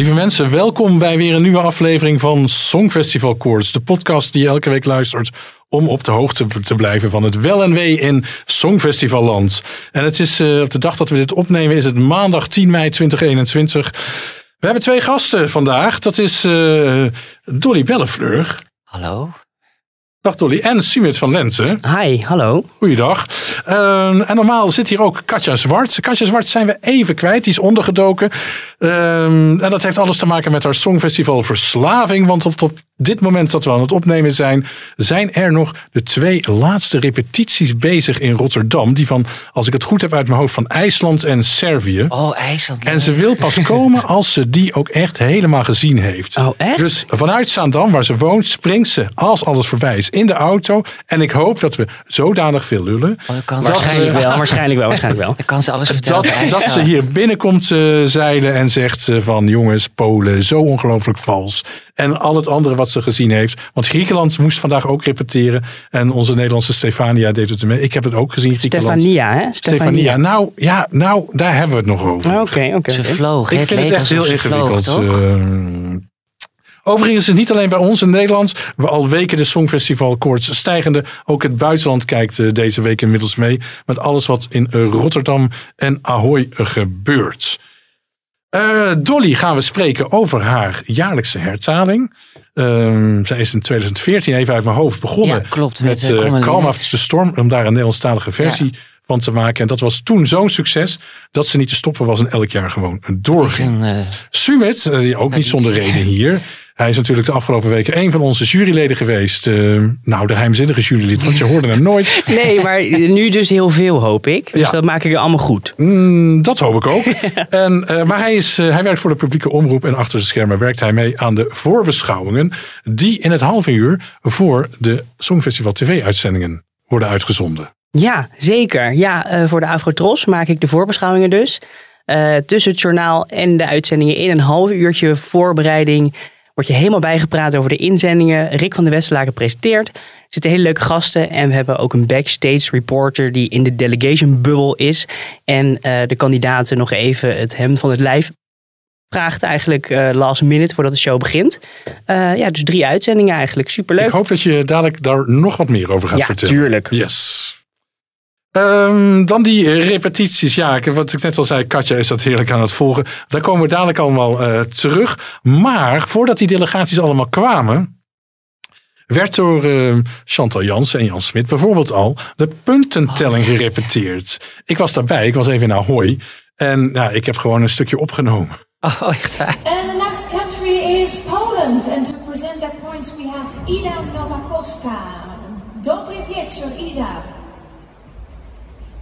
Lieve mensen, welkom bij weer een nieuwe aflevering van Songfestival Koorts. De podcast die je elke week luistert om op de hoogte te blijven van het wel en wee in Songfestivalland. En het is uh, op de dag dat we dit opnemen is het maandag 10 mei 2021. We hebben twee gasten vandaag. Dat is uh, Dolly Bellefleur. Hallo. Dag Dolly. En Sumit van Lenzen. Hi, hallo. Goeiedag. Uh, en normaal zit hier ook Katja Zwart. Katja Zwart zijn we even kwijt. Die is ondergedoken. Uh, en dat heeft alles te maken met haar Songfestival Verslaving. Want op, op dit moment dat we aan het opnemen zijn, zijn er nog de twee laatste repetities bezig in Rotterdam. Die van, als ik het goed heb uit mijn hoofd, van IJsland en Servië. Oh, IJsland. En ze wil pas komen als ze die ook echt helemaal gezien heeft. Oh, echt? Dus vanuit Zaandam, waar ze woont, springt ze, als alles voorbij is, in de auto. En ik hoop dat we zodanig veel lullen. Oh, dan kan ze- Waarschijnlijk wel, waarschijnlijk wel, waarschijnlijk wel. Dan kan ze alles vertellen. Dat, dat ze hier binnenkomt eh, zeilen en zegt ze van jongens, Polen, zo ongelooflijk vals. En al het andere wat ze gezien heeft. Want Griekenland moest vandaag ook repeteren. En onze Nederlandse Stefania deed het ermee. Ik heb het ook gezien, Griekenland. Stefania, hè? Stefania. Nou, ja, nou, daar hebben we het nog over. Oké, oké. Ze vloog. Ik Het vind het leek echt heel vloog, ingewikkeld. eh. Overigens is het niet alleen bij ons in Nederland. We al weken de Songfestival koorts stijgende. Ook het buitenland kijkt eh, deze week inmiddels mee. Met alles wat in eh, Rotterdam en Ahoy gebeurt. Eh, Dolly gaan we spreken over haar jaarlijkse hertaling. Ehm, zij is in 2014 even uit mijn hoofd begonnen. Ja, klopt, Met, Calm. After the Storm. Om daar een Nederlandstalige versie van te maken. En dat was toen zo'n succes. Dat ze niet te stoppen was en elk jaar gewoon doorging. een, eh, Suwet, ook niet zonder reden hier. Hij is natuurlijk de afgelopen weken een van onze juryleden geweest. Eh, nou, de geheimzinnige jurylid, want je hoorde hem nooit. Nee, maar nu dus heel veel, hoop ik. Dus Ja. dat maak ik er allemaal goed. Mm, dat hoop ik ook. en, eh, maar hij, is, eh, hij werkt voor de publieke omroep en achter de schermen werkt hij mee aan de voorbeschouwingen. Die in het halve uur voor de Songfestival TV-uitzendingen worden uitgezonden. Ja, zeker. Ja, voor de Afrotros maak ik de voorbeschouwingen dus. Tussen het journaal en de uitzendingen in een half uurtje voorbereiding word je helemaal bijgepraat over de inzendingen. Rick van de Westerlaken presenteert. Er zitten hele leuke gasten en we hebben ook een backstage reporter die in de delegation bubble is. En eh, de kandidaten nog even het hemd van het lijf vraagt eigenlijk eh, last minute voordat de show begint. Eh, ja, dus drie uitzendingen eigenlijk. Superleuk. Ik hoop dat je dadelijk daar nog wat meer over gaat ja, vertellen. tuurlijk. Yes. Ehm, dan die repetities. Ja, wat ik net al zei, Katja is dat heerlijk aan het volgen. Daar komen we dadelijk allemaal eh, terug. Maar voordat die delegaties allemaal kwamen, werd door eh, Chantal Jansen en Jan Smit bijvoorbeeld al de puntentelling gerepeteerd. Ik was daarbij, ik was even in Ahoy. En ja, ik heb gewoon een stukje opgenomen. Oh, echt waar. And the next country is Poland. And to present their points, we have Ida Nowakowska. Dobry wieczór, Ida.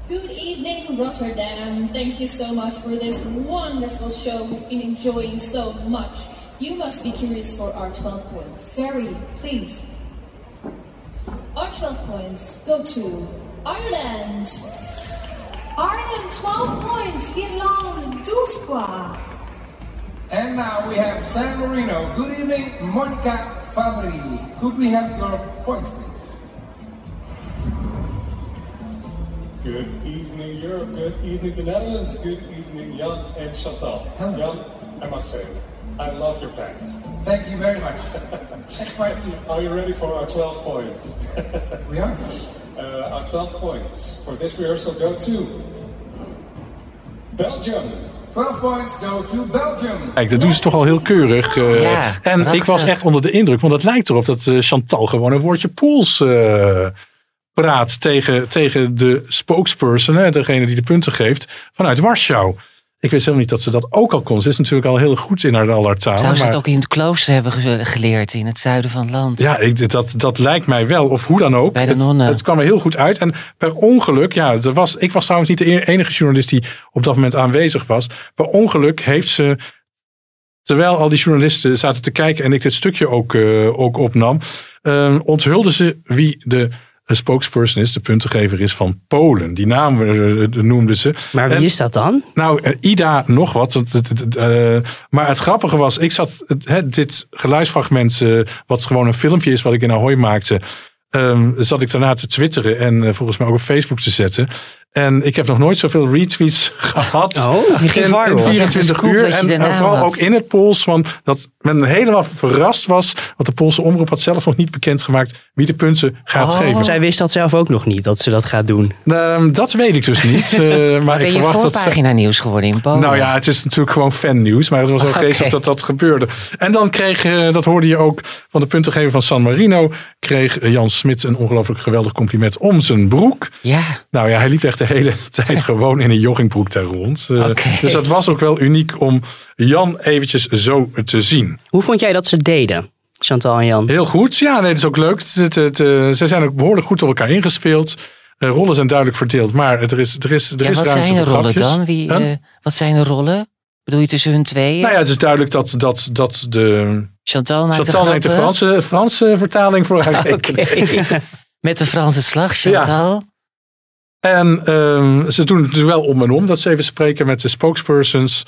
Good evening, Rotterdam. Thank you so much for this wonderful show. We've been enjoying so much. You must be curious for our 12 points. Very, please. Our 12 points go to Ireland. Ireland, 12 points. Girlands, Duskwa. And now we have San Marino. Good evening, Monica Fabri. Could we have your points, please? Good evening, Europe. Good evening, the Netherlands. Good evening, Jan and Chantal. Hello. Jan, I must say, I love your pants. Thank you very much. Next point. Are you ready for our 12 points? We are. Uh, our 12 points for this rehearsal go to Belgium. 12 points go to Belgium. Kijk, dat doen ze toch al heel keurig. eh. Ja, en ik was echt onder de indruk, want het lijkt erop dat eh, Chantal gewoon een woordje Pools eh, praat tegen, tegen de spokesperson, hè, degene die de punten geeft, vanuit Warschau. Ik wist helemaal niet dat ze dat ook al kon. Ze is natuurlijk al heel goed in haar aller talen. Zou ze maar- dat ook in het klooster hebben ge- geleerd in het zuiden van het land? Ja, ik, dat, dat lijkt mij wel. Of hoe dan ook. Bij de het, nonnen. het kwam er heel goed uit. En per ongeluk, ja, er was, ik was trouwens niet de enige journalist die op dat moment aanwezig was. Per ongeluk heeft ze, terwijl al die journalisten zaten te kijken en ik dit stukje ook, eh, ook opnam, eh, onthulde ze wie de spokesperson is, de puntengever is van Polen. Die naam eh, noemde ze. Maar wie En- is dat dan? nou, eh, Ida nog wat. Eh, maar het grappige was, ik zat dit geluidsfragment, eh, wat gewoon een filmpje is wat ik in Ahoy maakte, ehm, zat ik daarna te twitteren en eh, volgens mij ook op Facebook te zetten. En ik heb nog nooit zoveel retweets gehad. Oh, in, viral. in Dat was 24 scoop uur. dat je En, vooral had. ook in het Pools. Van dat men helemaal verrast was. Want de Poolse omroep had zelf nog niet bekendgemaakt wie de punten gaat Oh. geven. Zij wist dat zelf ook nog niet, dat ze dat gaat doen. Ehm, dat weet ik dus niet. eh, maar Ben ik je verwacht dat ze- voorpagina nieuws geworden in Polen? nou ja, het is natuurlijk gewoon fannieuws. Maar het was wel Oké. geestig dat dat gebeurde. En dan kreeg, eh, dat hoorde je ook van de puntengever van San Marino. Kreeg Jan Smit een ongelooflijk geweldig compliment om zijn broek. Ja, Nou ja, hij liep echt de hele tijd gewoon in een joggingbroek daar rond. Eh. Dus dat was ook wel uniek om Jan eventjes zo te zien. Hoe vond jij dat ze deden, Chantal en Jan? Heel goed. Ja, nee, dat is ook leuk. Het, het, eh, ze zijn ook behoorlijk goed op elkaar ingespeeld. Eh, rollen zijn duidelijk verdeeld. Maar er is, er is, er ja is wat ruimte zijn de voor rollen grapjes. dan? Wie, Huh? eh, wat zijn de rollen? Bedoel je tussen hun tweeën? Nou ja, het is duidelijk dat, dat, dat de Chantal maakt Chantal de neemt de. Franse, Franse vertaling voor haar. Met de Franse slag, Chantal. En ehm, ze doen het dus wel om en om dat ze even spreken met de spokespersons.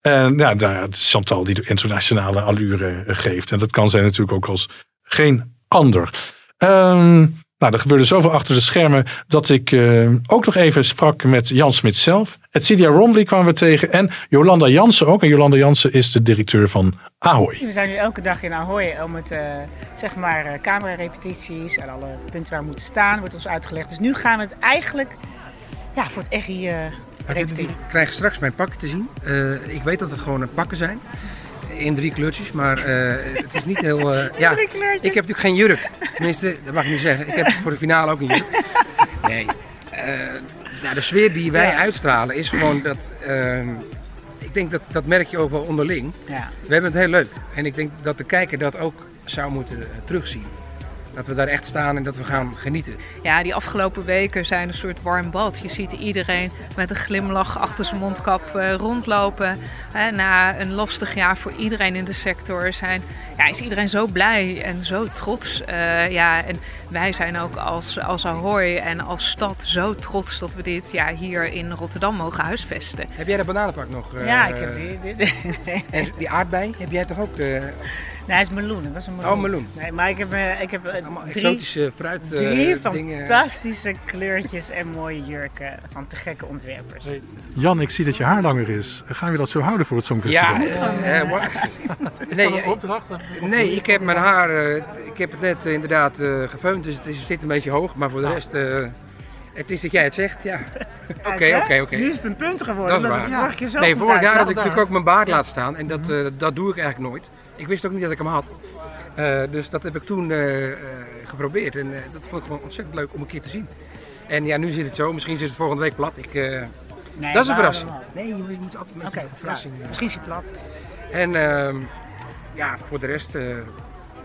En ja, nou het is Chantal die de internationale allure geeft. En dat kan zij natuurlijk ook als geen ander. Ehm, nou, er gebeurde zoveel achter de schermen dat ik eh, ook nog even sprak met Jan Smit zelf. Celia Romley kwamen we tegen en Jolanda Jansen ook. En Jolanda Jansen is de directeur van Ahoy. We zijn nu elke dag in Ahoy om het, eh, zeg maar, eh, camerarepetities en alle punten waar we moeten staan, wordt ons uitgelegd. Dus nu gaan we het eigenlijk ja, voor het echt hier eh, repeteren. Ik krijg straks mijn pakken te zien. Eh, ik weet dat het gewoon pakken zijn. In drie kleurtjes, maar eh, het is niet heel... eh, ja, ik heb natuurlijk geen jurk. Tenminste, dat mag ik niet zeggen. Ik heb voor de finale ook een jurk. Nee. Eh, nou, de sfeer die wij Ja. uitstralen is gewoon dat... ehm, ik denk dat dat merk je ook wel onderling. Ja. We hebben het heel leuk. En ik denk dat de kijker dat ook zou moeten terugzien. Dat we daar echt staan en dat we gaan genieten. Ja, die afgelopen weken zijn een soort warm bad. Je ziet iedereen met een glimlach achter zijn mondkap eh, rondlopen. Hè, na een lastig jaar voor iedereen in de sector zijn, ja, is iedereen zo blij en zo trots. Eh, ja, en wij zijn ook als, als Ahoy en als stad zo trots dat we dit jaar hier in Rotterdam mogen huisvesten. Heb jij dat bananenpak nog? eh, Ja, ik heb die. En die aardbei heb jij toch ook? eh, Nee, hij is meloen. Het was een meloen. Oh, meloen. Nee, maar ik heb, eh, ik heb eh, allemaal drie, exotische fruit eh, drie dingen. fantastische kleurtjes en mooie jurken van te gekke ontwerpers. Jan, ik zie dat je haar langer is. Gaan we dat zo houden voor het Songfestival? Ja, eh, nee, eh, nee, ik heb mijn haar, eh, ik heb het net eh, inderdaad eh gefeund, dus het is, zit een beetje hoog, maar voor de rest, eh, het is dat jij het zegt, ja. Oké, oké, oké. Nu is het een punt geworden. Dat is omdat het keer zo Nee, vorig jaar had ik natuurlijk ook mijn baard laten staan en dat, eh, dat doe ik eigenlijk nooit. Ik wist ook niet dat ik hem had. Eh, dus dat heb ik toen eh, eh, geprobeerd en dat vond ik gewoon ontzettend leuk om een keer te zien. En ja, nu zit het zo, misschien zit het volgende week plat. Ik, Nee, dat is een verrassing. Nee, je moet altijd een verrassing. ja, misschien is hij plat. En ehm, ja, voor de rest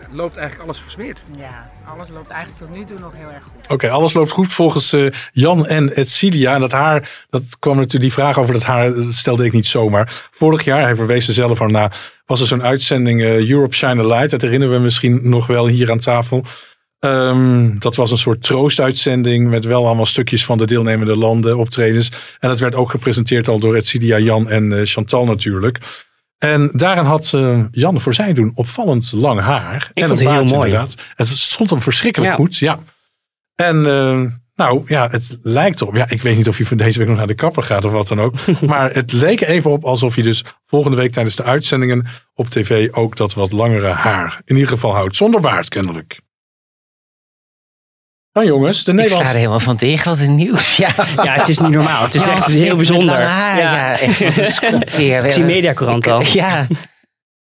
loopt eigenlijk alles gesmeerd. Ja, alles loopt eigenlijk tot nu toe nog heel erg goed. Oké, alles loopt goed volgens eh, Jan en Etcilia. En dat haar, dat kwam natuurlijk die vraag over dat haar, dat stelde ik niet zomaar. Vorig jaar, hij verwees er zelf aan na, was er zo'n uitzending eh, Europe Shine a Light. Dat herinneren we misschien nog wel hier aan tafel. Ehm, dat was een soort troostuitzending met wel allemaal stukjes van de deelnemende landen, optredens. En dat werd ook gepresenteerd al door Etcilia, Jan en eh, Chantal natuurlijk. En daarin had eh, Jan voor zijn doen opvallend lang haar. Ik en vond het heel mooi. inderdaad. Het stond hem verschrikkelijk Ja. goed, ja. En eh, nou ja, het lijkt erop. Ja, ik weet niet of je van deze week nog naar de kapper gaat of wat dan ook. maar het leek even op alsof je dus volgende week tijdens de uitzendingen op tv ook dat wat langere haar in ieder geval houdt. Zonder baard kennelijk. Dan jongens, de Ik sta er helemaal van tegen. Wat een nieuws. Ja, Ja, het is niet normaal. Het is Ja, echt heel bijzonder. haar, ja. echt weer. Ik zie Mediacourant al. Ja, een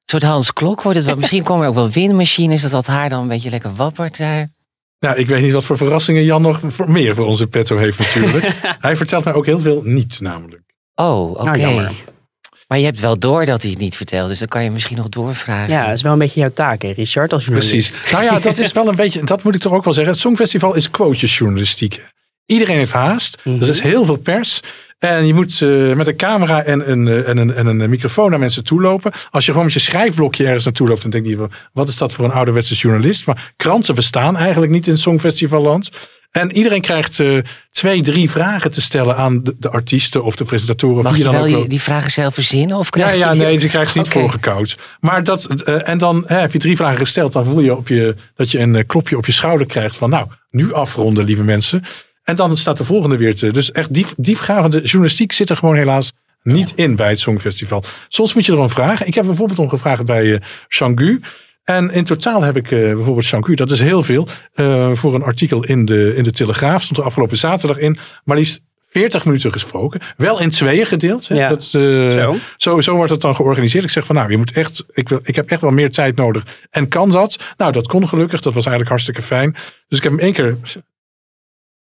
soort Hans Klok wordt het. wel. Misschien komen er ook wel windmachines, dat dat haar dan een beetje lekker wappert daar. Ja, ik weet niet wat voor verrassingen Jan nog voor meer voor onze petto heeft natuurlijk. Hij vertelt mij ook heel veel niet namelijk. Oh, oké. Nou, jammer. Maar je hebt wel door dat hij het niet vertelt, dus dan kan je misschien nog doorvragen. Ja, dat is wel een beetje jouw taak, hè, Richard, als journalist. Precies. Nou ja, dat is wel een beetje, dat moet ik toch ook wel zeggen. Het Songfestival is quotejesjournalistiek. Iedereen heeft haast. Mhm. Er is heel veel pers. En je moet eh, met een camera en een, eh, en, een, en een microfoon naar mensen toe lopen. Als je gewoon met je schrijfblokje ergens naartoe loopt, dan denk je, van, wat is dat voor een ouderwetse journalist? Maar kranten bestaan eigenlijk niet in Songfestivalland. En iedereen krijgt eh, twee, drie vragen te stellen aan de, de artiesten of de presentatoren. Mag je dan wel ook je- die vragen zelf verzinnen? Of Ja, krijg ja, je- nee, ze krijgen ze niet Oké. voorgekoud. Maar dat, eh, en dan hè, heb je drie vragen gesteld. Dan voel je, op je dat je een eh, klopje op je schouder krijgt. Van nou, nu afronden, lieve mensen. En dan staat de volgende weer te. Dus echt diep, diepgravende journalistiek zit er gewoon helaas niet in bij het Songfestival. Soms moet je erom vragen. Ik heb bijvoorbeeld om gevraagd bij eh Changu. En in totaal heb ik eh, bijvoorbeeld Changu, dat is heel veel. eh, voor een artikel in de, in de Telegraaf stond er afgelopen zaterdag in. Maar liefst 40 minuten gesproken. Wel in tweeën gedeeld. Hè? Ja. Dat, eh, Zo. zo, zo wordt het dan georganiseerd. Ik zeg van nou, je moet echt, ik, wil, ik heb echt wel meer tijd nodig. En kan dat? Nou, dat kon gelukkig. Dat was eigenlijk hartstikke fijn. Dus ik heb hem één keer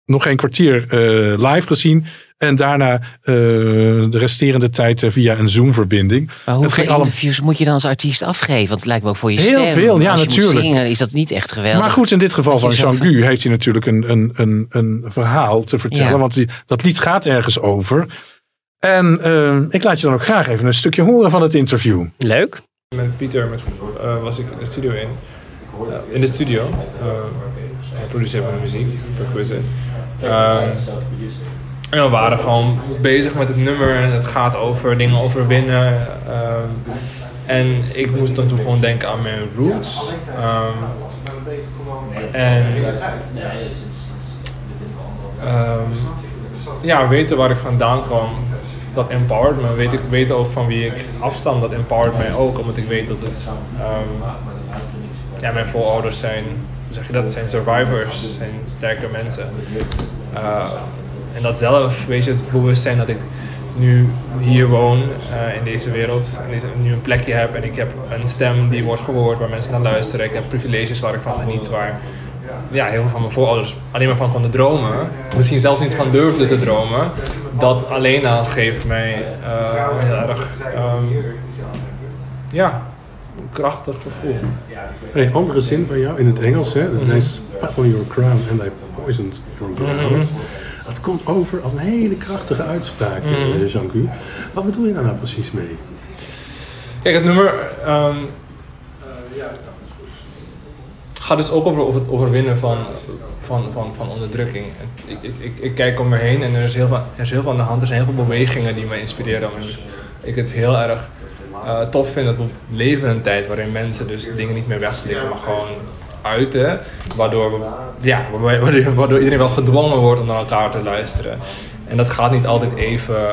nog geen kwartier eh, live gezien. En daarna eh, de resterende tijd eh, via een Zoom-verbinding. Maar hoeveel allemaal- interviews moet je dan als artiest afgeven? Want het lijkt me ook voor je Heel stem. veel, ja, Als je moet natuurlijk. zingen, is dat niet echt geweldig. Maar goed, in dit geval van Jean-Gu heeft hij natuurlijk een, een, een, een verhaal te vertellen. Ja. Want die, dat lied gaat ergens over. En ik laat je dan ook graag even een stukje horen van het interview. Leuk. Met Pieter met, eh, was ik de studio in. In de studio. Eh, hij produceert mijn muziek, percussive. Eh, en we waren gewoon bezig met het nummer en het gaat over dingen overwinnen. Ehm, en ik moest dan toen gewoon denken aan mijn roots. Ehm, en ehm, ja, weten waar ik vandaan kwam, dat empowered me. Weet ik, weten ook van wie ik afstam, dat empowered mij ook. Omdat ik weet dat het, ja, mijn voorouders zijn, hoe zeg je dat, zijn survivors, zijn sterke mensen. Uh, en dat zelf, weet je, het bewustzijn dat ik nu hier woon uh, in deze wereld, en deze, nu een plekje heb en ik heb een stem die wordt gehoord, waar mensen naar luisteren. Ik heb privileges waar ik van geniet, waar ja, heel veel van mijn voorouders alleen maar van konden dromen. Misschien zelfs niet van durfden te dromen. Dat alleen al geeft mij uh, heel erg, um, ja, krachtig gevoel. Een andere zin van jou in het Engels, hè? Is spat on your crown and I poisoned your ground. Dat komt over als een hele krachtige uitspraak, Mhm. Jean-Gu. Wat bedoel je daar nou precies mee? Kijk, het nummer um, gaat dus ook over, het overwinnen van, van, van, van onderdrukking. Ik, ik, ik, ik, kijk om me heen en er is, heel veel, er is heel veel aan de hand. Er zijn heel veel bewegingen die me inspireren. En ik het heel erg uh, tof vind dat we leven in een tijd waarin mensen dus dingen niet meer wegslikken, maar gewoon uiten. Waardoor, we, ja, waardoor, iedereen wel gedwongen wordt om naar elkaar te luisteren. En dat gaat niet altijd even... Uh,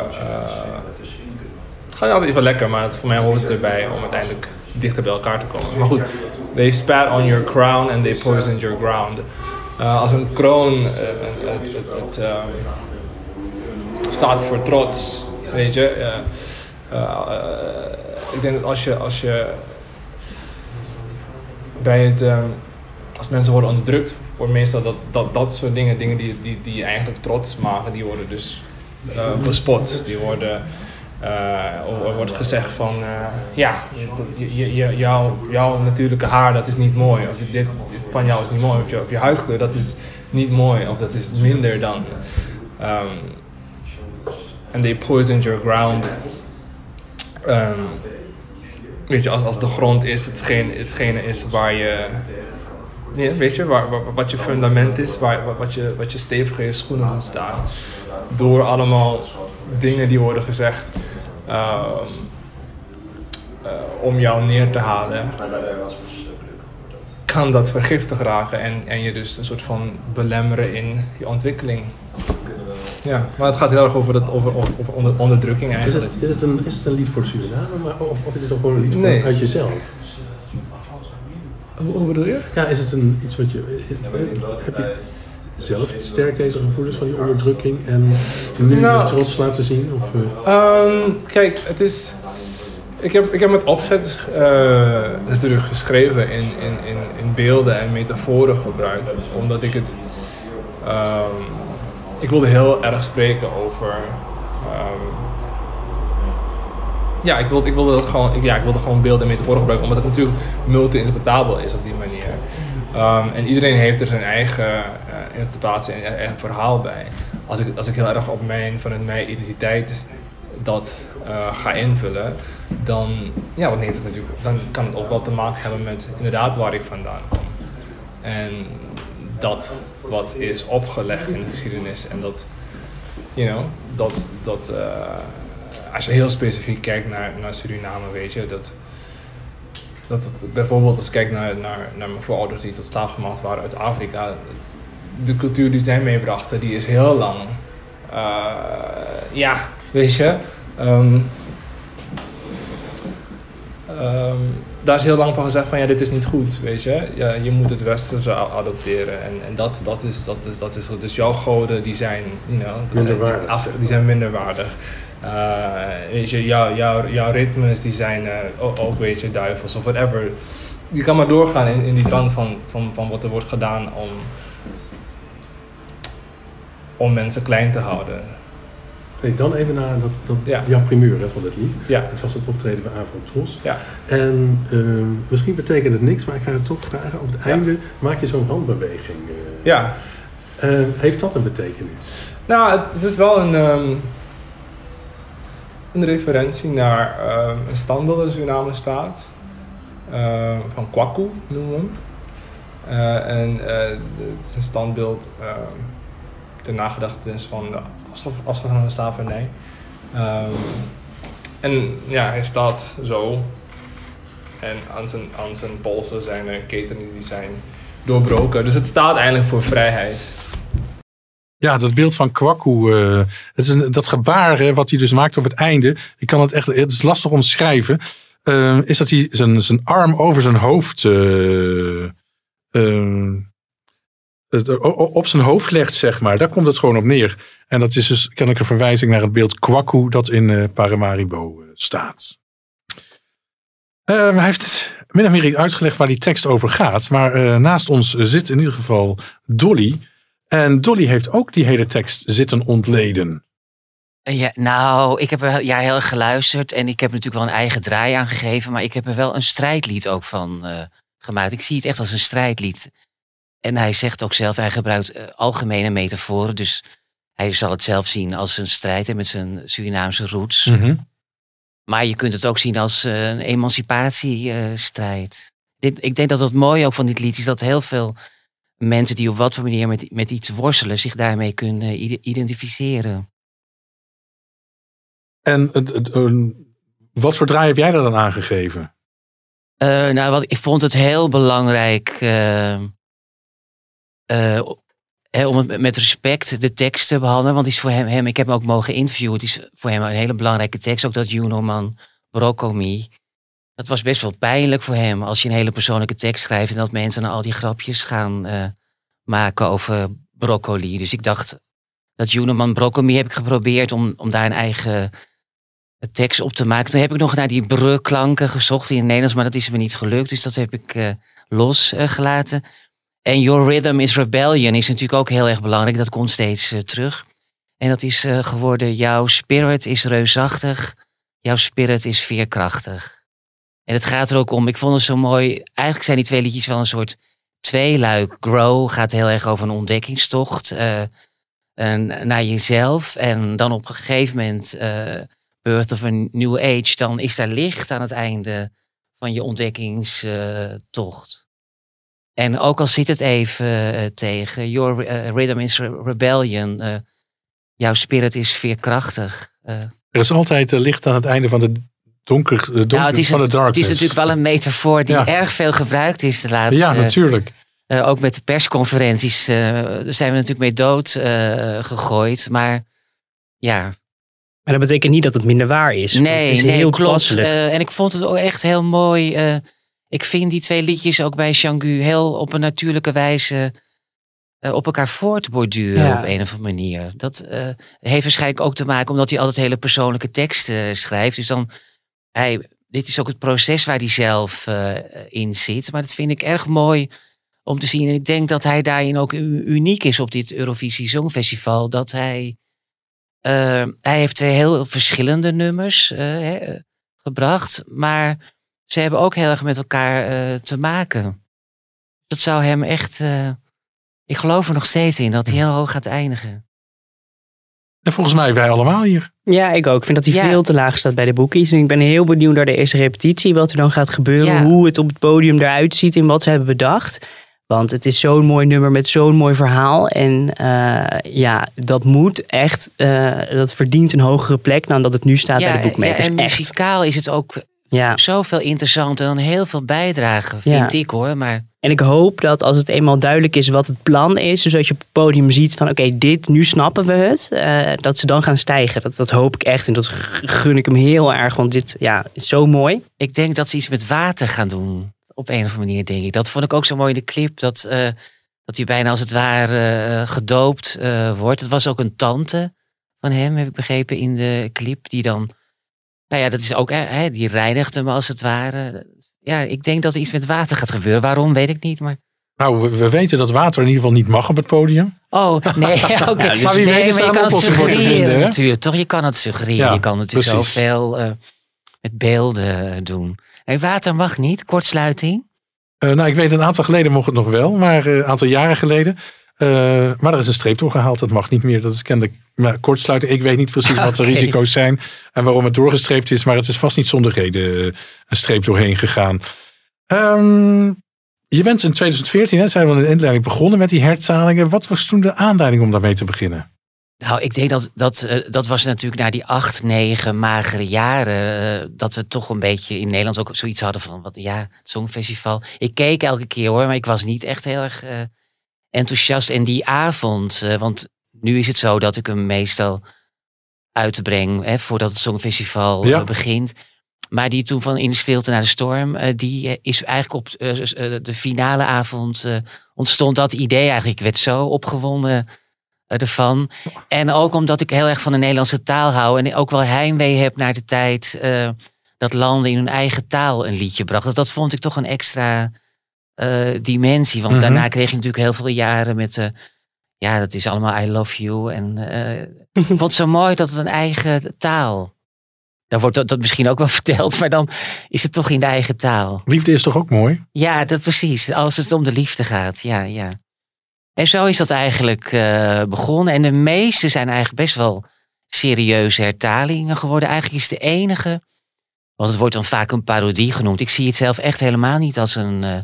het gaat niet altijd even lekker, maar het, voor mij hoort het erbij om uiteindelijk dichter bij elkaar te komen. Maar goed, they spat on your crown and they poisoned your ground. Uh, als een kroon, het, het, staat voor trots, weet je. Ik denk dat als je, als je bij het, als mensen worden onderdrukt, wordt meestal dat, dat, dat soort dingen, dingen die, die, die je eigenlijk trots maken, die worden dus bespot. Die worden uh, er wordt gezegd van uh, ja, jouw, jouw natuurlijke haar dat is niet mooi. Of dit, van jou is niet mooi. Of je, of je huidkleur dat is niet mooi. Of dat is minder dan. Um, they poisoned your ground. Um, weet je, als, als de grond is hetgene, hetgene is waar je. Weet je, waar, wat je fundament is, waar, wat, je, wat je stevig in je schoenen doet staan. Door allemaal dingen die worden gezegd uh, uh, om jou neer te halen, kan dat vergiftig raken en, en je dus een soort van belemmeren in je ontwikkeling. Ja, maar het gaat heel erg over, dat, over, over onder, onderdrukking eigenlijk. Is het, is, het een, is het een lied voor Suriname maar, of, of is het ook gewoon een lied voor, nee. uit jezelf? Hoe, hoe bedoel je? Ja, is het een, iets wat je... Heb je zelf sterk deze gevoelens van die onderdrukking en nu nou, trots laten zien? Of, uh... um, kijk, het is. Ik heb, ik heb met opzet uh, natuurlijk geschreven in, in, in, in beelden en metaforen gebruikt. Omdat ik het. Um, ik wilde heel erg spreken over. Um, ja, ik wilde, ik wilde dat gewoon, ja, ik wilde gewoon beelden en metaforen gebruiken, omdat het natuurlijk multi-interpretabel is op die manier. Ehm, en iedereen heeft er zijn eigen eh, interpretatie en eigen verhaal bij. Als ik, als ik heel erg op mijn, vanuit mijn identiteit dat eh, ga invullen, dan, ja, dan, heeft het natuurlijk, dan kan het ook wel te maken hebben met inderdaad waar ik vandaan kom. En dat wat is opgelegd in de geschiedenis en dat, you know, dat, dat eh, als je heel specifiek kijkt naar, naar Suriname, weet je, dat, dat bijvoorbeeld als ik kijk naar, naar, naar mijn voorouders die tot staaf gemaakt waren uit Afrika, de cultuur die zij meebrachten, die is heel lang, eh, ja, weet je, ehm, ehm, daar is heel lang van gezegd van ja, dit is niet goed, weet je. Ja, je moet het westerse adopteren en, en dat, dat, is, dat, is, dat is goed. Dus jouw goden die zijn, you know, dat zijn. Af- die zijn minderwaardig. Eh, weet je, jouw, jouw, jouw ritmes die zijn eh, ook, weet je, duivels of whatever. Je kan maar doorgaan in, in die trant van, van, van wat er wordt gedaan om, om mensen klein te houden. Hey, dan even naar dat, dat Ja. jouw primeur hè, van het lied. Ja. Dat was het optreden bij Avro Tros. Ja. En ehm, misschien betekent het niks, maar ik ga het toch vragen. Op het einde maak je zo'n handbeweging. eh. Ja. Eh, heeft dat een betekenis? Nou, het, het is wel een, ehm, een referentie naar ehm, een standbeeld in Suriname staat. Ehm, van Kwaku noemen we hem. Eh, en eh, het is een standbeeld ehm ter nagedachtenis van de afschaf- afgegaan slavernij. Ehm, en ja, hij staat zo. En aan zijn, aan zijn polsen zijn er ketenen die zijn doorbroken. Dus het staat eigenlijk voor vrijheid. Ja, dat beeld van Kwaku, eh, het is dat gebaar wat hij dus maakt op het einde. Ik kan het echt, het is lastig omschrijven. eh, is dat hij zijn, zijn arm over zijn hoofd, eh, eh, het- o- o- op zijn hoofd legt, zeg maar. Daar komt het gewoon op neer. En dat is dus kennelijk een verwijzing naar het beeld Kwaku dat in eh, Paramaribo eh, staat. Eh, hij heeft min of meer uitgelegd waar die tekst over gaat. Maar eh, naast ons zit in ieder geval Dolly. En Dolly heeft ook die hele tekst zitten ontleden. Ja, nou, ik heb er ja, heel erg geluisterd en ik heb natuurlijk wel een eigen draai aangegeven, maar ik heb er wel een strijdlied ook van gemaakt. Ik zie het echt als een strijdlied. En hij zegt ook zelf, hij gebruikt eh, algemene metaforen, dus hij zal het zelf zien als een strijd hè, met zijn Surinaamse roots. Mhm. Maar je kunt het ook zien als eh, een emancipatiestrijd. Dit- ik denk dat het mooie ook van dit lied is dat heel veel mensen die op wat voor manier met, met iets worstelen zich daarmee kunnen ide- identificeren. En wat voor draai heb jij er dan aangegeven? Eh, nou, wat, ik vond het heel belangrijk eh, eh, hè, om het met respect de tekst te behandelen. Want is voor hem, ik heb hem ook mogen interviewen. Het is voor hem een hele belangrijke tekst. Ook dat Juno Man Broccomi. Dat was best wel pijnlijk voor hem. Als je een hele persoonlijke tekst schrijft en dat mensen dan al die grapjes gaan eh, maken over broccoli. Dus ik dacht, dat Juno Man Broccomi heb ik geprobeerd om, om daar een eigen tekst op te maken. Toen heb ik nog naar die brugklanken gezocht in het Nederlands, maar dat is me niet gelukt. Dus dat heb ik eh, losgelaten. En Your Rhythm is Rebellion is natuurlijk ook heel erg belangrijk. Dat komt steeds eh, terug. En dat is eh, geworden, jouw spirit is reusachtig, jouw spirit is veerkrachtig. En het gaat er ook om, ik vond het zo mooi, eigenlijk zijn die twee liedjes wel een soort tweeluik. Grow gaat heel erg over een ontdekkingstocht eh, en naar jezelf. En dan op een gegeven moment... Birth of a New Age, dan is daar licht aan het einde van je ontdekkingstocht. En ook al zit het even eh, tegen, Your eh, Rhythm is re- Rebellion, eh, jouw spirit is veerkrachtig. Eh, Er is altijd licht aan het einde van de donker, de donker nou, het, is van de het, het darkness. is natuurlijk wel een metafoor die Ja. erg veel gebruikt is de laatste. Ja, natuurlijk. eh, ook met de persconferenties eh, daar zijn we natuurlijk mee dood eh, gegooid. Maar ja, Maar dat betekent niet dat het minder waar is. Nee, het is nee heel klopt. Eh, en ik vond het ook echt heel mooi. Ik vind die twee liedjes ook bij Shangu heel op een natuurlijke wijze eh, op elkaar voortborduren Ja. op een of andere manier. Dat eh, heeft waarschijnlijk ook te maken omdat hij altijd hele persoonlijke teksten schrijft. Dus dan, hij, dit is ook het proces waar hij zelf eh, in zit. Maar dat vind ik erg mooi om te zien. En ik denk dat hij daarin ook uniek is op dit Eurovisie Songfestival. Dat hij, hij heeft twee heel verschillende nummers. hè, gebracht. Maar ze hebben ook heel erg met elkaar eh, te maken. Dat zou hem echt. eh, ik geloof er nog steeds in dat hij heel hoog gaat eindigen. En volgens mij wij allemaal hier. Ja, ik ook. Ik vind dat hij Ja. veel te laag staat bij de boekies. En ik ben heel benieuwd naar de eerste repetitie. Wat er dan gaat gebeuren. Ja. Hoe het op het podium eruit ziet. En wat ze hebben bedacht. Want het is zo'n mooi nummer met zo'n mooi verhaal. En eh, ja, dat moet echt. eh, dat verdient een hogere plek dan dat het nu staat bij de boekmakers. en echt. muzikaal is het ook Ja. zoveel interessanter dan heel veel bijdragen, vind Ja. ik hoor. Maar En ik hoop dat als het eenmaal duidelijk is wat het plan is, dus dat je op het podium ziet van oké, dit, nu snappen we het, eh, dat ze dan gaan stijgen. Dat, dat hoop ik echt en dat gun ik hem heel erg, want dit ja, is zo mooi. ik denk dat ze iets met water gaan doen. Op een of andere manier, denk ik. Dat vond ik ook zo mooi in de clip. Dat, eh, dat hij bijna als het ware eh, gedoopt wordt. Het was ook een tante van hem, heb ik begrepen, in de clip. Die dan, nou ja, dat is ook, hè, die reinigt hem als het ware. Ja, ik denk dat er iets met water gaat gebeuren. Waarom, weet ik niet. Maar... Nou, we, we weten dat water in ieder geval niet mag op het podium. Oh, nee, oké. Ja, dus- Maar wie weet is maar daar je kan het suggereren vinden, natuurlijk. Toch, je kan het suggereren. Ja, je kan natuurlijk precies. zoveel eh met beelden eh, doen. Hey, water mag niet, kortsluiting. Eh, nou, ik weet een aantal geleden mocht het nog wel, maar een aantal jaren geleden. Eh, maar er is een streep doorgehaald, dat mag niet meer. Dat is kennelijk maar kortsluiting. Ik weet niet precies wat de risico's zijn en waarom het doorgestreept is, maar het is vast niet zonder reden eh, een streep doorheen gegaan. Ehm, je bent in 2014, hè, zijn we in de inleiding begonnen met die hertzalingen. Wat was toen de aanleiding om daarmee te beginnen? Nou, ik denk dat dat, eh, dat was natuurlijk na die acht, negen magere jaren. dat we toch een beetje in Nederland ook zoiets hadden van, wat, ja, het Songfestival. Ik keek elke keer hoor, maar ik was niet echt heel erg enthousiast. En die avond, eh, want nu is het zo dat ik hem meestal uitbreng hè, voordat het Songfestival Ja. eh, begint. Maar die toen van In de Stilte naar de Storm, eh, die is eigenlijk op de finale avond ontstond dat idee eigenlijk. Ik werd zo opgewonden ervan. En ook omdat ik heel erg van de Nederlandse taal hou en ook wel heimwee heb naar de tijd dat landen in hun eigen taal een liedje brachten. Dat vond ik toch een extra dimensie. Want Mhm. daarna kreeg je natuurlijk heel veel jaren met, eh, ja, dat is allemaal I love you. En eh, ik vond het zo mooi dat het een eigen taal. Daar wordt dat, dat misschien ook wel verteld, maar dan is het toch in de eigen taal. Liefde is toch ook mooi? Ja, dat precies. Als het om de liefde gaat. Ja, ja. En zo is dat eigenlijk eh, begonnen. En de meeste zijn eigenlijk best wel serieuze hertalingen geworden. Eigenlijk is de enige, want het wordt dan vaak een parodie genoemd. Ik zie het zelf echt helemaal niet als een eh,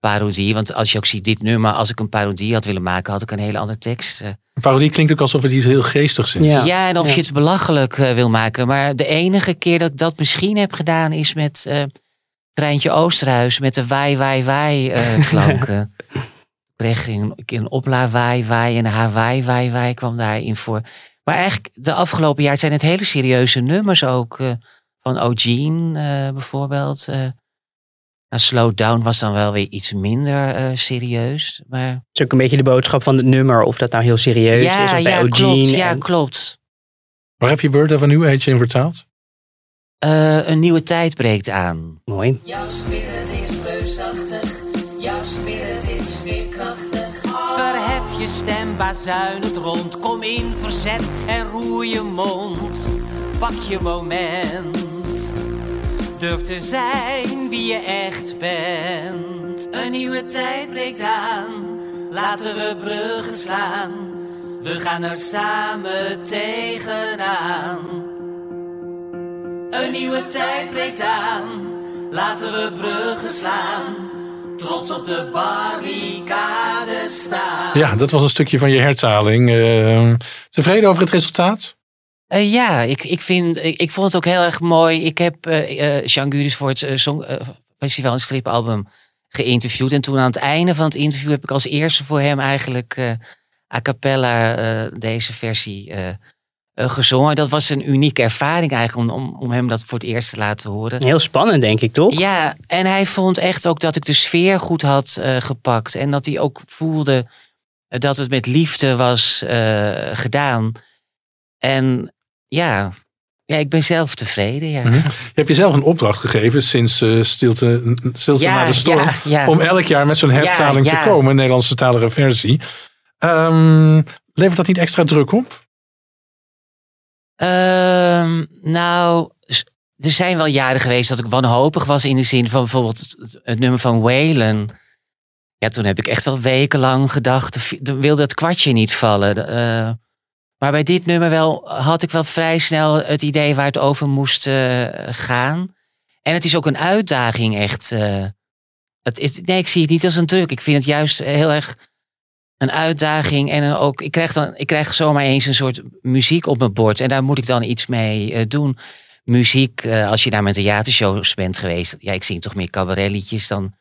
parodie. Want als je ook ziet dit nummer, als ik een parodie had willen maken, had ik een hele andere tekst. eh. Een parodie klinkt ook alsof het iets heel geestigs is. Ja, en of je het belachelijk eh, wil maken. Maar de enige keer dat ik dat misschien heb gedaan is met eh Treintje Oosterhuis. Met de waai, waai, waai eh, klanken. Ik kreeg een, een opla waai, waai en Hawaii waai, waai kwam daarin voor. Maar eigenlijk de afgelopen jaar zijn het hele serieuze nummers ook. eh, van O'Gene eh, bijvoorbeeld. Eh. nou, Slow Down was dan wel weer iets minder eh, serieus. Maar Dat is ook een beetje de boodschap van het nummer, of dat nou heel serieus ja, is. Of bij ja, Eugene. klopt. Ja, klopt. Waar heb je Bird of a New Age in vertaald? Eh, een nieuwe tijd breekt aan. Mooi. Jouw spirit is reusachtig, jouw spirit is veerkrachtig. Verhef je stem, bazuin het rond. Kom in verzet en roer je mond. Pak je moment. Durf te zijn wie je echt bent. Een nieuwe tijd breekt aan, laten we bruggen slaan. We gaan er samen tegenaan. Een nieuwe tijd breekt aan, laten we bruggen slaan. Trots op de barricade staan. Ja, dat was een stukje van je hertaling. Eh, tevreden over het resultaat? Eh, ja, ik, ik, vind, ik, ik vond het ook heel erg mooi. Ik heb eh eh, Jean Gudis voor het eh, Song, eh, Festival en Stripalbum geïnterviewd. En toen aan het einde van het interview heb ik als eerste voor hem eigenlijk a cappella deze versie gezongen. Dat was een unieke ervaring eigenlijk om, om, om hem dat voor het eerst te laten horen. Heel spannend, denk ik, toch? Ja, en hij vond echt ook dat ik de sfeer goed had gepakt. En dat hij ook voelde dat het met liefde was gedaan. En ja, ja, ik ben zelf tevreden. Ja. Mhm. Je hebt jezelf een opdracht gegeven sinds eh, Stilte, stilte Ja, na de Storm. ja, ja. Om elk jaar met zo'n hertaling te komen, een Nederlandse talige versie. Ehm, levert dat niet extra druk op? Ehm, nou, er zijn wel jaren geweest dat ik wanhopig was in de zin van bijvoorbeeld het, het nummer van Waylon. Ja, toen heb ik echt wel wekenlang gedacht, wilde het kwartje niet vallen. Uh, maar bij dit nummer wel, had ik wel vrij snel het idee waar het over moest uh, gaan. En het is ook een uitdaging echt. Uh, het is, nee, ik zie het niet als een druk. Ik vind het juist heel erg een uitdaging. En ook, ik krijg, dan, ik krijg zomaar eens een soort muziek op mijn bord. En daar moet ik dan iets mee doen. Muziek, als je daar met theatershows bent geweest. Ja, ik zing toch meer cabaretliedjes. Dan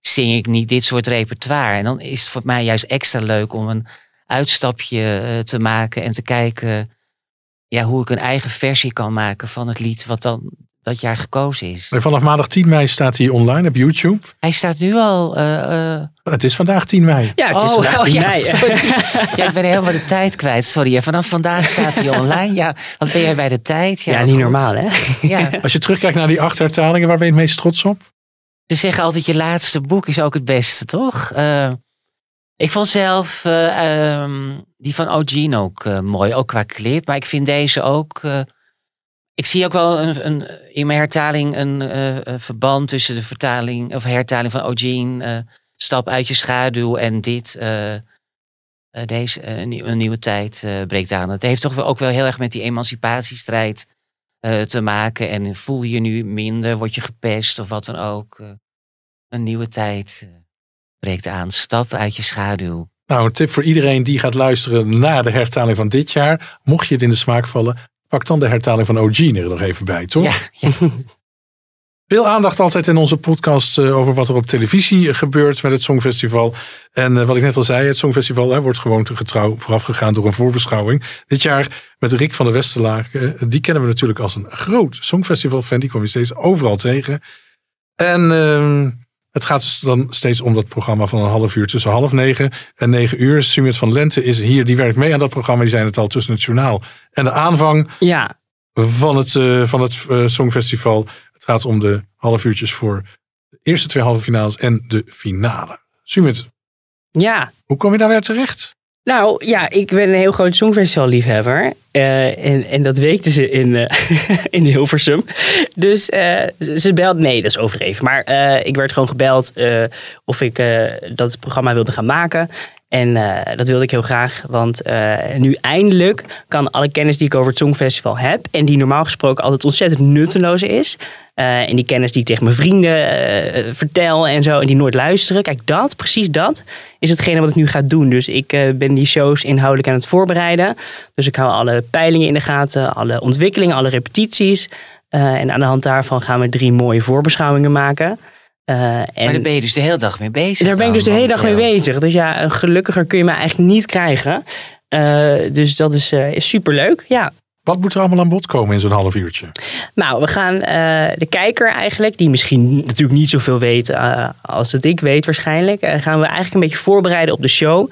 zing ik niet dit soort repertoire. En dan is het voor mij juist extra leuk om een uitstapje uh, te maken en te kijken ja, hoe ik een eigen versie kan maken van het lied wat dan dat jaar gekozen is. En vanaf maandag 10 mei staat hij online op YouTube. Hij staat nu al. Uh, het is vandaag 10 mei. Ja, het is oh, vandaag 10 oh, ja, mei. ja, ik ben helemaal de tijd kwijt. Sorry. vanaf vandaag staat hij online. Ja, wat ben jij bij de tijd? Ja, ja niet goed. normaal, hè? Ja. Als je terugkijkt naar die acht hertalingen, waar ben je het meest trots op? Ze zeggen altijd: je laatste boek is ook het beste, toch? Uh, ik vond zelf uh, um, die van Eugene ook uh, mooi, ook qua clip. Maar ik vind deze ook. Uh, ik zie ook wel een, een, in mijn hertaling een verband tussen de vertaling of hertaling van Eugene, Stap uit je schaduw en dit. deze een, nieuw, een, nieuwe tijd breekt aan. Het heeft toch ook wel heel erg met die emancipatiestrijd te maken. En voel je nu minder, word je gepest of wat dan ook. een nieuwe tijd breekt aan. Stap uit je schaduw. Nou, een tip voor iedereen die gaat luisteren naar de hertaling van dit jaar. Mocht je het in de smaak vallen, pak dan de hertaling van OG er nog even bij, toch? Ja, ja. Veel aandacht altijd in onze podcast uh, over wat er op televisie gebeurt met het Songfestival. En uh, wat ik net al zei, het Songfestival hè, wordt gewoon getrouw voorafgegaan door een voorbeschouwing. Dit jaar met Rick van der Westerlaak. Die kennen we natuurlijk als een groot Songfestival-fan. Die kwam je steeds overal tegen. En ehm, het gaat dus dan steeds om dat programma van een half uur tussen half negen en negen uur. Sumit van Lente is hier, die werkt mee aan dat programma. Die zijn het al tussen het journaal en de aanvang ja. van het, uh, van het uh, Songfestival. Het gaat om de half uurtjes voor de eerste twee halve finales en de finale. Sumit, ja. hoe kom je daar weer terecht? Nou ja, ik ben een heel groot Songfestival liefhebber. Uh, en, en dat weten ze in, uh, in Hilversum. Dus uh, ze belt, nee dat is overdreven. Maar ik werd gewoon gebeld of ik dat programma wilde gaan maken. En dat wilde ik heel graag, want nu eindelijk kan alle kennis die ik over het Songfestival heb, en die normaal gesproken altijd ontzettend nutteloos is, uh, en die kennis die ik tegen mijn vrienden uh, vertel en zo, en die nooit luisteren. Kijk, dat, precies dat, is hetgene wat ik nu ga doen. Dus ik uh, ben die shows inhoudelijk aan het voorbereiden. Dus ik hou alle peilingen in de gaten, alle ontwikkelingen, alle repetities. en aan de hand daarvan gaan we drie mooie voorbeschouwingen maken. en maar daar ben je dus de hele dag mee bezig. Daar ben ik dus de hele dag mee bezig. Dus ja, gelukkiger kun je me eigenlijk niet krijgen. dus dat is, is superleuk. Ja, wat moet er allemaal aan bod komen in zo'n half uurtje? Nou, we gaan uh, de kijker eigenlijk, die misschien natuurlijk niet zoveel weet uh, als het ik weet waarschijnlijk, uh, gaan we eigenlijk een beetje voorbereiden op de show.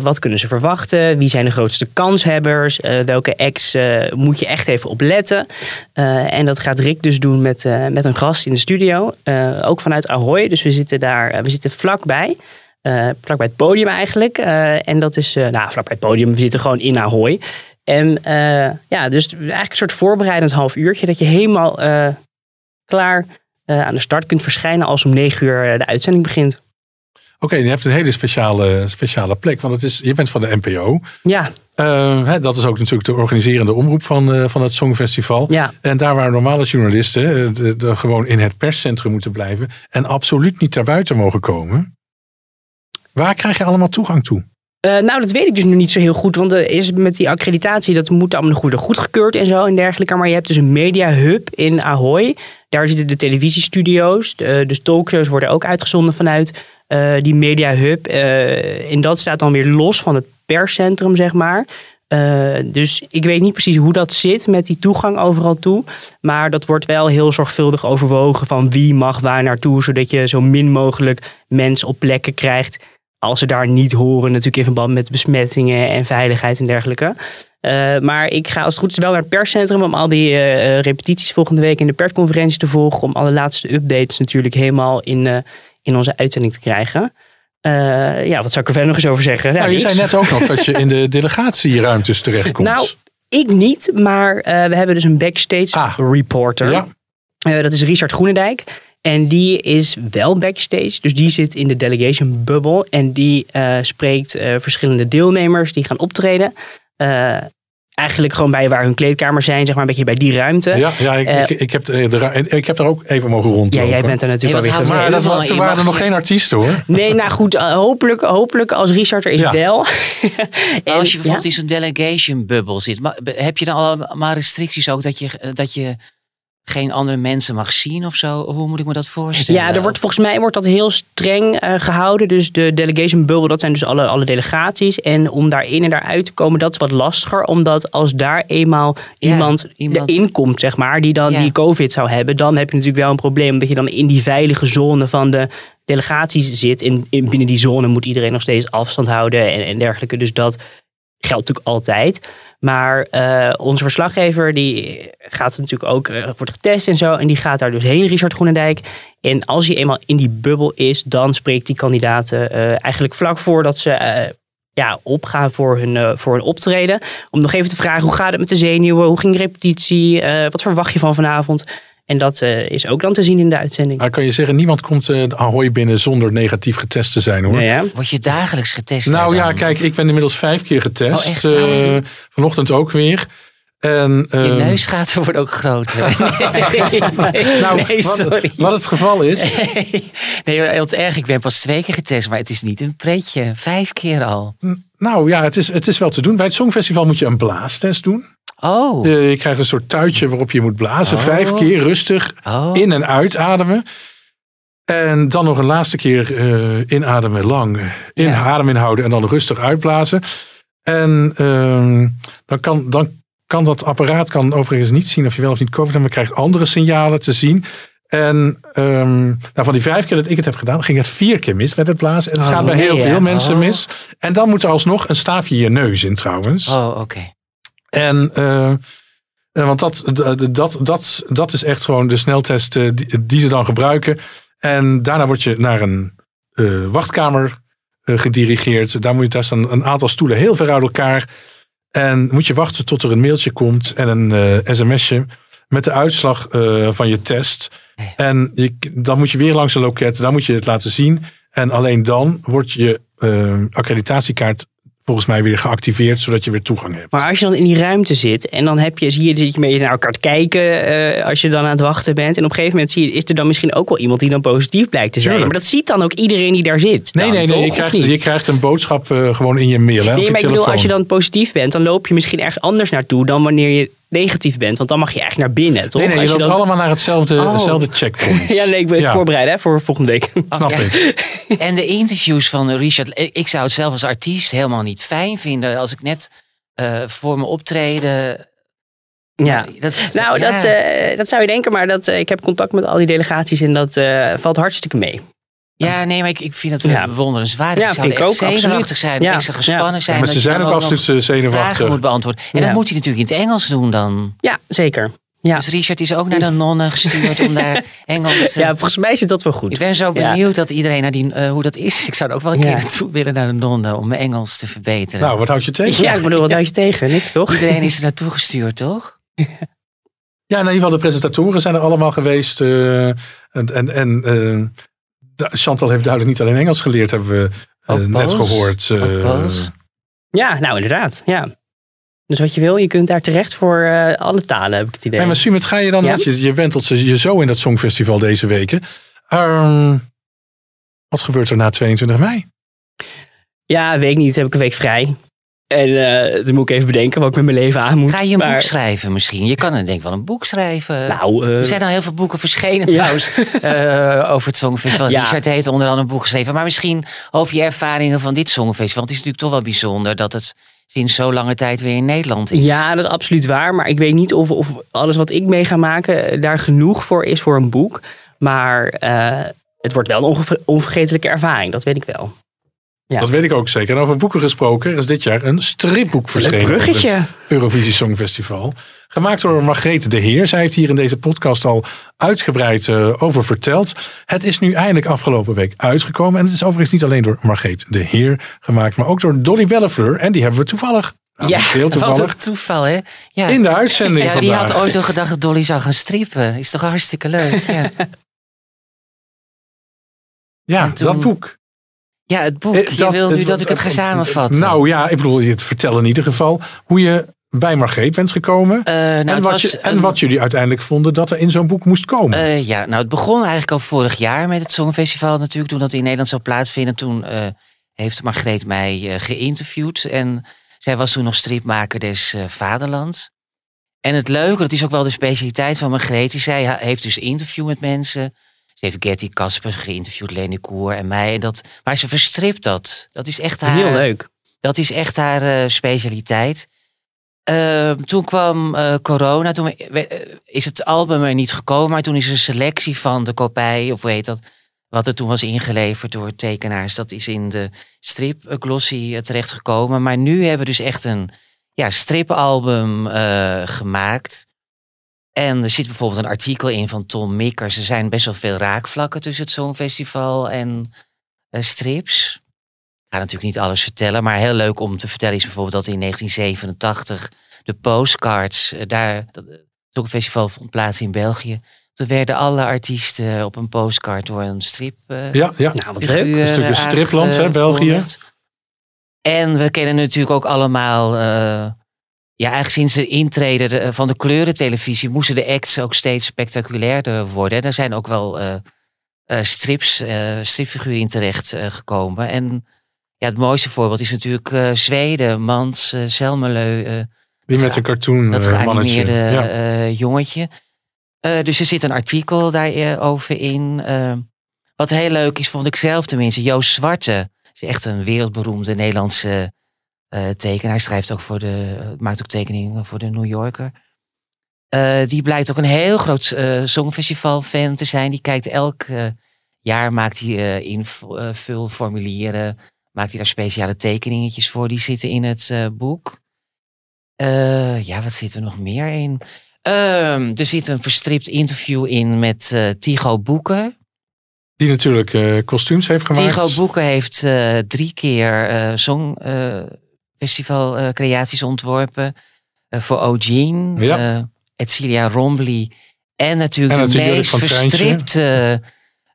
wat kunnen ze verwachten? Wie zijn de grootste kanshebbers? welke acts moet je echt even op letten? en dat gaat Rick dus doen met, met een gast in de studio. ook vanuit Ahoy, dus we zitten daar, we zitten vlakbij. Uh, vlak bij het podium eigenlijk. En dat is, uh, nou, vlak bij het podium. We zitten gewoon in Ahoy. En uh, ja, dus eigenlijk een soort voorbereidend half uurtje. Dat je helemaal uh, klaar uh, aan de start kunt verschijnen als om negen uur de uitzending begint. Oké, okay, je hebt een hele speciale, speciale plek. Want het is, je bent van de NPO. Ja. Hè, dat is ook natuurlijk de organiserende omroep van, van het Songfestival. Ja. En daar waar normale journalisten de, de, gewoon in het perscentrum moeten blijven. En absoluut niet buiten mogen komen. Waar krijg je allemaal toegang toe? Uh, nou, dat weet ik dus nu niet zo heel goed. Want er is met die accreditatie, dat moet allemaal nog worden goedgekeurd en zo en dergelijke. Maar je hebt dus een media hub in Ahoy. Daar zitten de televisiestudio's. De, dus talkshows worden ook uitgezonden vanuit uh, die media hub. Uh, en dat staat dan weer los van het perscentrum, zeg maar. dus ik weet niet precies hoe dat zit met die toegang overal toe. Maar dat wordt wel heel zorgvuldig overwogen van wie mag waar naartoe. Zodat je zo min mogelijk mensen op plekken krijgt als ze daar niet horen, natuurlijk in verband met besmettingen en veiligheid en dergelijke. Uh, maar ik ga als het goed is wel naar het perscentrum om al die uh, repetities volgende week in de persconferentie te volgen. Om alle laatste updates natuurlijk helemaal in, uh, in onze uitzending te krijgen. ja, wat zou ik er verder nog eens over zeggen? Nou, je zei net ook nog dat je in de delegatieruimtes terechtkomt. Nou, ik niet, maar we hebben dus een backstage ah, reporter. Ja. Eh, dat is Richard Groenendijk. En die is wel backstage. Dus die zit in de delegation bubble. En die eh, spreekt eh, verschillende deelnemers die gaan optreden. Eh, eigenlijk gewoon bij waar hun kleedkamers zijn. Zeg maar een beetje bij die ruimte. Ja, ja ik, ik, ik, heb, de, ik heb daar ook even mogen rondlopen. Ja, jij bent er natuurlijk alweer houdt Maar dat, was- toen waren er nog geen artiesten hoor. Nee, nou goed. hopelijk, hopelijk als Richard er is Ja. wel. Maar En- als je bijvoorbeeld ja. in zo'n delegation bubbel zit, ma- be- heb je dan allemaal restricties ook dat je, dat je geen andere mensen mag zien of zo? Hoe moet ik me dat voorstellen? Ja, er wordt, volgens mij wordt dat heel streng eh, gehouden. Dus de delegation bubble, dat zijn dus alle, alle delegaties. En om daarin en daaruit te komen, dat is wat lastiger. Omdat als daar eenmaal Ja, iemand, iemand- erin komt, zeg maar, die dan Ja. die covid zou hebben. Dan heb je natuurlijk wel een probleem. Omdat je dan in die veilige zone van de delegaties zit. En in, binnen die zone moet iedereen nog steeds afstand houden en, en dergelijke. Dus dat geldt natuurlijk altijd. Maar eh, onze verslaggever die gaat natuurlijk ook, eh, wordt getest en zo. En die gaat daar dus heen, Richard Groenendijk. En als hij eenmaal in die bubbel is, dan spreekt die kandidaten eh, eigenlijk vlak voordat ze ja, opgaan voor hun, voor hun optreden. Om nog even te vragen, hoe gaat het met de zenuwen? Hoe ging de repetitie? Wat verwacht je van vanavond? En dat eh, is ook dan te zien in de uitzending. Maar kan je zeggen, niemand komt eh, de Ahoy binnen zonder negatief getest te zijn hoor. Nee, hè? Word je dagelijks getest? Nou ja, kijk, ik ben inmiddels vijf keer getest. Oh, echt? Eh, Nou, vanochtend ook weer. En, Je eh, neusgaten worden ook groter. nee, nee, nou, nee, wat het geval is, nee, heel erg. Ik ben pas twee keer getest, maar het is niet een pretje. Vijf keer al. nou ja, het is, het is wel te doen. Bij het Songfestival moet je een blaastest doen. Oh, Eh, je krijgt een soort tuitje waarop je moet blazen. Oh. Vijf keer rustig oh. in- en uitademen. En dan nog een laatste keer eh, inademen, lang in Ja. adem inhouden en dan rustig uitblazen. En ehm, dan, kan, dan kan dat apparaat kan overigens niet zien of je wel of niet COVID hebt, maar krijgt andere signalen te zien. En ehm, nou, van die vijf keer dat ik het heb gedaan, ging het vier keer mis met het blazen. En het Oh, gaat bij nee, heel ja. veel mensen Oh. mis. En dan moet er alsnog een staafje je neus in trouwens. Oh, oké. En eh, want dat, dat, dat, dat, is echt gewoon de sneltest eh, die, die ze dan gebruiken. En daarna word je naar een eh, wachtkamer gedirigeerd. Daar moet je testen een, een aantal stoelen heel ver uit elkaar. En moet je wachten tot er een mailtje komt en een sms'je met de uitslag van je test. En je, dan moet je weer langs een loket, dan moet je het laten zien. En alleen dan wordt je eh, accreditatiekaart volgens mij weer geactiveerd, zodat je weer toegang hebt. Maar als je dan in die ruimte zit en dan heb je, zie je, zit je een beetje naar elkaar te kijken eh, als je dan aan het wachten bent. En op een gegeven moment zie je, is er dan misschien ook wel iemand die dan positief blijkt te zijn. Tuurlijk. Maar dat ziet dan ook iedereen die daar zit. Nee, dan, nee, nee. toch? Je krijgt, je krijgt een boodschap eh, gewoon in je mail. Hè, op Nee, je maar ik bedoel, telefoon. als je dan positief bent, dan loop je misschien ergens anders naartoe dan wanneer je negatief bent. Want dan mag je eigenlijk naar binnen, toch? Nee, nee, je loopt dan- allemaal naar hetzelfde, Oh. hetzelfde checkpoint. Ja, nee, ik ben Ja. voorbereid hè, voor volgende week. Snap Ja. ik. En de interviews van Richard, ik zou het zelf als artiest helemaal niet fijn vinden als ik net eh, voor mijn optreden. Ja. Dat, Nou, ja. dat, eh, dat zou je denken, maar dat, eh, ik heb contact met al die delegaties en dat eh, valt hartstikke mee. Ja, nee, maar ik, ik vind het Ja. bewonderenswaardig. Ja, ik zou vind ik echt ook, absoluut. zenuwachtig zijn, Ja. extra gespannen Ja. zijn. Ja, maar ze zijn ook absoluut eh, vragen zenuwachtig. moet beantwoorden. En Ja. dat moet hij natuurlijk in het Engels doen dan. Ja, zeker. Ja. Dus Richard is ook naar de nonnen gestuurd om daar Engels... eh, ja, volgens mij zit dat wel goed. Ik ben zo Ja. benieuwd dat iedereen naar die, eh, hoe dat is. Ik zou er ook wel een Ja. keer naartoe willen naar de nonnen om mijn Engels te verbeteren. Nou, wat houd je tegen? Ja, ik bedoel, wat houd je tegen? Niks, toch? Iedereen is er naartoe gestuurd, toch? Ja, in ieder geval de presentatoren zijn er allemaal geweest. eh, en en, en eh, Chantal heeft duidelijk niet alleen Engels geleerd, hebben we eh, net gehoord. eh? Ja, nou inderdaad. Ja. Dus wat je wil, je kunt daar terecht voor eh, alle talen, heb ik het idee. Hey, maar Sumit, ga je dan, Ja? want je, je wentelt ze- je zo in dat Songfestival deze weken. Ehm, wat gebeurt er na 22 mei? Ja, weet ik niet. Heb ik een week vrij. En eh, dan moet ik even bedenken wat ik met mijn leven aan moet. Ga je een maar, boek schrijven misschien? Je kan dan denk ik wel een boek schrijven. Nou, eh, er zijn al heel veel boeken verschenen Ja. trouwens eh, over het Songfestival. Ja. Richard heeft onder andere een boek geschreven. Maar misschien over je ervaringen van dit Songfestival. Want het is natuurlijk toch wel bijzonder dat het sinds zo lange tijd weer in Nederland is. Ja, dat is absoluut waar. Maar ik weet niet of, of alles wat ik mee ga maken daar genoeg voor is voor een boek. Maar het wordt wel een onvergetelijke ervaring. Dat weet ik wel. Ja. Dat weet ik ook zeker. En over boeken gesproken, er is dit jaar een stripboek verschenen. over bruggetje. het Eurovisie Songfestival. Gemaakt door Margreet de Heer. Zij heeft hier in deze podcast al uitgebreid eh, over verteld. Het is nu eindelijk afgelopen week uitgekomen. En het is overigens niet alleen door Margreet de Heer gemaakt, maar ook door Dolly Bellefleur. En die hebben we toevallig Nou, ja, heel wat toevallig. een toeval, hè? Ja. In de uitzending ja, Wie vandaag. had ooit nog gedacht dat Dolly zou gaan strippen? Is toch hartstikke leuk? Ja, Ja, toen- dat boek. Ja het boek. Eh, Je wil nu het- dat ik het ga het- samenvatten. Nou ja, ik bedoel, het vertel in ieder geval hoe je bij Margreet bent gekomen. nou, en, wat was je, en wat jullie uiteindelijk vonden dat er in zo'n boek moest komen. Eh, ja, nou het begon eigenlijk al vorig jaar met het Songfestival natuurlijk. Toen dat in Nederland zou plaatsvinden. Toen eh, heeft Margreet mij eh, geïnterviewd. En zij was toen nog stripmaker des eh, Vaderlands. En het leuke, dat is ook wel de specialiteit van Margreet. is Zij heeft dus interview met mensen. Ze heeft Getty Kasper geïnterviewd, Leni Koer en mij. En dat, maar ze verstript dat. Dat is echt haar... Heel leuk. Dat is echt haar eh, specialiteit. Ehm, toen kwam eh, corona, toen we- we- eh, is het album er niet gekomen, maar toen is er een selectie van de kopij, of hoe heet dat, wat er toen was ingeleverd door tekenaars, dat is in de strip eh, glossy eh, terechtgekomen. Maar nu hebben we dus echt een ja, stripalbum eh, gemaakt. En er zit bijvoorbeeld een artikel in van Tom Mikkers. Er zijn best wel veel raakvlakken tussen het Songfestival en eh, strips. Ik ga natuurlijk niet alles vertellen, maar heel leuk om te vertellen is bijvoorbeeld dat in 1987 de postcards, eh, daar, dat- het Songfestival vond plaats in België. Toen werden alle artiesten op een postcard door een strip. eh, ja, ja. Nou, wat figuur, Een stukje eh, stripland, hè, België. En we kennen natuurlijk ook allemaal, eh, ja, eigenlijk sinds de intrede de- van de kleurentelevisie moesten de acts ook steeds spectaculairder worden. En er zijn ook wel eh, eh, strips, eh, stripfiguren in terecht eh, gekomen. En ja, het mooiste voorbeeld is natuurlijk eh, Zweden, Mans, eh Selmeleu. eh, Die met een cartoon dat eh, geanimeerde Ja. eh, jongetje. Eh, dus er zit een artikel daarover over in. Eh, wat heel leuk is, vond ik zelf tenminste. Joost Zwarte is echt een wereldberoemde Nederlandse eh, tekenaar. Hij schrijft ook voor de, maakt ook tekeningen voor de New Yorker. Eh, die blijkt ook een heel groot eh songfestival fan te zijn. Die kijkt elk eh, jaar, maakt hij eh, invulformulieren, maakt hij daar speciale tekeningetjes voor. Die zitten in het eh, boek. Eh, ja, wat zit er nog meer in? Ehm, er zit een verstript interview in met eh Tigo Boeken. Die natuurlijk eh, kostuums heeft gemaakt. Tigo Boeken heeft eh, drie keer eh songfestival creaties ontworpen. Eh, voor Eugene, Ja. eh, Edcilia Rombly en natuurlijk En de natuurlijk meest verstripte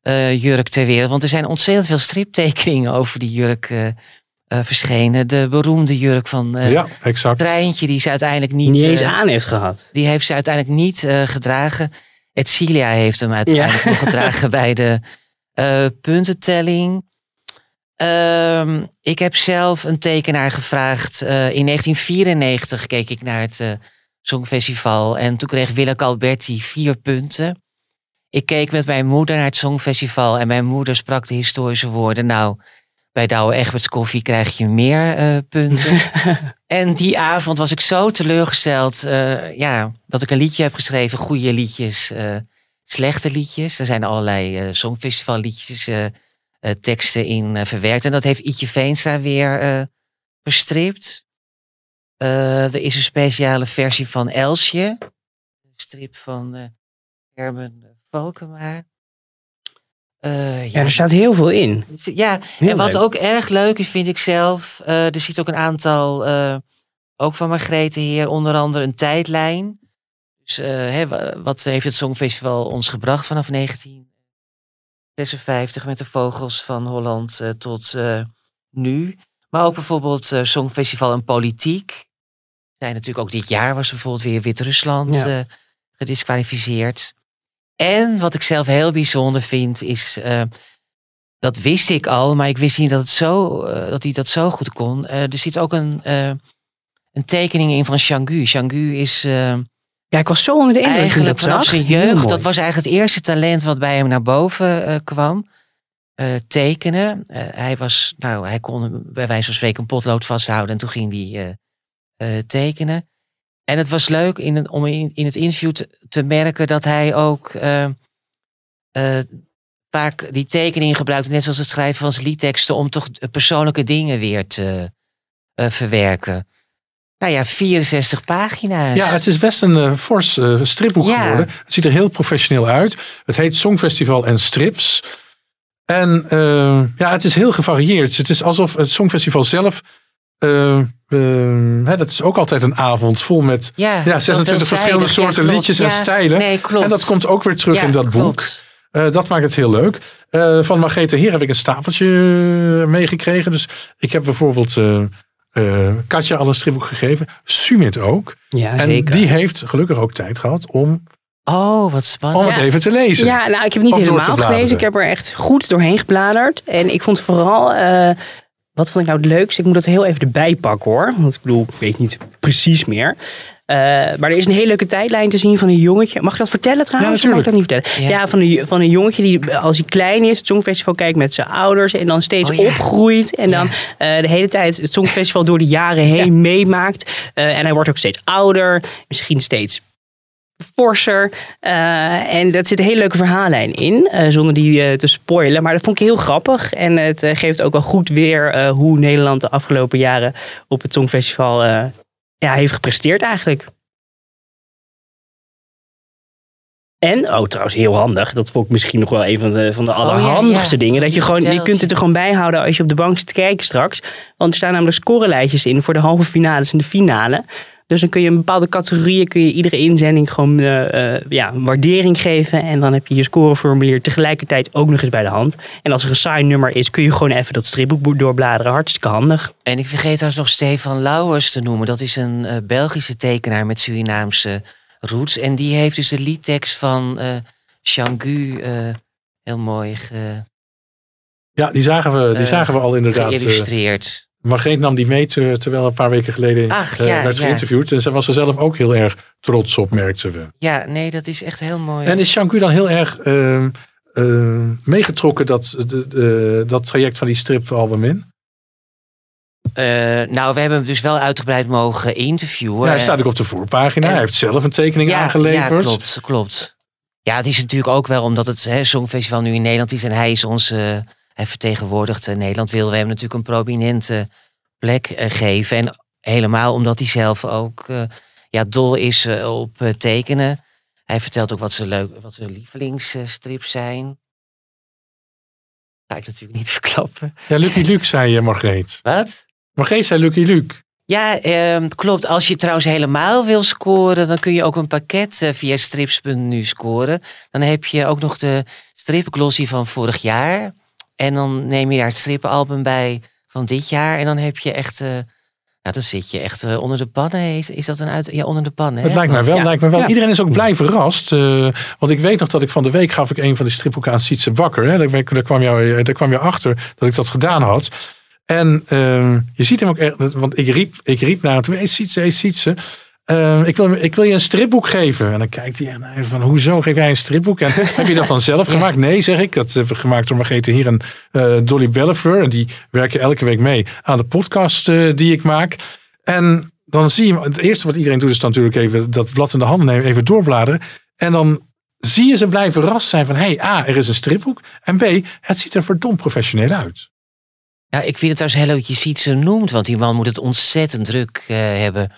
eh, jurk ter wereld. Want er zijn ontzettend veel striptekeningen over die jurk eh, eh, verschenen. De beroemde jurk van eh Ja, exact. Treintje, die ze uiteindelijk niet... Niet eens eh, aan heeft gehad. die heeft ze uiteindelijk niet eh, gedragen. Edcilia heeft hem uiteindelijk Ja. nog gedragen bij de eh, puntentelling. Ehm, ik heb zelf een tekenaar gevraagd. eh, in 1994 keek ik naar het eh, Songfestival. En toen kreeg Willeke Alberti vier punten. Ik keek met mijn moeder naar het Songfestival. En mijn moeder sprak de historische woorden. Nou, bij Douwe Egberts koffie krijg je meer eh, punten. En die avond was ik zo teleurgesteld ja, dat ik een liedje heb geschreven. Goede liedjes, slechte liedjes. Er zijn allerlei songfestival liedjes, teksten in eh, verwerkt. En dat heeft Ietje Veenstra weer eh, verstript. Eh, er is een speciale versie van Elsje. Een strip van eh Herman Valkema. Eh, Ja, er staat heel veel in. ja, Heel en wat leuk. ook erg leuk is, vind ik zelf. eh, er zit ook een aantal, eh, ook van Margrethe Heer, onder andere een tijdlijn. Dus eh, hè, wa- wat heeft het Songfestival ons gebracht vanaf 1956 met de vogels van Holland eh, tot eh, nu. Maar ook bijvoorbeeld eh, Songfestival en politiek. Zijn natuurlijk ook dit jaar was bijvoorbeeld weer Wit-Rusland Ja. gedisqualificeerd. En wat ik zelf heel bijzonder vind, is. dat wist ik al, maar ik wist niet dat, het zo, dat hij dat zo goed kon. Er zit ook een, een tekening in van Changu. Changu is. Ja, ik was zo onder de indruk eigenlijk dat vanaf zijn jeugd. Dat was eigenlijk het eerste talent wat bij hem naar boven eh, kwam. Eh, tekenen. Eh, hij, was, nou, hij kon bij wijze van spreken een potlood vasthouden en toen ging hij tekenen. En het was leuk in om in, in het interview te, te merken dat hij ook eh, eh, vaak die tekeningen gebruikte, net zoals het schrijven van zijn liedteksten, om toch persoonlijke dingen weer te verwerken. Nou ja, 64 pagina's. Ja, het is best een eh, fors eh, stripboek Ja. geworden. Het ziet er heel professioneel uit. Het heet Songfestival en Strips. En eh, ja, het is heel gevarieerd. Het is alsof het Songfestival zelf hè, dat is ook altijd een avond vol met Ja, ja, 26 veelzijdig. verschillende soorten liedjes en stijlen. nee. En dat komt ook weer terug in dat boek. klopt. Dat maakt het heel leuk. Van Margrethe Heer heb ik een stapeltje meegekregen. Dus ik heb bijvoorbeeld eh, Katja al een stripboek gegeven. Sumit ook. Ja, en zeker. die heeft gelukkig ook tijd gehad om, Oh, wat spannend. om het Ja. even te lezen. Ja, nou, ik heb niet helemaal gelezen. Ik heb er echt goed doorheen gebladerd. En ik vond vooral, eh, wat vond ik nou het leukste? Ik moet dat heel even erbij pakken hoor. Want ik bedoel, ik weet niet precies meer. Eh, maar er is een hele leuke tijdlijn te zien van een jongetje. Mag ik dat vertellen trouwens? Ja, mag ik dat niet vertellen? Ja, Ja. van, een, van een jongetje die als hij klein is, het Songfestival kijkt met zijn ouders. En dan steeds Oh, ja. opgroeit. En dan eh, de hele tijd het Songfestival door de jaren heen meemaakt. Eh, en hij wordt ook steeds ouder. Misschien steeds forser. En dat zit een hele leuke verhaallijn in, zonder die te spoilen. Maar dat vond ik heel grappig. En het geeft ook wel goed weer hoe Nederland de afgelopen jaren op het Songfestival ja, heeft gepresteerd eigenlijk. En, oh trouwens heel handig, dat vond ik misschien nog wel een van de, van de Oh, ja, allerhandigste ja, dingen. dat je gewoon, je kunt het er gewoon bij houden als je op de bank zit te kijken straks. Want er staan namelijk scorelijstjes in voor de halve finales en de finale. Dus dan kun je een bepaalde categorieën, kun je iedere inzending gewoon eh, eh, ja, een waardering geven. En dan heb je je scoreformulier tegelijkertijd ook nog eens bij de hand. En als er een saai nummer is, kun je gewoon even dat stripboek doorbladeren. Hartstikke handig. En ik vergeet trouwens nog Stefan Lauwers te noemen. Dat is een eh, Belgische tekenaar met Surinaamse roots. En die heeft dus de liedtekst van eh Changu eh, heel mooi ge- Ja, die zagen we, die zagen we al inderdaad. eh, geïllustreerd. Margreet nam die mee te- terwijl een paar weken geleden Ach, eh, ja, werd ja. geïnterviewd. En ze was er zelf ook heel erg trots op, merkten we. Ja, nee, dat is echt heel mooi. En is Shanku dan heel erg ehm, ehm, meegetrokken dat, de, de- dat traject van die stripalbum in? Eh, nou, we hebben hem dus wel uitgebreid mogen interviewen. Ja, hij staat ook op de voorpagina. hij heeft zelf een tekening ja, aangeleverd. Ja, klopt, klopt. Ja, het is natuurlijk ook wel omdat het hè, Songfestival nu in Nederland is en hij is ons, eh, hij vertegenwoordigt eh, Nederland, willen we hem natuurlijk een prominente plek eh, geven. En helemaal omdat hij zelf ook eh, ja, dol is op tekenen. Hij vertelt ook wat zijn, leuk, wat zijn lievelingsstrips zijn. Ga ik natuurlijk niet verklappen. Ja, Lucky Luke, zei je, Margreet. Wat? Margreet zei Lucky Luke. Ja, ehm, klopt. Als je trouwens helemaal wil scoren, dan kun je ook een pakket eh, via strips.nu scoren. Dan heb je ook nog de stripglossie van vorig jaar. En dan neem je daar het stripalbum bij van dit jaar. En dan heb je echt, eh, nou dan zit je echt eh, onder de pannen. Is, is dat een uit? Ja, onder de pannen. Het lijkt mij wel. Ja. Lijkt mij wel. Ja. Iedereen is ook blij verrast. eh, want ik weet nog dat ik van de week gaf ik een van die stripboeken aan Sietse Bakker. Hè. Daar, kwam jou, daar kwam je achter dat ik dat gedaan had. En ehm, je ziet hem ook echt. Want ik riep, ik riep naar hem toe. Hey Sietse, hey Sietse. Eh, ik, wil, ik wil je een stripboek geven. En dan kijkt hij echt naar me van, hoezo geef jij een stripboek? En heb je dat dan zelf gemaakt? Nee, zeg ik. Dat hebben we gemaakt door Margrethe hier en eh, Dolly Bellefleur. En die werken elke week mee aan de podcast eh, die ik maak. En dan zie je, het eerste wat iedereen doet is dan natuurlijk even dat blad in de handen nemen, even doorbladeren. En dan zie je ze blij verrast zijn van, hey, A, er is een stripboek. En B, het ziet er verdomd professioneel uit. Ja, ik vind het trouwens heel leuk dat je ziet ze noemt, want die man moet het ontzettend druk hebben.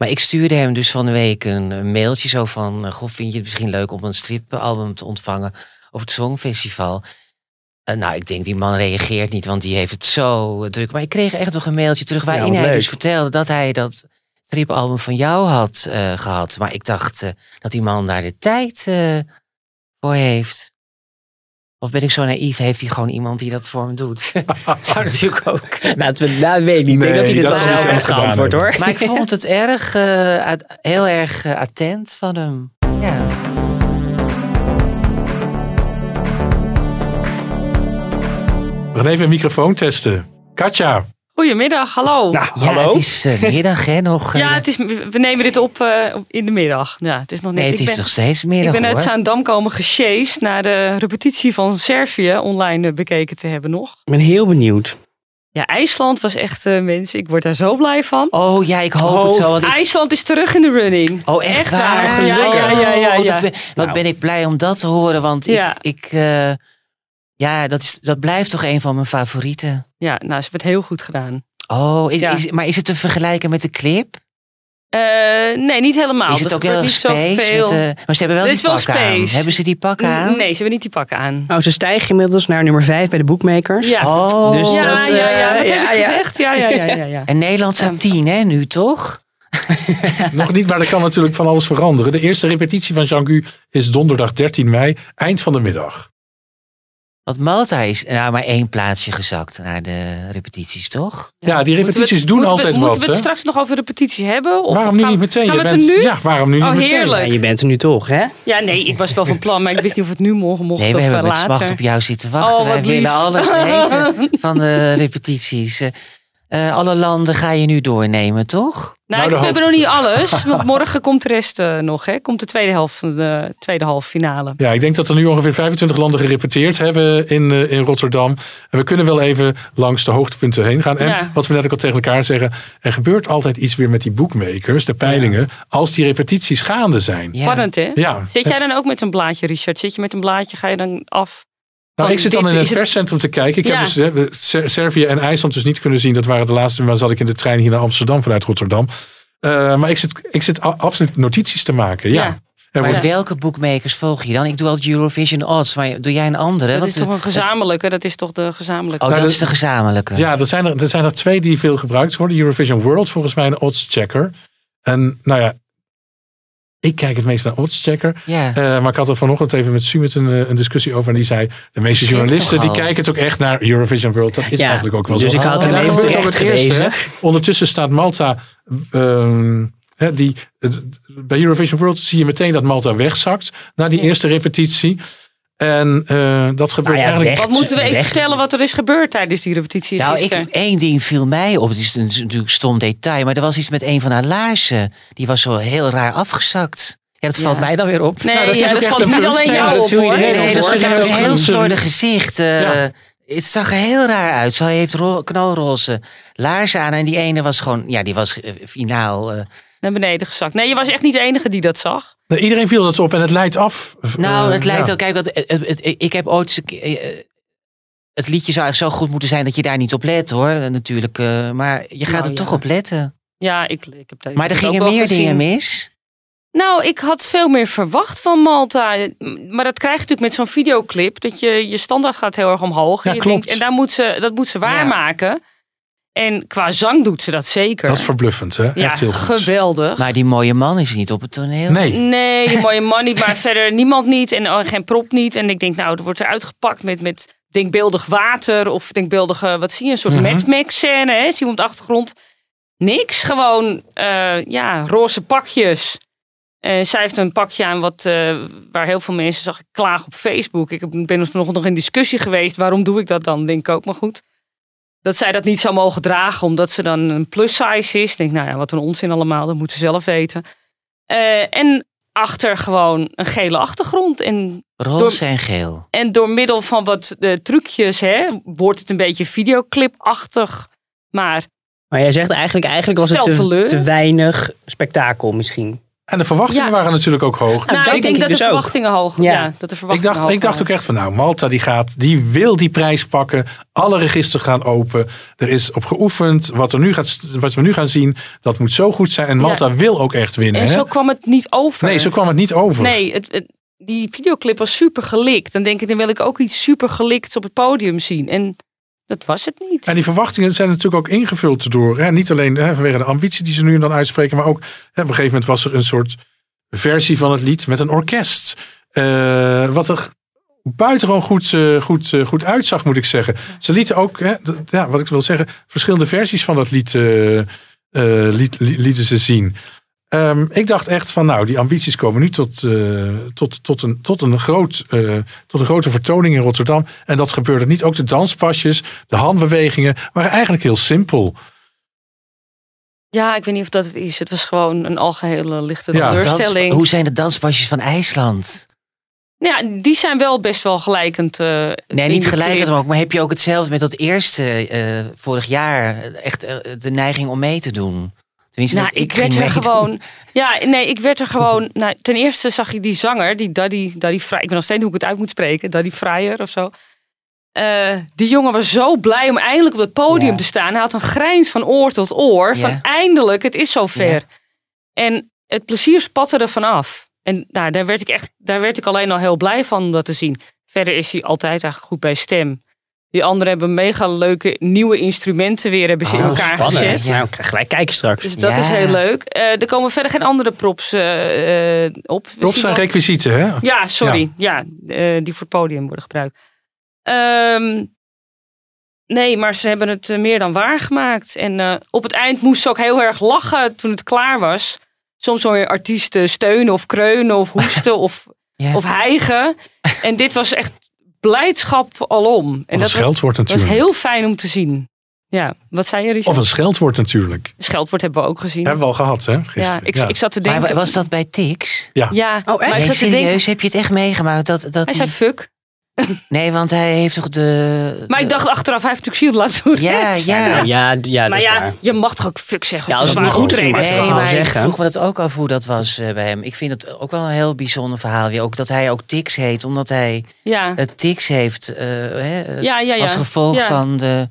Maar ik stuurde hem dus van de week een, mailtje zo van, eh, goh, vind je het misschien leuk om een stripalbum te ontvangen over het Songfestival? Eh, nou, ik denk die man reageert niet, want die heeft het zo druk. Maar ik kreeg echt nog een mailtje terug waarin hij dus vertelde dat hij dat stripalbum van jou had eh, gehad. Maar ik dacht dat die man daar de tijd voor heeft. Of ben ik zo naïef? Heeft hij gewoon iemand die dat voor hem doet? dat zou natuurlijk ook. Laten we, nou, weet ik niet. Ik denk dat hij dit dat wel zal hij zelf zelf heeft gedaan geantwoord hoor. Maar ik vond het erg, eh, at- heel erg eh, attent van hem. Ja. We gaan even een microfoon testen. Katja. Goedemiddag, hallo. ja, het is eh, middag hè nog. eh. Ja, het is, we nemen dit op eh, op- in de middag. Ja, het is nog net, nee, het ik is ben- nog steeds middag Ik ben uit hoor. Zaandam komen gesjeest naar de repetitie van Servië online eh, bekeken te hebben nog. Ik ben heel benieuwd. Ja, IJsland was echt, eh, mensen, ik word daar zo blij van. Oh ja, ik hoop het zo. want ik- IJsland is terug in de running. Oh, echt, waar? Ja, ja, ja, ja. Oh, ja. Wat, ben, wat ben ik blij om dat te horen, want Ja. ik, ik eh, ja, dat, is, dat blijft toch een van mijn favorieten. Ja, nou, ze hebben het heel goed gedaan. Oh, is, Ja. is- maar is het te vergelijken met de clip? Eh, nee, niet helemaal. Is het ook heel niet space? zoveel. Maar ze hebben wel die is wel pakken aan. space. Hebben ze die pakken aan? Nee, ze hebben niet die pakken aan. Oh, ze stijgen inmiddels naar nummer 5 bij de boekmakers. Ja. Oh. Dus ja, dat, ja, ja, eh, ja, heb ik ja. gezegd? Ja, ja, ja, ja. ja. En Nederland staat tien, hè, nu toch? Nog niet, maar er kan natuurlijk van alles veranderen. De eerste repetitie van Jean-Gu is donderdag 13 mei, eind van de middag. Want Malta is nou maar één plaatsje gezakt naar de repetities, toch? Ja, die Moeten we repetities het- doen moeten we- altijd Moeten wat. we het hè? straks nog over repetitie hebben? Of Waarom nu niet meteen? Gaan Je we het er nu? Ja, waarom nu niet Oh, meteen? heerlijk. Ja, je bent er nu toch, hè? Ja, nee, ik was wel van plan, maar ik wist niet of het nu mocht, mocht Nee, we of hebben eh, met later. smacht op jou zitten wachten. Oh, Wij willen alles weten van de repetities. Eh, alle landen ga je nu doornemen, toch? Nou, Nou, we hebben nog niet alles, want morgen komt de rest eh, nog. Hè? Komt de tweede helft van de tweede halve finale. Ja, ik denk dat er nu ongeveer 25 landen gerepeteerd hebben in, eh, in Rotterdam. En we kunnen wel even langs de hoogtepunten heen gaan. En Ja. wat we net ook al tegen elkaar zeggen. Er gebeurt altijd iets weer met die boekmakers, de peilingen. Als die repetities gaande zijn. Spannend, hè? Ja. Zit jij dan ook met een blaadje, Richard? Zit je met een blaadje, ga je dan af? Nou, Oh, ik zit dan in het perscentrum te kijken. Ik Ja. heb dus Servië en IJsland dus niet kunnen zien. Dat waren de laatste. Maar zat ik in de trein hier naar Amsterdam vanuit Rotterdam. Eh, maar ik zit, ik zit absoluut notities te maken. Ja. Ja. Maar wordt- welke boekmakers volg je dan? Ik doe altijd Eurovision Odds, maar doe jij een andere? Dat Wat is toch een gezamenlijke? Dat is toch de gezamenlijke? Oh, Nou, dat dat- is de gezamenlijke. Ja, er zijn er, er zijn er twee die veel gebruikt worden. Eurovision World volgens mij een odds checker. En nou ja, ik kijk het meest naar odds checker. Ja. Eh, maar ik had er vanochtend even met Sumit een, eh, een discussie over. En die zei, de meeste journalisten die kijken toch echt naar Eurovision World. Dat is Ja, eigenlijk ook wel dus zo. ik had daar even ook terecht het hè. Ondertussen staat Malta... ehm, hè, die, het- bij Eurovision World zie je meteen dat Malta wegzakt. Na die eerste repetitie. En eh, dat gebeurt ja, eigenlijk... Wat moeten we even vertellen wat er is gebeurd tijdens die repetitie Nou, ik, gisteren? één ding viel mij op. Het is een- natuurlijk een stom detail. Maar er was iets met een van haar laarzen. Die was zo heel raar afgezakt. Ja, dat valt mij dan weer op. Nee, Nou, dat is ook dat echt valt een niet alleen jou op hoor. Nee, dat een heel slordig gezicht. eh, Ja. Het zag er heel raar uit. Ze heeft ro- knalroze laarzen aan. En die ene was gewoon, ja, die was eh, finaal. Naar beneden gezakt. Nee, je was echt niet de enige die dat zag. Nee, iedereen viel dat op en het leidt af. Nou, Eh, het lijkt ja. ook, kijk, want, het, het- het- ik heb ooit eens een keer, eh, het liedje zou eigenlijk zo goed moeten zijn dat je daar niet op let hoor, natuurlijk. eh, maar je gaat Nou, er toch op letten. Ja, ik, ik heb dat Maar er gingen meer gezien. dingen mis. Nou, ik had veel meer verwacht van Malta. Maar dat krijg je natuurlijk met zo'n videoclip. Dat je, je standaard gaat heel erg omhoog. Ja, en je klopt. denkt, en daar moet ze, dat moet ze waarmaken. En qua zang doet ze dat zeker. Dat is verbluffend, hè? ja, Echt heel goed. geweldig. Maar die mooie man is niet op het toneel. Nee. Nee, die mooie man niet, maar verder niemand niet. En oh, geen prop niet. En ik denk, nou, er wordt er uitgepakt met, met denkbeeldig water. Of denkbeeldige, wat zie je, een soort Mhm. Mad Max scène. Hè? Zie je op de achtergrond. Niks, gewoon eh, ja, roze pakjes. Eh, zij heeft een pakje aan wat, eh, waar heel veel mensen zag ik klagen op Facebook. Ik ben nog, nog in discussie geweest. Waarom doe ik dat dan? Denk ik ook, maar goed. Dat zij dat niet zou mogen dragen omdat ze dan een plus size is. Ik denk, nou ja, wat een onzin allemaal. Dat moeten ze zelf weten. Eh, en achter gewoon een gele achtergrond. En Roze en geel. en door middel van wat eh, trucjes hè, wordt het een beetje videoclipachtig. Maar Maar jij zegt eigenlijk, eigenlijk was het te weinig spektakel misschien. En de verwachtingen Ja. waren natuurlijk ook hoog. nou, ik denk denk ik dat dus de ook. verwachtingen hoog Ja. ja. dat de Ik dacht, hoog ik dacht ook echt van nou, Malta die gaat, die wil die prijs pakken. Alle registers gaan open. Er is op geoefend. Wat, er nu gaat, wat we nu gaan zien, dat moet zo goed zijn. En Malta Ja. wil ook echt winnen. En Hè? zo kwam het niet over. Nee, zo kwam het niet over. Nee, het, het- die videoclip was super gelikt. Dan denk ik, dan wil ik ook iets super gelikts op het podium zien. En dat was het niet. En die verwachtingen zijn natuurlijk ook ingevuld door, hè, niet alleen hè, vanwege de ambitie die ze nu en dan uitspreken, maar ook hè, op een gegeven moment was er een soort versie van het lied met een orkest. Eh, wat er buitengewoon goed, eh, goed, eh, goed uitzag, moet ik zeggen. Ze lieten ook, hè, ja, wat ik wil zeggen, verschillende versies van dat lied, liet, li- lieten ze zien. Ehm, ik dacht echt van, nou, die ambities komen nu tot, eh, tot, tot, een, tot, een groot, eh, tot een grote vertoning in Rotterdam. En dat gebeurde niet. Ook de danspasjes, de handbewegingen waren eigenlijk heel simpel. Ja, ik weet niet of dat het is. Het was gewoon een algehele lichte Ja, teleurstelling. Dans- hoe zijn de danspasjes van IJsland? Ja, die zijn wel best wel gelijkend. eh, Nee, niet de gelijk clip. maar ook. Maar heb je ook hetzelfde met dat eerste eh, vorig jaar? Echt de neiging om mee te doen? Tenminste, Nou, dat ik, werd er gewoon. Ja, nee, ik werd er gewoon. Nou, ten eerste zag je die zanger, die Daddy, Daddy Fryer. Ik ben nog steeds hoe ik het uit moet spreken. Daddy Fryer of zo. Eh, die jongen was zo blij om eindelijk op het podium te staan. Hij had een grijns van oor tot oor. Van eindelijk, het is zover. En het plezier spatte er vanaf. En nou, daar, werd ik echt, daar werd ik alleen al heel blij van om dat te zien. Verder is hij altijd eigenlijk goed bij stem. Die anderen hebben mega leuke nieuwe instrumenten weer hebben ze in Oh, elkaar spannend. gezet. Ja, ik krijg gelijk kijken straks. Dus dat is heel leuk. Eh, er komen verder geen andere props eh, eh, op. We Props zijn requisieten, hè? Ja, sorry. Ja, eh, die voor het podium worden gebruikt. Ehm, nee, maar ze hebben het meer dan waargemaakt. En eh, op het eind moest ze ook heel erg lachen toen het klaar was. Soms hoor je artiesten steunen of kreunen of hoesten of, of hijgen. En dit was echt blijdschap alom. En een dat scheldwoord was natuurlijk. heel fijn om te zien. Ja, wat zei je, Richard? Of een scheldwoord natuurlijk. Scheldwoord hebben we ook gezien. Hebben we al gehad, hè? Gisteren. Ja, ik, ik zat te denken. Maar was dat bij Tix? Ja. Ja, Oh, maar ik Nee, serieus, denken. heb je het echt meegemaakt? Dat, dat Hij zei fuck. Nee, want hij heeft toch de... Maar ik dacht achteraf, hij heeft natuurlijk Shield laten doen. Ja, ja. Ja, ja, maar ja, waar. je mag toch ook fuck zeggen? Ja, als moet goed maar Nee, maar zeggen. vroeg me dat ook af hoe dat was eh, bij hem. Ik vind het ook wel een heel bijzonder verhaal. Ook dat hij ook Tix heet, omdat hij Ja. het Tix heeft eh, hè, eh, Ja, ja, ja. als gevolg Ja. van de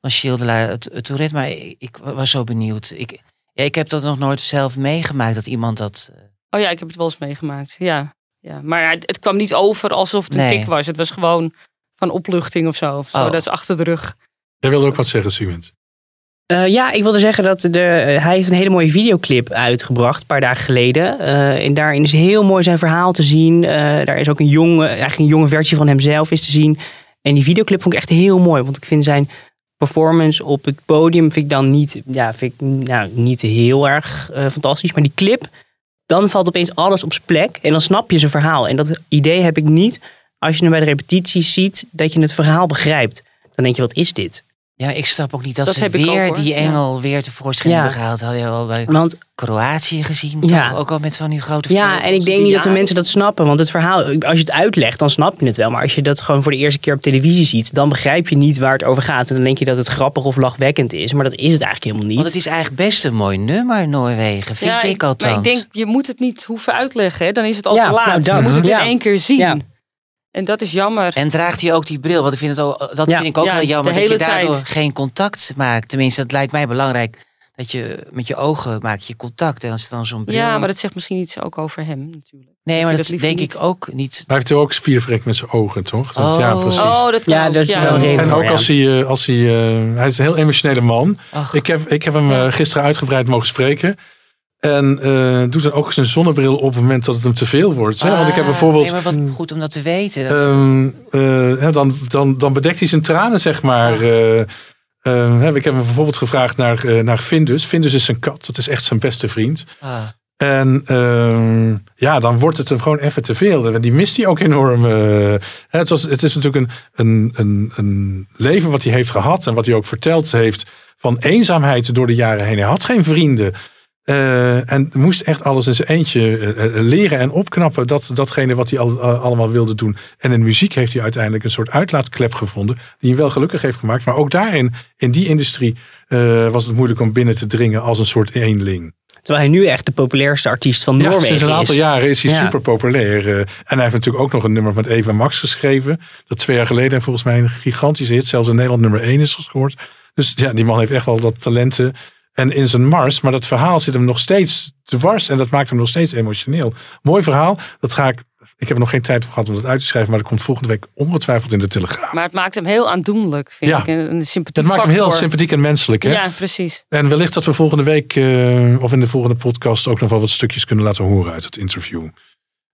van La het, het Tourette. Maar ik, ik was zo benieuwd. Ik, ja, ik heb dat nog nooit zelf meegemaakt, dat iemand dat... Oh ja, ik heb het wel eens meegemaakt. Ja. Ja. Maar het, het kwam niet over alsof het een Nee. tik was. Het was gewoon van opluchting of zo. Of zo. Oh. Dat is achter de rug. Jij wilde ook wat zeggen, Siemens. Eh, ja, ik wilde zeggen dat de, eh, hij heeft een hele mooie videoclip uitgebracht, een paar dagen geleden. Eh, en daarin is heel mooi zijn verhaal te zien. Eh, daar is ook een jonge, eigenlijk een jonge versie van hemzelf is te zien. En die videoclip vond ik echt heel mooi, want ik vind zijn performance op het podium vind ik dan niet, ja, vind ik, nou, niet heel erg eh, fantastisch. Maar die clip, dan valt opeens alles op zijn plek en dan snap je zijn verhaal. En dat idee heb ik niet als je hem bij de repetities ziet, dat je het verhaal begrijpt. Dan denk je, wat is dit? Ja, ik snap ook niet dat, Dat ze heb ik weer ook, die Ja. engel weer tevoorschijn Ja. hebben gehaald. Had je al bij Want Kroatië gezien, Ja. toch? Ook al met van die grote Ja, en ik denk niet dat de mensen dat snappen. Want het verhaal, als je het uitlegt, dan snap je het wel. Maar als je dat gewoon voor de eerste keer op televisie ziet, dan begrijp je niet waar het over gaat. En dan denk je dat het grappig of lachwekkend is. Maar dat is het eigenlijk helemaal niet. Want het is eigenlijk best een mooi nummer, Noorwegen. Vind ja, ik Maar althans. ik denk, je moet het niet hoeven uitleggen. Hè? Dan is het al Ja, te laat. nou, dat. Je moet het Ja. in één keer zien. En dat is jammer. En draagt hij ook die bril? Want ik vind het ook, dat Ja. vind ik ook Ja, wel jammer. Dat je hele daardoor tijd. geen contact maakt. Tenminste, dat lijkt mij belangrijk. Dat je met je ogen maak je contact. En als het dan zo'n bril... Ja, maar dat zegt misschien iets ook over hem natuurlijk. nee, maar dat, denk niet- ik ook niet. Hij heeft ook spiervrek met zijn ogen, toch? Dat, Oh. Ja, precies. Oh, dat kan Ja, ook, dat is ja. wel En ook als hij, eh, als hij, eh, hij is een heel emotionele man. Ik heb, ik heb hem eh, gisteren uitgebreid mogen spreken. En eh, doet dan ook zijn zonnebril op het moment dat het hem te veel wordt. Hè? Want ik heb Ah, bijvoorbeeld... Nee, maar wat goed om dat te weten. Ehm, eh, hè, dan, dan, dan bedekt hij zijn tranen, zeg maar. Hè, ik heb hem bijvoorbeeld gevraagd naar, eh, naar Findus. Findus is zijn kat. Dat is echt zijn beste vriend. Ah. En ehm, ja, dan wordt het hem gewoon even te veel. Die mist hij ook enorm. eh. Hè, het, was, het is natuurlijk een, een, een, een leven wat hij heeft gehad. En wat hij ook verteld heeft van eenzaamheid door de jaren heen. Hij had geen vrienden. Eh, en moest echt alles in zijn eentje eh, eh, leren en opknappen. Dat, datgene wat hij al, allemaal wilde doen. En in muziek heeft hij uiteindelijk een soort uitlaatklep gevonden. Die hem wel gelukkig heeft gemaakt. Maar ook daarin, in die industrie, was het moeilijk om binnen te dringen als een soort eenling. Terwijl hij nu echt de populairste artiest van Ja, Noorwegen sinds een aantal is. jaren is hij Ja. super populair. en hij heeft natuurlijk ook nog een nummer met Eva Max geschreven. Dat twee jaar geleden volgens mij een gigantische hit. Zelfs in Nederland nummer één is gescoord. Dus ja, die man heeft echt wel dat talenten. En in zijn mars. Maar dat verhaal zit hem nog steeds dwars. En dat maakt hem nog steeds emotioneel. Mooi verhaal. Dat ga ik... Ik heb er nog geen tijd voor gehad om dat uit te schrijven. Maar dat komt volgende week ongetwijfeld in de Telegraaf. Maar het maakt hem heel aandoenlijk, vind Ja. ik. Een, een sympathie Dat maakt hem heel sympathiek en menselijk. Hè? Ja, precies. En wellicht dat we volgende week eh, of in de volgende podcast ook nog wel wat stukjes kunnen laten horen uit het interview.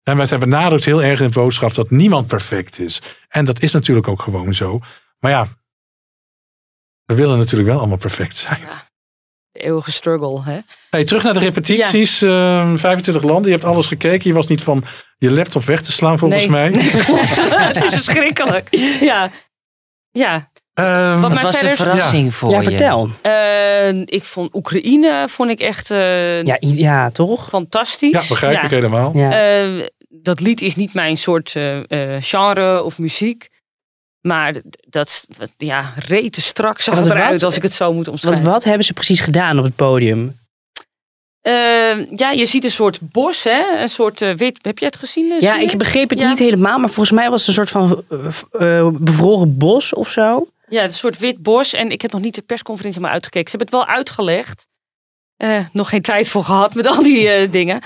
En wij hebben benadrukt heel erg in de boodschap dat niemand perfect is. En dat is natuurlijk ook gewoon zo. Maar ja, we willen natuurlijk wel allemaal perfect zijn. De eeuwige struggle, hè? Hey, terug naar de repetities. eh, 25 landen. Je hebt alles gekeken. Je was niet van je laptop weg te slaan volgens nee, mij. Nee, klopt. het is verschrikkelijk. Ja. Ja. Ehm, Wat was een verder- verrassing voor Ja, je. vertel. Eh, ik vond Oekraïne vond ik echt eh, Ja, ja, toch? fantastisch. ja, begrijp ik helemaal. Ja. Eh, dat lied is niet mijn soort eh, eh, genre of muziek. Maar dat ja, rete strak zag het want eruit als ik het zo moet Want omschrijven. wat hebben ze precies gedaan op het podium? Eh, ja, je ziet een soort bos, hè? Een soort eh, wit. Heb je het gezien? eh, Ja, ik begreep het Ja. niet helemaal, maar volgens mij was het een soort van eh, bevroren bos of zo. Ja, een soort wit bos. En ik heb nog niet de persconferentie maar uitgekeken. Ze hebben het wel uitgelegd. Nog geen tijd voor gehad met al die dingen.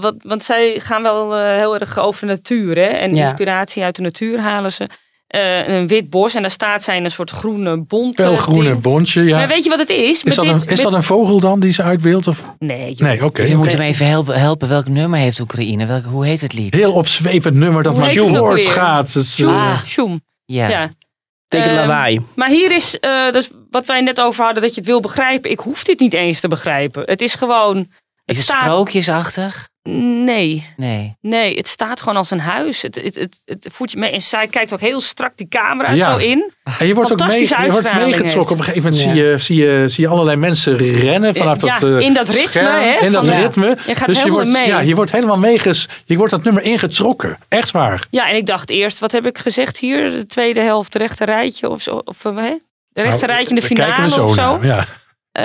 Wat, want zij gaan wel heel erg over natuur. Hè? En Ja. inspiratie uit de natuur halen ze. Eh, een wit bos en daar staat zij in een soort groene bont. eh, Felgroene ding. bontje, ja. Maar weet je wat het is? Is dat, dit- een, is met- dat een vogel dan die ze uitbeeldt? Of? Nee, joh. Nee, oké. Je moet hem even helpen, helpen. Welk nummer heeft Oekraïne? Welk, hoe heet het lied? Heel opzwepend nummer dat Hoe maar voort gaat. Sjoem, eh, sjoem. Ja. ja. Teken Ehm, lawaai. Maar hier is, eh, dus wat wij net over hadden, dat je het wil begrijpen. Ik hoef dit niet eens te begrijpen. Het is gewoon. Het Is het staat. sprookjesachtig? Nee. Nee. Nee, het staat gewoon als een huis. Het, het, het, het voert je mee. En zij kijkt ook heel strak die camera Ja. zo in. En je wordt ook mee, je wordt meegetrokken. Op een gegeven moment zie, je, zie, je, zie je allerlei mensen rennen vanaf Ja, dat eh, in dat ritme, scherm, hè, In dat van- ritme. Je gaat dus je helemaal wordt, mee. Ja, je wordt helemaal meeges... Je wordt dat nummer ingetrokken. Echt waar. Ja, en ik dacht eerst, wat heb ik gezegd hier? De tweede helft, de rechter rijtje of zo. Of, eh, hè? De rechter rijtje in de Nou, finale we of zo zo. naar, Ja. Eh,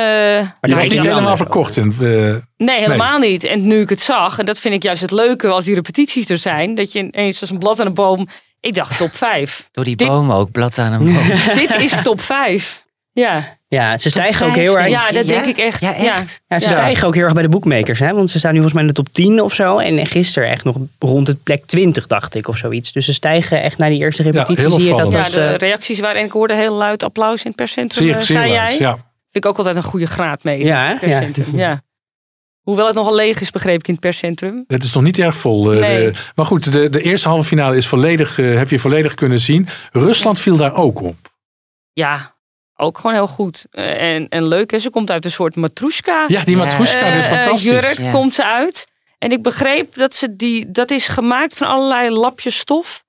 je was niet helemaal verkocht. In, eh, Nee, helemaal niet. En nu ik het zag, en dat vind ik juist het leuke als die repetities er zijn, dat je ineens als een blad aan een boom. Ik dacht top 5. Door die boom ook, blad aan een boom. Dit is top 5. Ja. Ja, ze stijgen ook heel erg. Ja, dat denk ik echt. Ja, echt? Ja, ze Ja. stijgen ook heel erg bij de boekmakers. Hè? Want ze staan nu volgens mij in de top 10 of zo. En gisteren echt nog rond het plek 20, dacht ik, of zoiets. Dus ze stijgen echt naar die eerste repetitie. heel zie je dat. Ja, de eh, reacties waren en ik hoorde heel luid applaus in het perscentrum. Zeer, zeer zei luid, jij? ja. Vind ik ook altijd een goede graad mee. Ja, perscentrum. Ja. Hoewel het nogal leeg is, begreep ik in het perscentrum. Het is nog niet erg vol. eh, Nee. de- maar goed, de, de eerste halve finale is volledig, eh, heb je volledig kunnen zien. Rusland viel daar ook op. Ja, ook gewoon heel goed. Eh, en, en leuk, hè? ze komt uit een soort matroeska. Ja, die matroeska Eh, is fantastisch. jurk Ja. komt ze uit. En ik begreep dat ze die, dat is gemaakt van allerlei lapjes stof.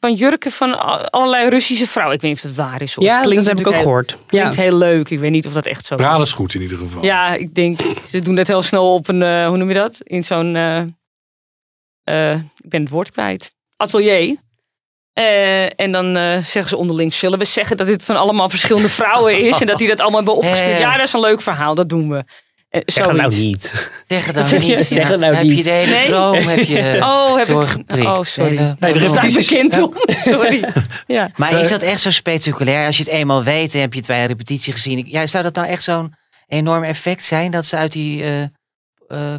Van jurken van allerlei Russische vrouwen. Ik weet niet of dat waar is. Hoor. Ja, Klinkt dat heb ik ook natuurlijk gehoord. Heel, klinkt Ja. heel leuk. Ik weet niet of dat echt zo is. Braal is goed in ieder geval. Ja, ik denk, ze doen dat heel snel op een, eh, hoe noem je dat? In zo'n, eh, eh, ik ben het woord kwijt, atelier. Eh, en dan eh, zeggen ze onderling, zullen we zeggen dat dit van allemaal verschillende vrouwen is en dat die dat allemaal hebben opgestuurd? Ja, dat is een leuk verhaal, dat doen we. Eh, Zeg het nou niet. Zeg het je? niet. Zeg het nou heb niet. je de hele Nee? droom heb je Oh, heb ik- oh, sorry. Hele- Nee, de Daar repetities, bekend om. Sorry. Ja. Maar is dat echt zo spectaculair? Als je het eenmaal weet en heb je het bij een repetitie gezien. Ja, zou dat nou echt zo'n enorm effect zijn dat ze uit die eh, eh,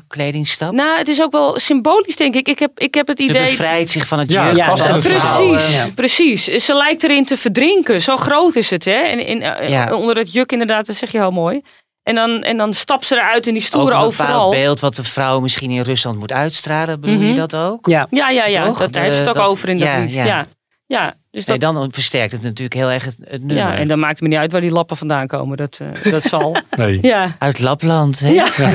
kleding stapt? Nou, het is ook wel symbolisch, denk ik. Ik heb, ik heb het Ze idee... bevrijdt zich van het Ja, juk. ja, vrouwen. Precies, Ja. precies. Ze lijkt erin te verdrinken. Zo groot is het, hè? En in, eh, Ja. onder het juk inderdaad, dat zeg je heel mooi. En dan, en dan stapt ze eruit in die Ook stoere een overal. beeld wat de vrouw misschien in Rusland moet uitstralen. Bedoel Mhm. je dat ook? Ja. Ja, ja, ja. Dat, daar heeft het ook De- dat- over in dat ja, lied. Ja, ja. ja. dus Nee, dat, dan versterkt het natuurlijk heel erg het, het nummer. ja, en dan maakt het me niet uit waar die lappen vandaan komen. Dat, eh, dat zal. Nee. Ja. Uit Lapland, hè? Ja.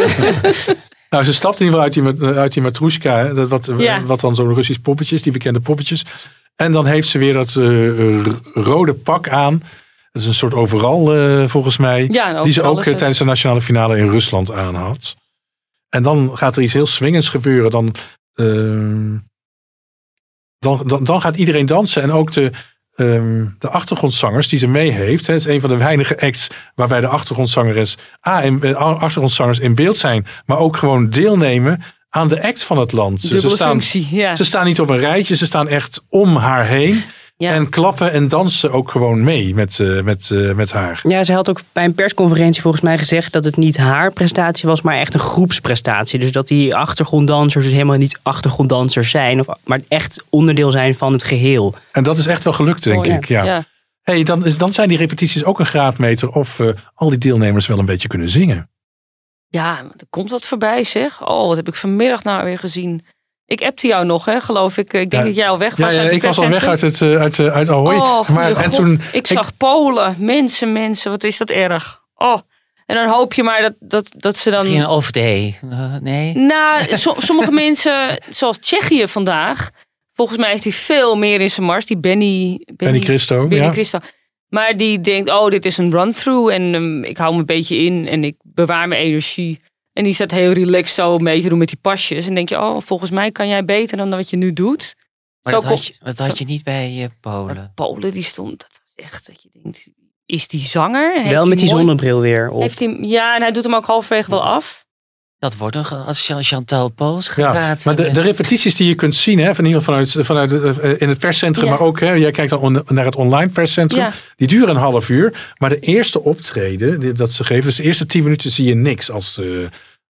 Nou, ze stapt in ieder geval uit die, uit die matroeska. Dat wat, Ja. wat dan zo'n Russisch poppetje is, die bekende poppetjes. En dan heeft ze weer dat eh, rode pak aan. Dat is een soort overal eh, volgens mij. Ja, die ze ook eh, tijdens de nationale finale in Rusland aan had. En dan gaat er iets heel swingends gebeuren. Dan, ehm, dan, dan, dan gaat iedereen dansen. En ook de, ehm, de achtergrondzangers die ze mee heeft. Het is een van de weinige acts waarbij de achtergrondzangeres, ah, in, eh, achtergrondzangers in beeld zijn. Maar ook gewoon deelnemen aan de act van het land. Ze- staan, functie, ja. ze staan niet op een rijtje. Ze staan echt om haar heen. Ja. En klappen en dansen ook gewoon mee met, eh, met, eh, met haar. Ja, ze had ook bij een persconferentie volgens mij gezegd dat het niet haar prestatie was, maar echt een groepsprestatie. Dus dat die achtergronddansers dus helemaal niet achtergronddansers zijn, of, maar echt onderdeel zijn van het geheel. En dat is echt wel gelukt, denk Oh, ja. ik. Ja. Ja. Hey, dan, is, dan zijn die repetities ook een graadmeter of eh, al die deelnemers wel een beetje kunnen zingen. Ja, er komt wat voorbij zeg. Oh, wat heb ik vanmiddag nou weer gezien. Ik appte jou nog, hè, geloof ik. Ik denk Ja. dat jij al weg Ja, was. ja, uit het ik was al weg uit, het, eh, uit, eh, uit Ahoy. Oh, maar, en God. toen, ik zag Polen. Mensen, mensen. Wat is dat erg. Oh. En dan hoop je maar dat, dat, dat ze dan... Misschien een off-day. Eh, nee? Nou, so- sommige mensen, zoals Tsjechië vandaag. Volgens mij heeft hij veel meer in zijn mars. Die Benny... Benny Christo, Benny ja. Christo. Maar die denkt, oh, dit is een run-through. En ehm, ik hou me een beetje in. En ik bewaar mijn energie. En die staat heel relaxed zo mee te doen met die pasjes. En denk je, oh, volgens mij kan jij beter dan wat je nu doet. Maar dat had, je, dat had je niet bij eh, Polen. Polen, die stond, dat was echt, dat je denkt, is die zanger? En heeft Wel met die mooi- zonnebril weer op. Heeft hij, ja, en hij doet hem ook halverwege wel af. Dat wordt nog als Jean- Chantal Poos Ja, gepraat. maar de, de repetities die je kunt zien, hè, van iemand vanuit, vanuit eh, in het perscentrum, Ja. maar ook, hè, jij kijkt dan on- naar het online perscentrum, Ja. die duren een half uur. Maar de eerste optreden die, dat ze geven, dus de eerste tien minuten zie je niks als, eh,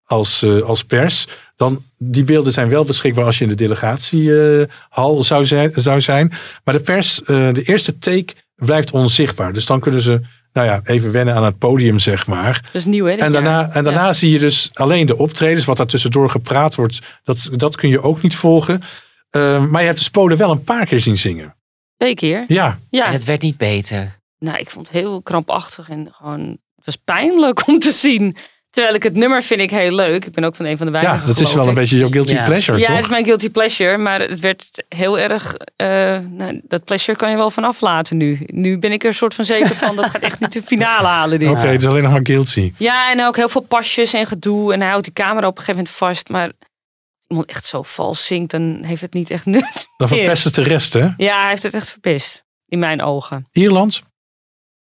als, eh, als pers. Dan, die beelden zijn wel beschikbaar als je in de delegatiehal zou, zijn, zou zijn. Maar de pers, eh, de eerste take blijft onzichtbaar. Dus dan kunnen ze nou ja, even wennen aan het podium, zeg maar. Dat is nieuw, hè? En daarna, jaar. en daarna zie je dus alleen de optredens. Wat daar tussendoor gepraat wordt, dat, dat kun je ook niet volgen. Eh, maar je hebt de Spolen wel een paar keer zien zingen. Twee keer. Ja. Ja. En het werd niet beter. Nou, ik vond het heel krampachtig en gewoon, het was pijnlijk om te zien. Terwijl ik het nummer vind ik heel leuk. Ik ben ook van een van de weinigen. Ja, dat is wel een beetje jouw guilty Ja. pleasure, Ja, toch? het is mijn guilty pleasure, maar het werd heel erg. eh, nou, dat pleasure kan je wel van aflaten nu. Nu ben ik er een soort van zeker van dat gaat echt niet de finale halen. Dit. Oké, het is alleen nog maar guilty. Ja, en ook heel veel pasjes en gedoe. En hij houdt die camera op een gegeven moment vast. Maar als iemand echt zo vals zingt, dan heeft het niet echt nut. Dan verpest het de rest, hè? Ja, hij heeft het echt verpest. In mijn ogen. Ierland?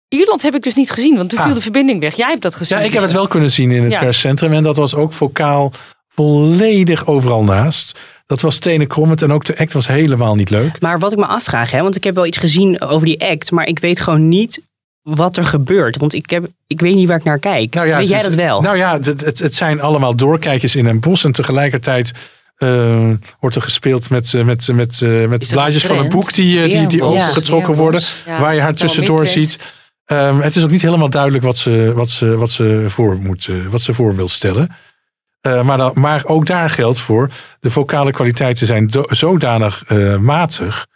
Ierland heb ik dus niet gezien, want toen Ah. viel de verbinding weg. Jij hebt dat gezien. Ja, ik heb het wel kunnen zien in het Ja. perscentrum. En dat was ook vocaal volledig overal naast. Dat was tenen krommend en ook de act was helemaal niet leuk. Maar wat ik me afvraag, hè, want ik heb wel iets gezien over die act, maar ik weet gewoon niet wat er gebeurt. Want ik, heb, ik weet niet waar ik naar kijk. weet het jij is- dat wel? Nou ja, het, het, het zijn allemaal doorkijkjes in een bos. En tegelijkertijd eh, wordt er gespeeld met, eh, met, met, eh, met dat blaadjes een van een boek die, die, die Ja, worden. Ja, waar je haar tussendoor ziet. Ehm, het is ook niet helemaal duidelijk wat ze, wat ze, wat ze, voor, moet, eh, wat ze voor wil stellen. Eh, maar, dan, maar ook daar geldt voor. De vocale kwaliteiten zijn do- zodanig eh, matig.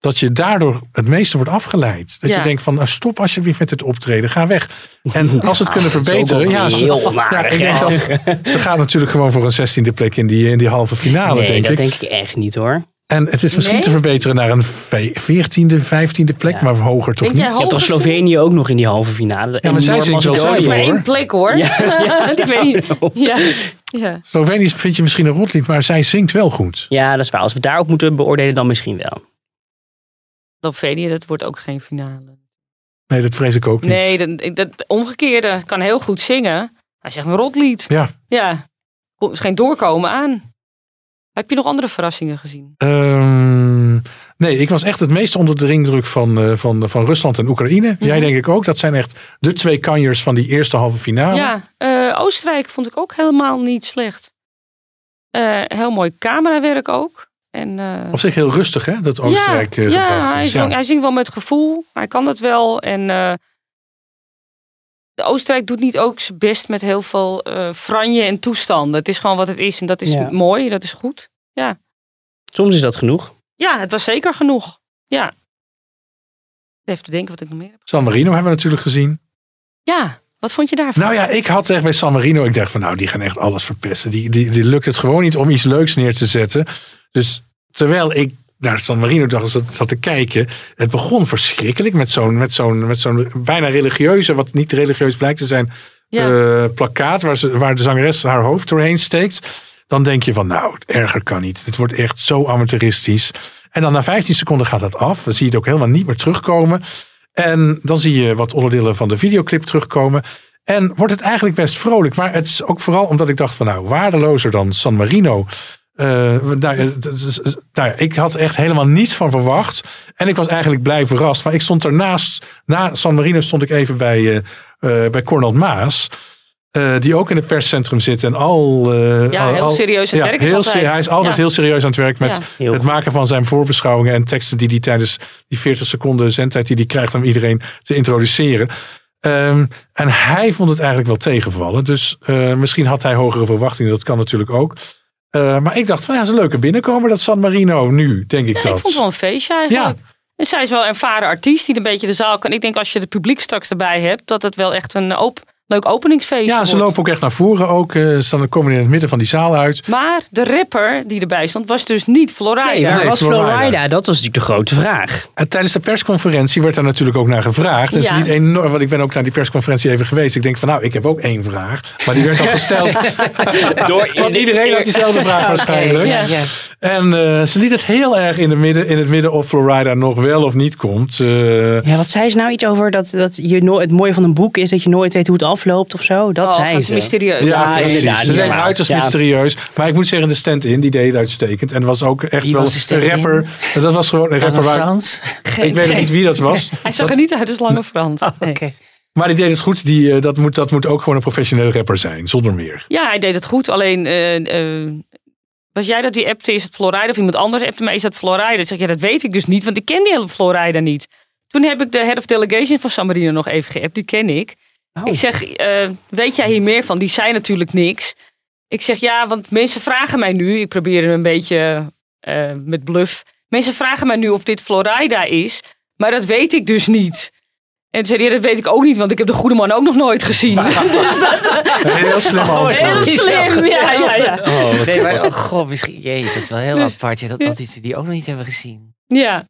Dat je daardoor het meeste wordt afgeleid. Dat Ja. je denkt van nou, stop alsjeblieft met het optreden. Ga weg. En als ze het kunnen dat verbeteren. Ja, ze, heel ja, onaardig, ik denk dat, ze gaat natuurlijk gewoon voor een zestiende plek in die, in die halve finale. nee, denk dat ik. denk ik echt niet hoor. En het is misschien Nee? te verbeteren naar een ve- veertiende, vijftiende plek. Maar hoger toch Denk jij niet? Je hebt toch Slovenië ook nog in die halve finale. Ja, maar zij zingt wel maar één plek hoor. Ja. ik weet niet. Ja. Ja. Slovenië vind je misschien een rotlied, maar zij zingt wel goed. Ja, dat is waar. Als we daarop moeten beoordelen, dan misschien wel. Slovenië, dat wordt ook geen finale. Nee, dat vrees ik ook niet. Nee, dat, dat omgekeerde kan heel goed zingen. Hij zegt een rotlied. Ja. Ja. Komt geen doorkomen aan. Heb je nog andere verrassingen gezien? Ehm, nee, ik was echt het meest onder de ringdruk van, eh, van, van Rusland en Oekraïne. Jij Mhm. denk ik ook. Dat zijn echt de twee kanjers van die eerste halve finale. Ja, eh, Oostenrijk vond ik ook helemaal niet slecht. Eh, heel mooi camerawerk ook. En, Op zich heel rustig, hè? Dat Oostenrijk ja, ja, hij, is. hij zingt wel met gevoel. Hij kan dat wel. En Oostenrijk doet niet ook zijn best met heel veel eh franje en toestanden. Het is gewoon wat het is. En dat is Ja. mooi. Dat is goed. Ja. Soms is dat genoeg. ja, het was zeker genoeg. Ja. Even te denken wat ik nog meer heb. San Marino hebben we natuurlijk gezien. Ja, wat vond je daarvan? Nou ja, ik had echt bij San Marino, ik dacht van nou, die gaan echt alles verpesten. Die, die, die lukt het gewoon niet om iets leuks neer te zetten. Dus terwijl ik naar San Marino dacht, zat, zat te kijken. Het begon verschrikkelijk met zo'n met zo'n met zo'n bijna religieuze, wat niet religieus blijkt te zijn, Ja. eh, plakkaat waar, ze, waar de zangeres haar hoofd doorheen steekt. Dan denk je van nou, het erger kan niet. Het wordt echt zo amateuristisch. En dan na 15 seconden gaat dat af. Dan zie je het ook helemaal niet meer terugkomen. En dan zie je wat onderdelen van de videoclip terugkomen. En wordt het eigenlijk best vrolijk. Maar het is ook vooral omdat ik dacht van nou, waardelozer dan San Marino. Eh, nou, nou ja, ik had echt helemaal niets van verwacht. En ik was eigenlijk blij verrast. Maar ik stond ernaast, na San Marino stond ik even bij, eh eh bij Cornel Maas. eh, die ook in het perscentrum zit en al. eh, Ja, al- heel al- serieus aan het werk is heel altijd. se- Hij is altijd Ja. heel serieus aan het werk met Ja. Het maken van zijn voorbeschouwingen en teksten die hij tijdens die 40 seconden zendtijd die hij krijgt om iedereen te introduceren. Ehm, en hij vond het eigenlijk wel tegenvallen. Dus eh, misschien had hij hogere verwachtingen. Dat kan natuurlijk ook. Eh, maar ik dacht van ja, een leuke binnenkomer dat San Marino nu, denk ik Ja, dat. ik vond het wel een feestje eigenlijk. En zij is wel een ervaren artiest die een beetje de zaal kan. Ik denk als je het publiek straks erbij hebt, dat het wel echt een op, leuk openingsfeest Ja, ze wordt. lopen ook echt naar voren ook. eh, Ze dan komen in het midden van die zaal uit. Maar de rapper die erbij stond, was dus niet Florida. Nee, waar Nee, was Florida. Florida? Dat was natuurlijk de grote vraag. En tijdens de persconferentie werd daar natuurlijk ook naar gevraagd. En ze Ja. liet enorm, want ik ben ook naar die persconferentie even geweest. Ik denk van nou, ik heb ook één vraag. Maar die werd al gesteld. Door Want iedereen had diezelfde vraag waarschijnlijk. Ja. Ja. En eh, ze liet het heel erg in, de midden, in het midden of Florida nog wel of niet komt. Eh, Ja, wat zei ze nou iets over dat, dat je no het mooie van een boek is dat je nooit weet hoe het af afloopt of zo. Dat Oh, zei gaat ze. mysterieus. Ja, precies. inderdaad, Ze zijn uiterst Ja. mysterieus. Maar ik moet zeggen, de stand-in, die deed het uitstekend. En was ook echt wel een rapper. Dat was gewoon een Lange rapper waar... Frans? Ik weet niet wie dat was. Hij zag er niet uit als Lange Frans. Nee. Maar die deed het goed. Die, eh, dat, moet, dat moet ook gewoon een professionele rapper zijn. Zonder meer. Ja, hij deed het goed. Alleen, eh, eh, was jij dat die appte, is het Florida? Of iemand anders appte mij, is dat Florida? Ik zeg, ja, dat weet ik dus niet, want ik ken die hele Florida niet. Toen heb ik de head of delegation van San Marino nog even geappt. Die ken ik. Ik zeg, eh, weet jij hier meer van? Die zei natuurlijk niks. Ik zeg, ja, want mensen vragen mij nu. Ik probeer hem een beetje eh, met bluff. Mensen vragen mij nu of dit Florida is. Maar dat weet ik dus niet. En toen zei hij, ja, dat weet ik ook niet, want ik heb de goede man ook nog nooit gezien. dus dat, Een heel slim Heel antwoord. slim, ja, ja, ja. Oh, nee, maar, oh god, misschien, jee, dat is wel heel Dus- apart ja, dat, dat die, die ook nog niet hebben gezien. Ja.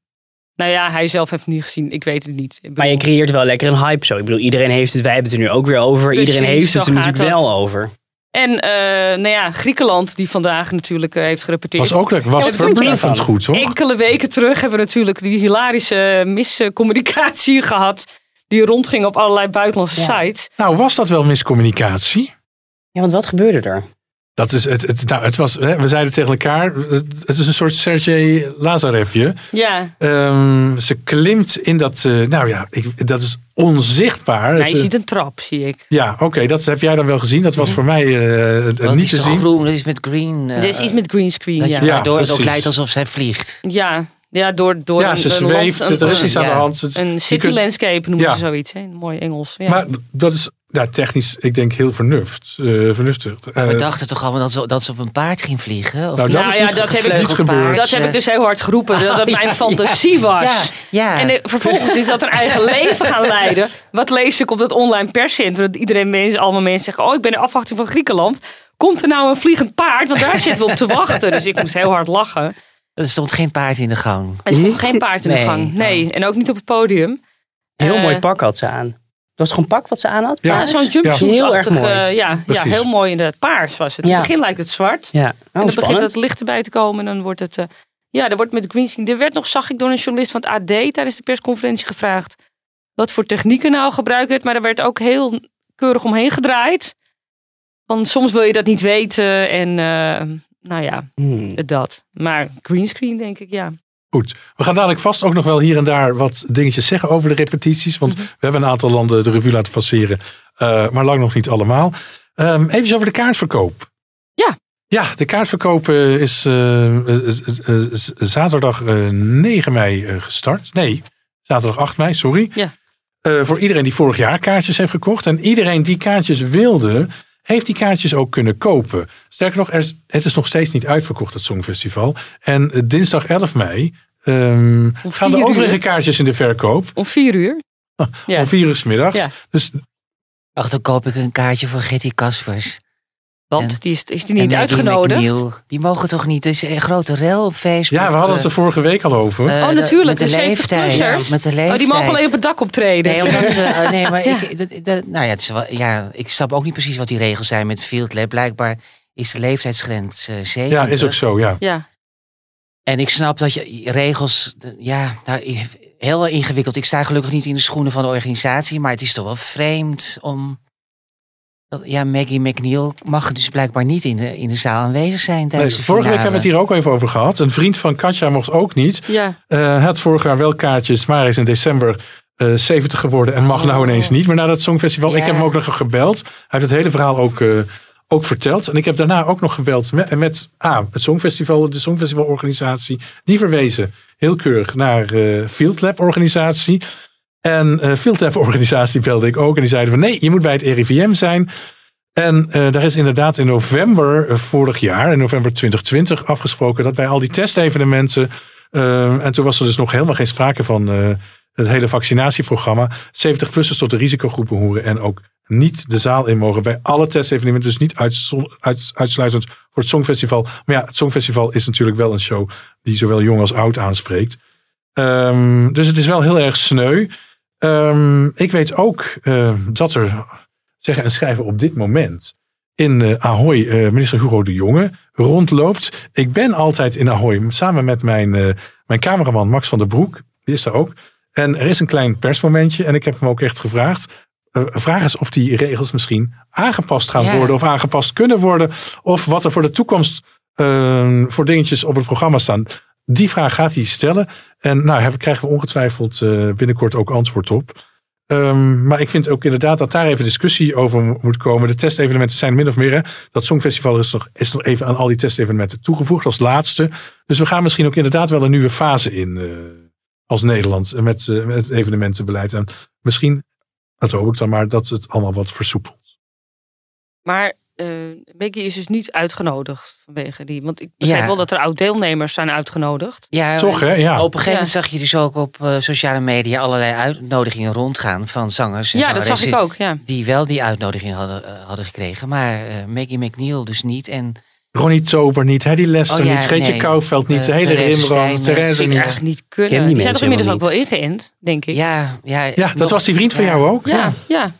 Nou ja, hij zelf heeft het niet gezien. Ik weet het niet. Maar je creëert wel lekker een hype zo. Ik bedoel, iedereen heeft het, wij hebben het er nu ook weer over. Precies, iedereen heeft het er natuurlijk dat. wel over. En eh, nou ja, Griekenland, die vandaag natuurlijk eh, heeft gerepeteerd. Was ook lekker. Was Ja, verbluffend goed, hoor. Enkele weken terug hebben we natuurlijk die hilarische miscommunicatie gehad. Die rondging op allerlei buitenlandse sites. Nou, was dat wel miscommunicatie? Ja, want wat gebeurde er? Dat is het, het, nou, het was, hè, we zeiden tegen elkaar, het het is een soort Sergej Lazarevje. Ja, Ehm, ze klimt in dat, eh, nou ja, ik, dat is onzichtbaar. nou, je ziet een trap, zie ik. ja, oké, dat heb jij dan wel gezien. Dat was voor mij eh, Want niet te zien. groen, dat is met green. eh, Er is iets met greenscreen, dat ja. waardoor het ook lijkt alsof zij vliegt. Ja, ja door, door Ja, een, ze een zweeft, land- er is iets aan de hand. Het- Een city landscape noemen Ja. ze zoiets. Hè? Mooi Engels. Ja. Maar dat is ja, technisch, ik denk, heel vernuft, eh, vernuftig. Maar we Eh, dachten toch allemaal dat ze, dat ze op een paard ging vliegen? Of Nou, dat nou is ja, niet dat heb, ik, gebeurd. dat heb ik dus heel hard geroepen. Dat dat mijn Ja, fantasie was. Ja, ja. En eh, vervolgens is dat een eigen leven gaan leiden. Wat lees ik op dat online perscentrum? Dat iedereen mensen, allemaal mensen zeggen: Oh, ik ben in afwachting van Griekenland. Komt er nou een vliegend paard? Want daar zitten we op te wachten. Dus ik moest heel hard lachen. er stond geen paard in de gang. Er stond geen paard in Nee. de gang. Nee, en ook niet op het podium. Heel Eh, mooi pak had ze aan. Dat was gewoon pak wat ze aan had? Ja. Zo'n jumpsuit. Heel erg mooi. ja, ja, Precies. heel mooi inderdaad. Paars was het. In Ja. het begin lijkt het zwart. Ja, en oh, dan begint spannend. het licht erbij te komen. En dan wordt het... eh, ja, er wordt met greenscreen... Er werd nog, zag ik door een journalist van het AD tijdens de persconferentie gevraagd... wat voor technieken nou gebruikt werd. Maar er werd ook heel keurig omheen gedraaid. Want soms wil je dat niet weten. En eh, nou ja, Hmm. dat. Maar greenscreen denk ik, ja. Goed, we gaan dadelijk vast ook nog wel hier en daar wat dingetjes zeggen over de repetities. Want Mhm. we hebben een aantal landen de revue laten passeren, eh, maar lang nog niet allemaal. Ehm even over de kaartverkoop. Ja. Ja, de kaartverkoop eh, is eh, eh, zaterdag eh, 9 mei gestart. Nee, zaterdag 8 mei, sorry. Ja. Voor iedereen die vorig jaar kaartjes heeft gekocht. En iedereen die kaartjes wilde, heeft die kaartjes ook kunnen kopen. Sterker nog, er is, het is nog steeds niet uitverkocht, het Songfestival. En eh, dinsdag 11 mei ehm, gaan de overige uur. kaartjes in de verkoop. Om vier uur. Ja. Om vier uur 's middags. Ja. Dus Ach, dan koop ik een kaartje voor Getty Kaspers. Want die is, is die niet uitgenodigd? McNeil. Die mogen toch niet? Er is een grote rel op Facebook. ja, we hadden het er vorige week al over. Eh, Oh, natuurlijk, Met de, de leeftijd. 70-plussers. Met de leeftijd. Oh, die mogen alleen op het dak optreden. Nee, omdat ze, eh, nee maar Ja. ik, dat, dat- nou ja, het is wel, ja, ik snap ook niet precies wat die regels zijn met Field Lab. Blijkbaar is de leeftijdsgrens eh 70. ja, is ook zo, ja. Ja. En ik snap dat je regels, de- ja, nou, heel ingewikkeld. Ik sta gelukkig niet in de schoenen van de organisatie, maar het is toch wel vreemd om. Dat- Ja, Maggie McNeil mag dus blijkbaar niet in de, in de zaal aanwezig zijn Nee, tijdens de vorige week hebben we het hier ook even over gehad. Een vriend van Katja mocht ook niet. Ja. Eh, Hij had vorig jaar wel kaartjes, maar hij is in december eh 70 geworden en mag nou ineens niet meer naar dat Songfestival. Ik heb hem ook nog gebeld. Hij heeft het hele verhaal ook, eh, ook verteld. En ik heb daarna ook nog gebeld met, met ah, het Songfestival, de Songfestivalorganisatie. Die verwezen heel keurig naar eh Field Lab organisatie. En eh Field Lab organisatie belde ik ook. En die zeiden van nee, je moet bij het RIVM zijn. En eh, daar is inderdaad in november eh, vorig jaar, in november 2020, afgesproken dat bij al die testevenementen. eh, en toen was er dus nog helemaal geen sprake van eh, het hele vaccinatieprogramma. 70-plussers tot de risicogroepen horen en ook niet de zaal in mogen bij alle testevenementen. Dus niet uit- uitsluitend voor het Songfestival. Maar ja, het Songfestival is natuurlijk wel een show die zowel jong als oud aanspreekt. Ehm, dus het is wel heel erg sneu. Ehm, ik weet ook eh, dat er zeggen en schrijven op dit moment in eh, Ahoy eh, minister Hugo de Jonge rondloopt. Ik ben altijd in Ahoy samen met mijn, eh, mijn cameraman Max van der Broek. Die is daar ook. En er is een klein persmomentje en ik heb hem ook echt gevraagd. vraag is of die regels misschien aangepast gaan Ja. worden of aangepast kunnen worden. Of wat er voor de toekomst eh, voor dingetjes op het programma staan. Die vraag gaat hij stellen. En nou, daar krijgen we ongetwijfeld eh, binnenkort ook antwoord op. Ehm, maar ik vind ook inderdaad dat daar even discussie over mo- moet komen. De testevenementen zijn min of meer. Hè, dat Songfestival is nog, is nog even aan al die testevenementen toegevoegd als laatste. Dus we gaan misschien ook inderdaad wel een nieuwe fase in eh, als Nederland met, eh, met het evenementenbeleid. En misschien, dat hoop ik dan maar, dat het allemaal wat versoepelt. Maar eh Becky is dus niet uitgenodigd vanwege die. Want ik begrijp Ja. wel dat er oud-deelnemers zijn uitgenodigd. Ja, Toch, hè? Ja. Op een gegeven moment Ja. zag je dus ook op eh, sociale media allerlei uitnodigingen rondgaan van zangers. en Ja, dat zag zangeressen ik ook, ja. Die wel die uitnodiging hadden, eh, hadden gekregen. Maar eh, Maggie McNeil dus niet. En Ronnie Tober niet, Hedy Lester Oh ja, niet, Greetje nee. Kouwveld niet, de hele Rimbrand, Therese niet. Echt niet kunnen. Die die zijn toch mensen inmiddels ook wel ingeënt, denk ik. ja, ja, Ja, dat nog- was die vriend van jou ook? ja. ja. En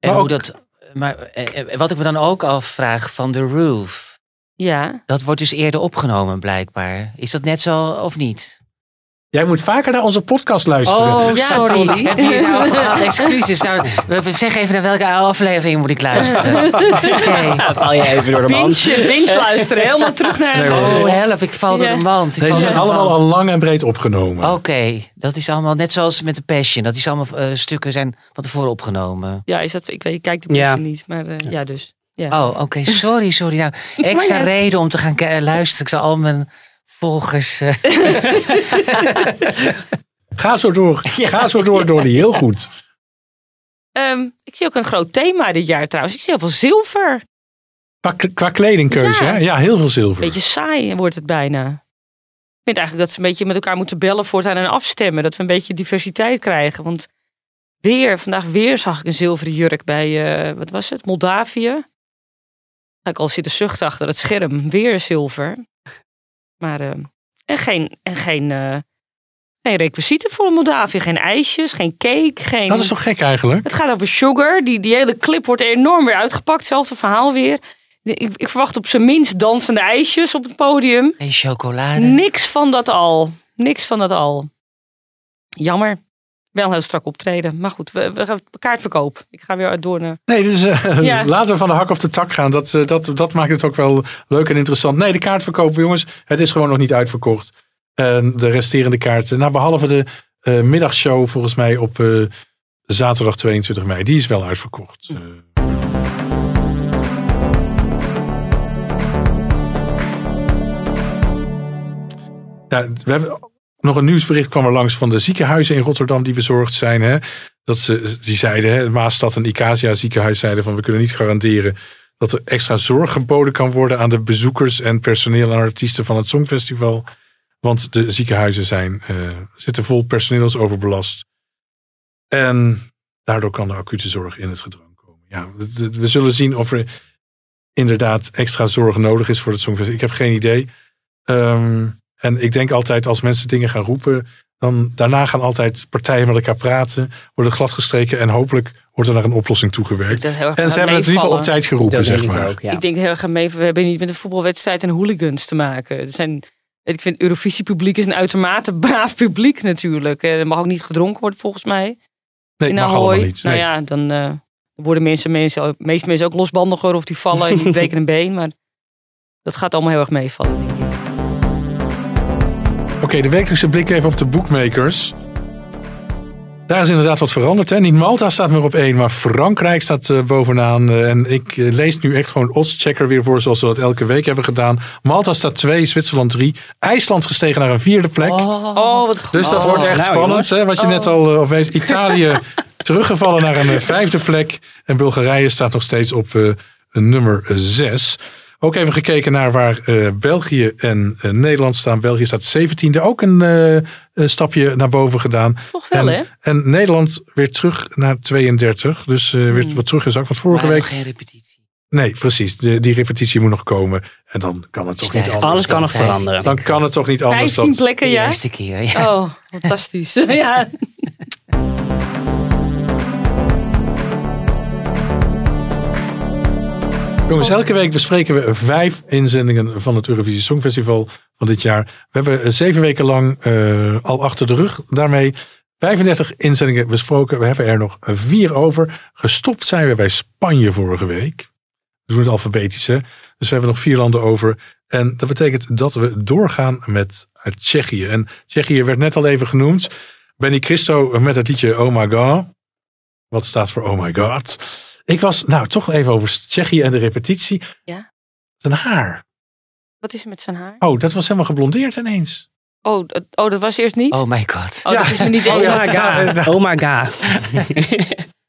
Maar hoe ook- dat, maar eh, eh, wat ik me dan ook afvraag van The Roof. Ja. Dat wordt dus eerder opgenomen blijkbaar. Is dat net zo of niet? Jij moet vaker naar onze podcast luisteren. Oh, Ja, sorry. Heb je het daarover gehad? Excuses. Nou, zeg even naar welke aflevering moet ik luisteren. Oké. Ja, val je even door de mand. Binge, binge luisteren. Helemaal terug naar... Nee. Oh, help. Ik val door de mand. Ik Deze zijn de allemaal al lang en breed opgenomen. Oké, dat is allemaal net zoals met de Passion. Dat is allemaal eh, stukken zijn van tevoren opgenomen. Ja, is dat, ik, weet, ik kijk de ja. niet, maar eh, ja, dus. Ja. Oh, oké. Sorry, sorry. Nou, extra reden om te gaan luisteren. Ik zal al mijn volgers... eh, Ga zo door. Ga zo door, Donnie. Heel goed. Ehm, ik zie ook een groot thema dit jaar trouwens. Ik zie heel veel zilver. Qua, qua kledingkeuze, Ja. hè? Ja, heel veel zilver. Beetje saai wordt het bijna. Ik vind eigenlijk dat ze een beetje met elkaar moeten bellen voortaan en afstemmen. Dat we een beetje diversiteit krijgen. Want weer, vandaag weer zag ik een zilveren jurk bij, eh, wat was het, Moldavië. Ik al zitten zuchten achter het scherm. Weer zilver. Maar, eh, en geen, en geen, eh, geen requisieten voor Moldavië. Geen ijsjes, geen cake, geen... Dat is toch gek eigenlijk? Het gaat over Sugar. Die, die hele clip wordt enorm weer uitgepakt. Hetzelfde verhaal weer. Ik, ik verwacht op zijn minst dansende ijsjes op het podium. en chocolade. Niks van dat al. Niks van dat al. Jammer. Wel heel strak optreden. Maar goed, we, we gaan kaartverkoop. Ik ga weer door naar... Nee, dus, Ja. laten we van de hak op de tak gaan. Dat, eh, dat, dat maakt het ook wel leuk en interessant. Nee, de kaartverkoop, jongens, het is gewoon nog niet uitverkocht. De resterende kaarten, nou, behalve de eh, middagshow volgens mij op zaterdag 22 mei, die is wel uitverkocht. Ja, we hebben nog een nieuwsbericht kwam er langs van de ziekenhuizen in Rotterdam die bezorgd zijn. Hè? Dat ze, die zeiden, hè, Maastad en Icasia ziekenhuis zeiden van we kunnen niet garanderen dat er extra zorg geboden kan worden aan de bezoekers en personeel en artiesten van het Songfestival. Want de ziekenhuizen zijn, eh, zitten vol personeel is overbelast. En daardoor kan de acute zorg in het gedrang komen. Ja, we, zullen zien of er inderdaad extra zorg nodig is voor het Songfestival. Ik heb geen idee. Ehm, en ik denk altijd als mensen dingen gaan roepen, dan daarna gaan altijd partijen met elkaar praten, worden gladgestreken en hopelijk wordt er naar een oplossing toegewerkt. En ze hebben het in ieder geval op tijd geroepen, Dat zeg ik maar. ook, ja. Ik denk heel erg aan mee. We hebben niet met een voetbalwedstrijd en hooligans te maken. Er zijn, ik vind het Eurovisie-publiek is een uitermate braaf publiek natuurlijk. Eh, Er mag ook niet gedronken worden volgens mij. Nee, in mag Ahoy. allemaal niet. Nou ja, dan eh, worden mensen, mensen, meeste mensen ook losbandiger of die vallen en die breken een been. Maar dat gaat allemaal heel erg meevallen, Oké, de wekelijkse blik even op de bookmakers. Daar is inderdaad wat veranderd. Hè? Niet Malta staat meer op één, maar Frankrijk staat eh, bovenaan. Eh, en ik eh, lees nu echt gewoon oddschecker weer voor, zoals we dat elke week hebben gedaan. Malta staat twee, Zwitserland drie. IJsland gestegen naar een vierde plek. Oh, wat goed. Dus dat Oh, wordt echt nou, spannend, hè, wat je net al uh, opwees. Italië teruggevallen naar een vijfde plek. En Bulgarije staat nog steeds op eh, nummer zes. Ook even gekeken naar waar eh, België en eh, Nederland staan. België staat 17e. Ook een, eh, een stapje naar boven gedaan. Toch wel, en, hè? En Nederland weer terug naar 32. Dus eh, weer wat teruggezakt. Want vorige Maar week... nog geen repetitie. Nee, precies. De, die repetitie moet nog komen. En dan kan het toch niet anders. Alles kan nog veranderen. Dan kan het toch niet anders 15 dan... plekken, De ja? eerste keer, ja. Oh, fantastisch. ja. Jongens, elke week bespreken we vijf inzendingen van het Eurovisie Songfestival van dit jaar. We hebben eh, zeven weken lang eh, al achter de rug daarmee. 35 inzendingen besproken. We hebben er nog vier over. Gestopt zijn we bij Spanje vorige week. We doen het alfabetisch, hè? Dus we hebben nog vier landen over. En dat betekent dat we doorgaan met Tsjechië. En Tsjechië werd net al even genoemd. Benny Christo met het liedje Oh My God. Wat staat voor Oh My God? Ik was, nou toch even over Tsjechië en de repetitie. Ja. Zijn haar. Wat is er met zijn haar? Oh, dat was helemaal geblondeerd ineens. Oh, dat- oh, dat was eerst niet? Oh my god. Oh, dat is me niet Oh, eens. Oh my god. Oh my god.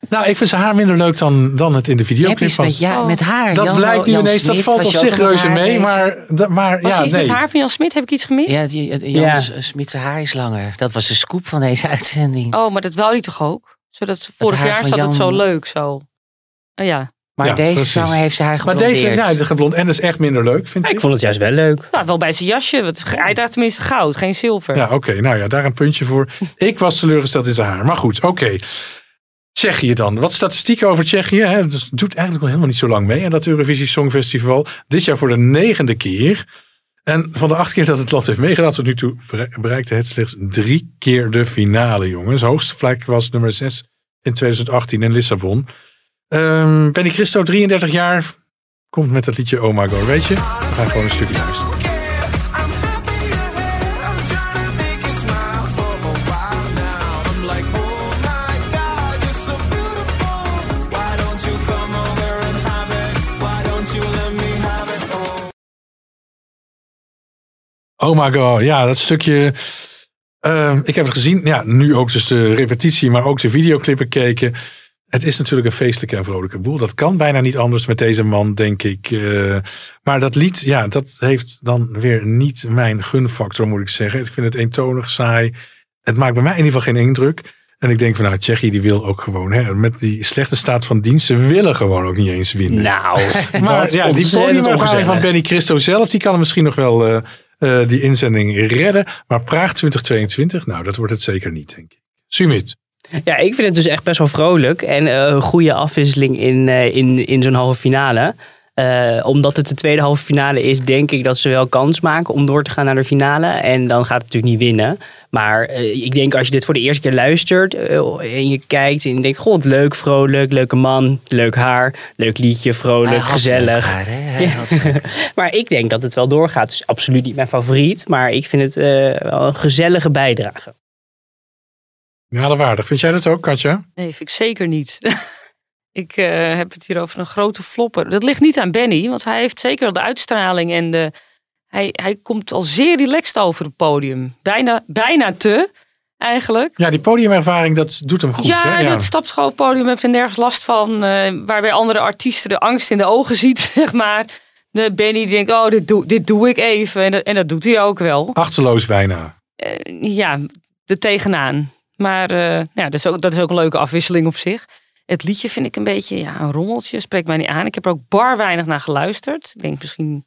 Nou, ik vind zijn haar minder leuk dan, dan het in de videoclip Heb je was. met, ja, met haar. Dat Jan- blijkt nu Jan ineens, dat valt op zich reuze mee. Maar, dat- maar Was ja, iets nee. met haar van Jan Smit? Heb ik iets gemist? Ja, die, die- Jan Smit haar is langer. Dat was de scoop van deze uitzending. Oh, maar dat wou hij toch ook? Zodat vorig jaar zat het zo leuk zo. Oh ja. Maar Ja, deze precies. zanger heeft haar Maar geblondeerd. deze, nou, de geblond en dat is echt minder leuk, vind ik. Ik vond het juist wel leuk. Staat wel bij zijn jasje. want Hij draagt tenminste goud, geen zilver. Ja, oké. nou ja, daar een puntje voor. Ik was teleurgesteld in zijn haar. Maar goed, oké. Tsjechië dan. Wat statistieken over Tsjechië. Hè? Dus het doet eigenlijk al helemaal niet zo lang mee. En dat Eurovisie Songfestival. Dit jaar voor de negende keer. En van de acht keer dat het land heeft meegedaan tot nu toe bere- bereikte het slechts drie keer de finale, jongens. Hoogste plek was nummer 6 in 2018 in Lissabon. Ehm Benny Christo, 33 jaar, komt met het liedje Oh My God. Weet je, we gaan gewoon een stukje luisteren. Oh my god, ja, dat stukje. eh, ik heb het gezien, ja, nu ook dus de repetitie, maar ook de videoclip bekeken. Het is natuurlijk een feestelijke en vrolijke boel. Dat kan bijna niet anders met deze man, denk ik. Eh, maar dat lied, ja, dat heeft dan weer niet mijn gunfactor, moet ik zeggen. Ik vind het eentonig, saai. Het maakt bij mij in ieder geval geen indruk. En ik denk van, nou, Tsjechië die wil ook gewoon, hè, met die slechte staat van dienst, ze willen gewoon ook niet eens winnen. Nou, Maar ja, die ongezellig. van Benny Christo zelf, die kan hem misschien nog wel eh, eh, die inzending redden. Maar Praag 2022, nou, dat wordt het zeker niet, denk ik. Sumit. Ja, ik vind het dus echt best wel vrolijk. En eh, een goede afwisseling in, eh, in, in zo'n halve finale. Eh, omdat het de tweede halve finale is, denk ik dat ze wel kans maken om door te gaan naar de finale. En dan gaat het natuurlijk niet winnen. Maar ik denk als je dit voor de eerste keer luistert en je kijkt en je denkt, god, leuk, vrolijk, leuke man, leuk haar, leuk liedje, vrolijk, gezellig. haar, Ja. maar ik denk dat het wel doorgaat. Dus absoluut niet mijn favoriet, maar ik vind het wel een gezellige bijdrage. Ja, waardig. Vind jij dat ook, Katja? Nee, vind ik zeker niet. ik eh, heb het hier over een grote flopper. Dat ligt niet aan Benny, want hij heeft zeker wel de uitstraling en de... Hij, hij komt al zeer relaxed over het podium. Bijna, bijna te, eigenlijk. Ja, die podiumervaring, dat doet hem goed. ja, hè? ja. dat stapt gewoon op het podium, heeft er nergens last van. eh waarbij andere artiesten de angst in de ogen ziet, zeg maar. De Benny denkt, oh, dit doe, dit doe ik even. En dat, en dat doet hij ook wel. Achterloos bijna. Eh, ja, er tegenaan. Maar eh, ja, dat, is ook, dat is ook een leuke afwisseling op zich. Het liedje vind ik een beetje ja, een rommeltje. Spreekt mij niet aan. Ik heb er ook bar weinig naar geluisterd. Ik denk misschien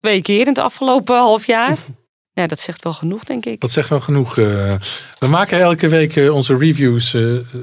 twee keer in het afgelopen half jaar. Ja, dat zegt wel genoeg, denk ik. Dat zegt wel genoeg. eh. we maken elke week eh, onze reviews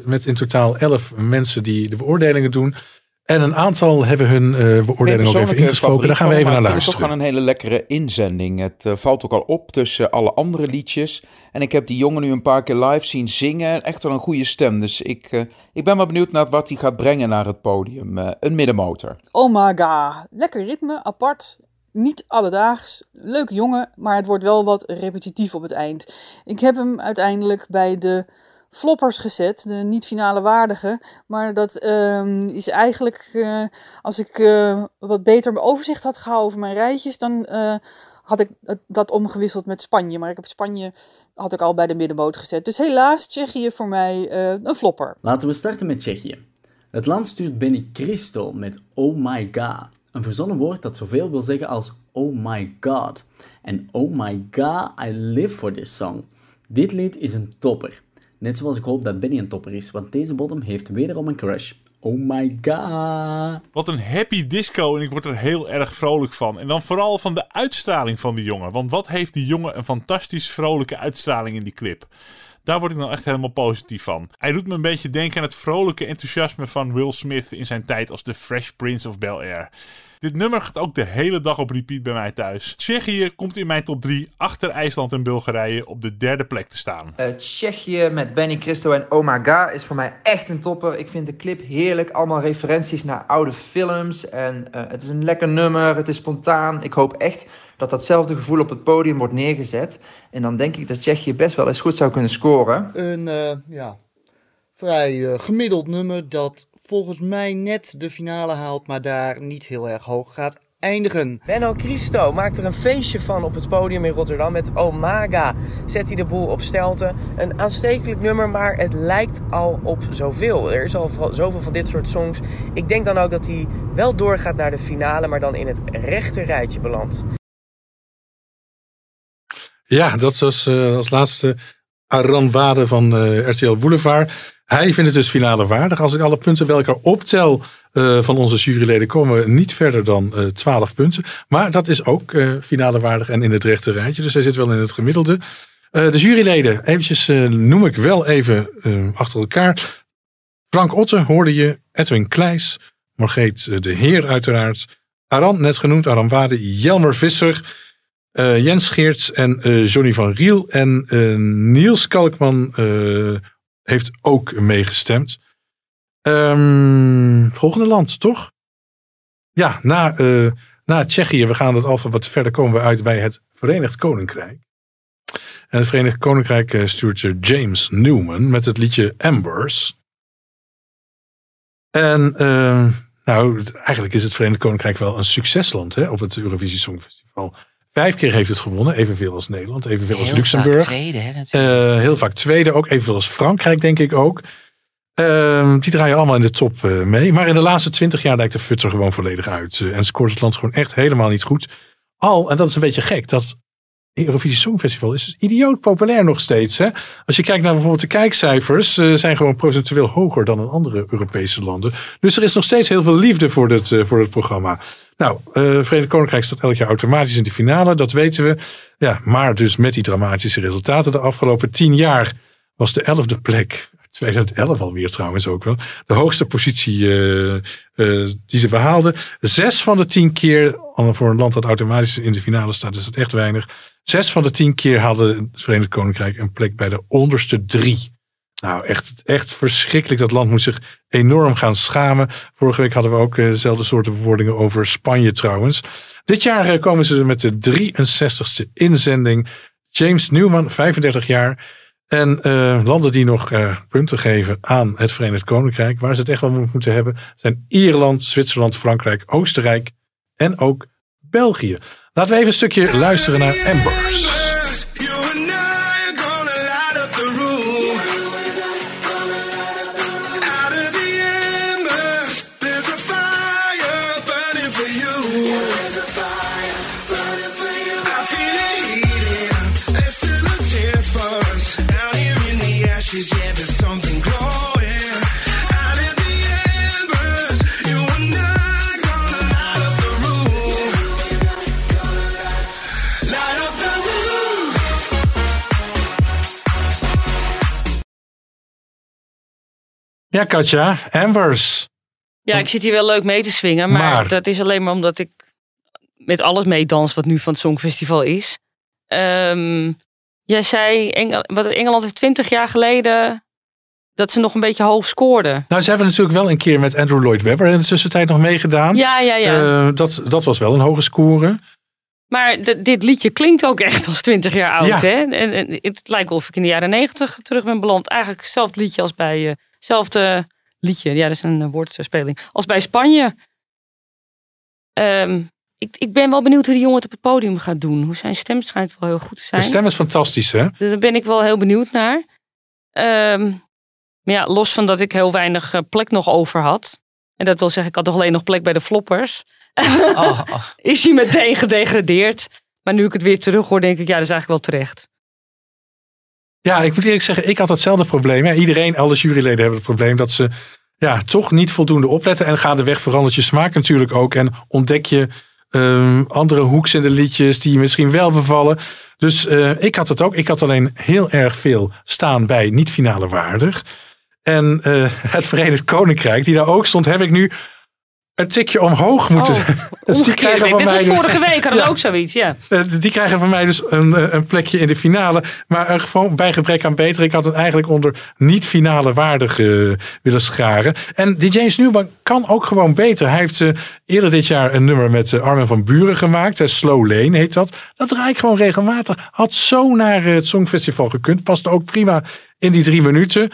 met in totaal elf mensen die de beoordelingen doen. En een aantal hebben hun eh, beoordeling ook even ingesproken. Daar gaan we even naar Het is luisteren. toch gewoon een hele lekkere inzending. Het eh, valt ook al op tussen alle andere liedjes. En ik heb die jongen nu een paar keer live zien zingen. Echt wel een goede stem. Dus ik, eh, ik ben wel benieuwd naar wat hij gaat brengen naar het podium. Eh, een middenmotor. Oh my god. Lekker ritme, apart. Niet alledaags. Leuke jongen, maar het wordt wel wat repetitief op het eind. Ik heb hem uiteindelijk bij de floppers gezet, de niet-finale waardige. Maar dat ehm, is eigenlijk, eh, als ik eh, wat beter mijn overzicht had gehouden over mijn rijtjes, dan eh, had ik dat omgewisseld met Spanje. Maar ik heb Spanje had ik al bij de middenboot gezet. Dus helaas, Tsjechië voor mij een flopper. Laten we starten met Tsjechië. Het land stuurt Benny Christo met Oh my god. Een verzonnen woord dat zoveel wil zeggen als Oh my god. En Oh my god, I live for this song. Dit lied is een topper. Net zoals ik hoop dat Benny een topper is, want deze bottom heeft wederom een crush. Oh my god. Wat een happy disco en ik word er heel erg vrolijk van. En dan vooral van de uitstraling van die jongen. Want wat heeft die jongen een fantastisch vrolijke uitstraling in die clip. Daar word ik nou echt helemaal positief van. Hij doet me een beetje denken aan het vrolijke enthousiasme van Will Smith in zijn tijd als de Fresh Prince of Bel Air. Dit nummer gaat ook de hele dag op repeat bij mij thuis. Tsjechië komt in mijn top 3 achter IJsland en Bulgarije op de derde plek te staan. Uh, Tsjechië met Benny Christo en Omaga is voor mij echt een topper. Ik vind de clip heerlijk. Allemaal referenties naar oude films. En uh, het is een lekker nummer. Het is spontaan. Ik hoop echt dat datzelfde gevoel op het podium wordt neergezet. En dan denk ik dat Tsjechië best wel eens goed zou kunnen scoren. Een uh, ja, vrij gemiddeld nummer dat volgens mij net de finale haalt, maar daar niet heel erg hoog gaat eindigen. Benno Cristo maakt er een feestje van op het podium in Rotterdam met Omaga. Zet hij de boel op stelte. Een aanstekelijk nummer, maar het lijkt al op zoveel. Er is al zoveel van dit soort songs. Ik denk dan ook dat hij wel doorgaat naar de finale, maar dan in het rechte rijtje belandt. Ja, dat was uh, als laatste Aran Wade van uh, RTL Boulevard. Hij vindt het dus finale waardig. Als ik alle punten elkaar optel uh, van onze juryleden, komen we niet verder dan uh, 12 punten. Maar dat is ook uh, finale waardig en in het rechte rijtje. Dus hij zit wel in het gemiddelde. de juryleden, eventjes noem ik wel even achter elkaar. Frank Otte hoorde je, Edwin Kleijs, Margreet de Heer uiteraard. Aran, net genoemd, Aran Wade, Jelmer Visser. Jens Geerts en Johnny van Riel. En Niels Kalkman heeft ook meegestemd. Um, volgende land, toch? Ja, na, uh, na Tsjechië, we gaan het al wat verder komen we uit bij het Verenigd Koninkrijk. En het Verenigd Koninkrijk uh, stuurt James Newman met het liedje Embers. En uh, nou, eigenlijk is het Verenigd Koninkrijk wel een succesland hè, op het Eurovisie Songfestival. Vijf keer heeft het gewonnen, evenveel als Nederland, evenveel als Luxemburg. Vaak tweede, hè, uh, heel vaak tweede, ook evenveel als Frankrijk, denk ik ook. Uh, die draaien allemaal in de top uh, mee. Maar in de laatste twintig jaar lijkt de fut er gewoon volledig uit. en scoort het land gewoon echt helemaal niet goed. Al, en dat is een beetje gek, dat Eurovisie Songfestival is dus idioot populair nog steeds. Hè? Als je kijkt naar bijvoorbeeld de kijkcijfers, uh, zijn gewoon procentueel hoger dan in andere Europese landen. Dus er is nog steeds heel veel liefde voor het, uh, voor het programma. Nou, uh, Verenigd Koninkrijk staat elk jaar automatisch in de finale, dat weten we. Ja, maar dus met die dramatische resultaten de afgelopen tien jaar was de elfde plek 2011 alweer trouwens ook wel. De hoogste positie uh, uh, die ze behaalden. Zes van de tien keer, voor een land dat automatisch in de finale staat, is dat echt weinig. Zes van de tien keer hadden het Verenigd Koninkrijk een plek bij de onderste drie. Nou, echt, echt verschrikkelijk. Dat land moet zich enorm gaan schamen. Vorige week hadden we ook uh, dezelfde soorten verwoordingen over Spanje trouwens. Dit jaar komen ze met de 63ste inzending. James Newman, 35 jaar. En uh, landen die nog uh, punten geven aan het Verenigd Koninkrijk, waar ze het echt wel moeten hebben, zijn Ierland, Zwitserland, Frankrijk, Oostenrijk en ook België. Laten we even een stukje luisteren naar Embers. Ja, Katja, Ambers. Ja, ik zit hier wel leuk mee te swingen, maar, maar, dat is alleen maar omdat ik met alles meedans wat nu van het Songfestival is. Um, jij zei, Engel, wat Engeland heeft twintig jaar geleden dat ze nog een beetje hoog scoorden. Nou, ze hebben natuurlijk wel een keer met Andrew Lloyd Webber in de tussentijd nog meegedaan. Ja, ja, ja. Uh, dat, dat was wel een hoge score. Maar dit liedje klinkt ook echt als 20 jaar oud. Ja. Hè? En, en, het lijkt of ik in de jaren 90 terug ben beland. Eigenlijk hetzelfde liedje als bij uh, Hetzelfde liedje, ja, dat is een woordspeling. Als bij Spanje. Um, ik, ik ben wel benieuwd hoe die jongen het op het podium gaat doen. Hoe zijn stem schijnt wel heel goed te zijn. De stem is fantastisch, hè? Daar ben ik wel heel benieuwd naar. Um, maar ja, los van dat ik heel weinig plek nog over had. En dat wil zeggen, ik had nog alleen nog plek bij de floppers. Oh, oh. is hij meteen gedegradeerd. Maar nu ik het weer terug hoor, denk ik, ja, dat is eigenlijk wel terecht. Ja, ik moet eerlijk zeggen, ik had hetzelfde probleem. Iedereen, alle juryleden hebben het probleem dat ze ja, toch niet voldoende opletten. En gaandeweg verandert je smaak natuurlijk ook. En ontdek je um, andere hoeks in de liedjes die je misschien wel bevallen. Dus uh, ik had het ook. Ik had alleen heel erg veel staan bij niet-finale waardig. En uh, het Verenigd Koninkrijk, die daar ook stond, heb ik nu een tikje omhoog moeten. Oh, Dus die krijgen van mij als dus- vorige week hadden we ook zoiets, ja. Eh, Die krijgen van mij dus een, eh, een plekje in de finale. Maar gewoon bij gebrek aan beter. Ik had het eigenlijk onder niet-finale waardig willen scharen. En die James Newman kan ook gewoon beter. Hij heeft eh, eerder dit jaar een nummer met eh, Armin van Buren gemaakt. Slow Lane heet dat. Dat draai ik gewoon regelmatig. Had zo naar het Songfestival gekund. Past ook prima in die drie minuten.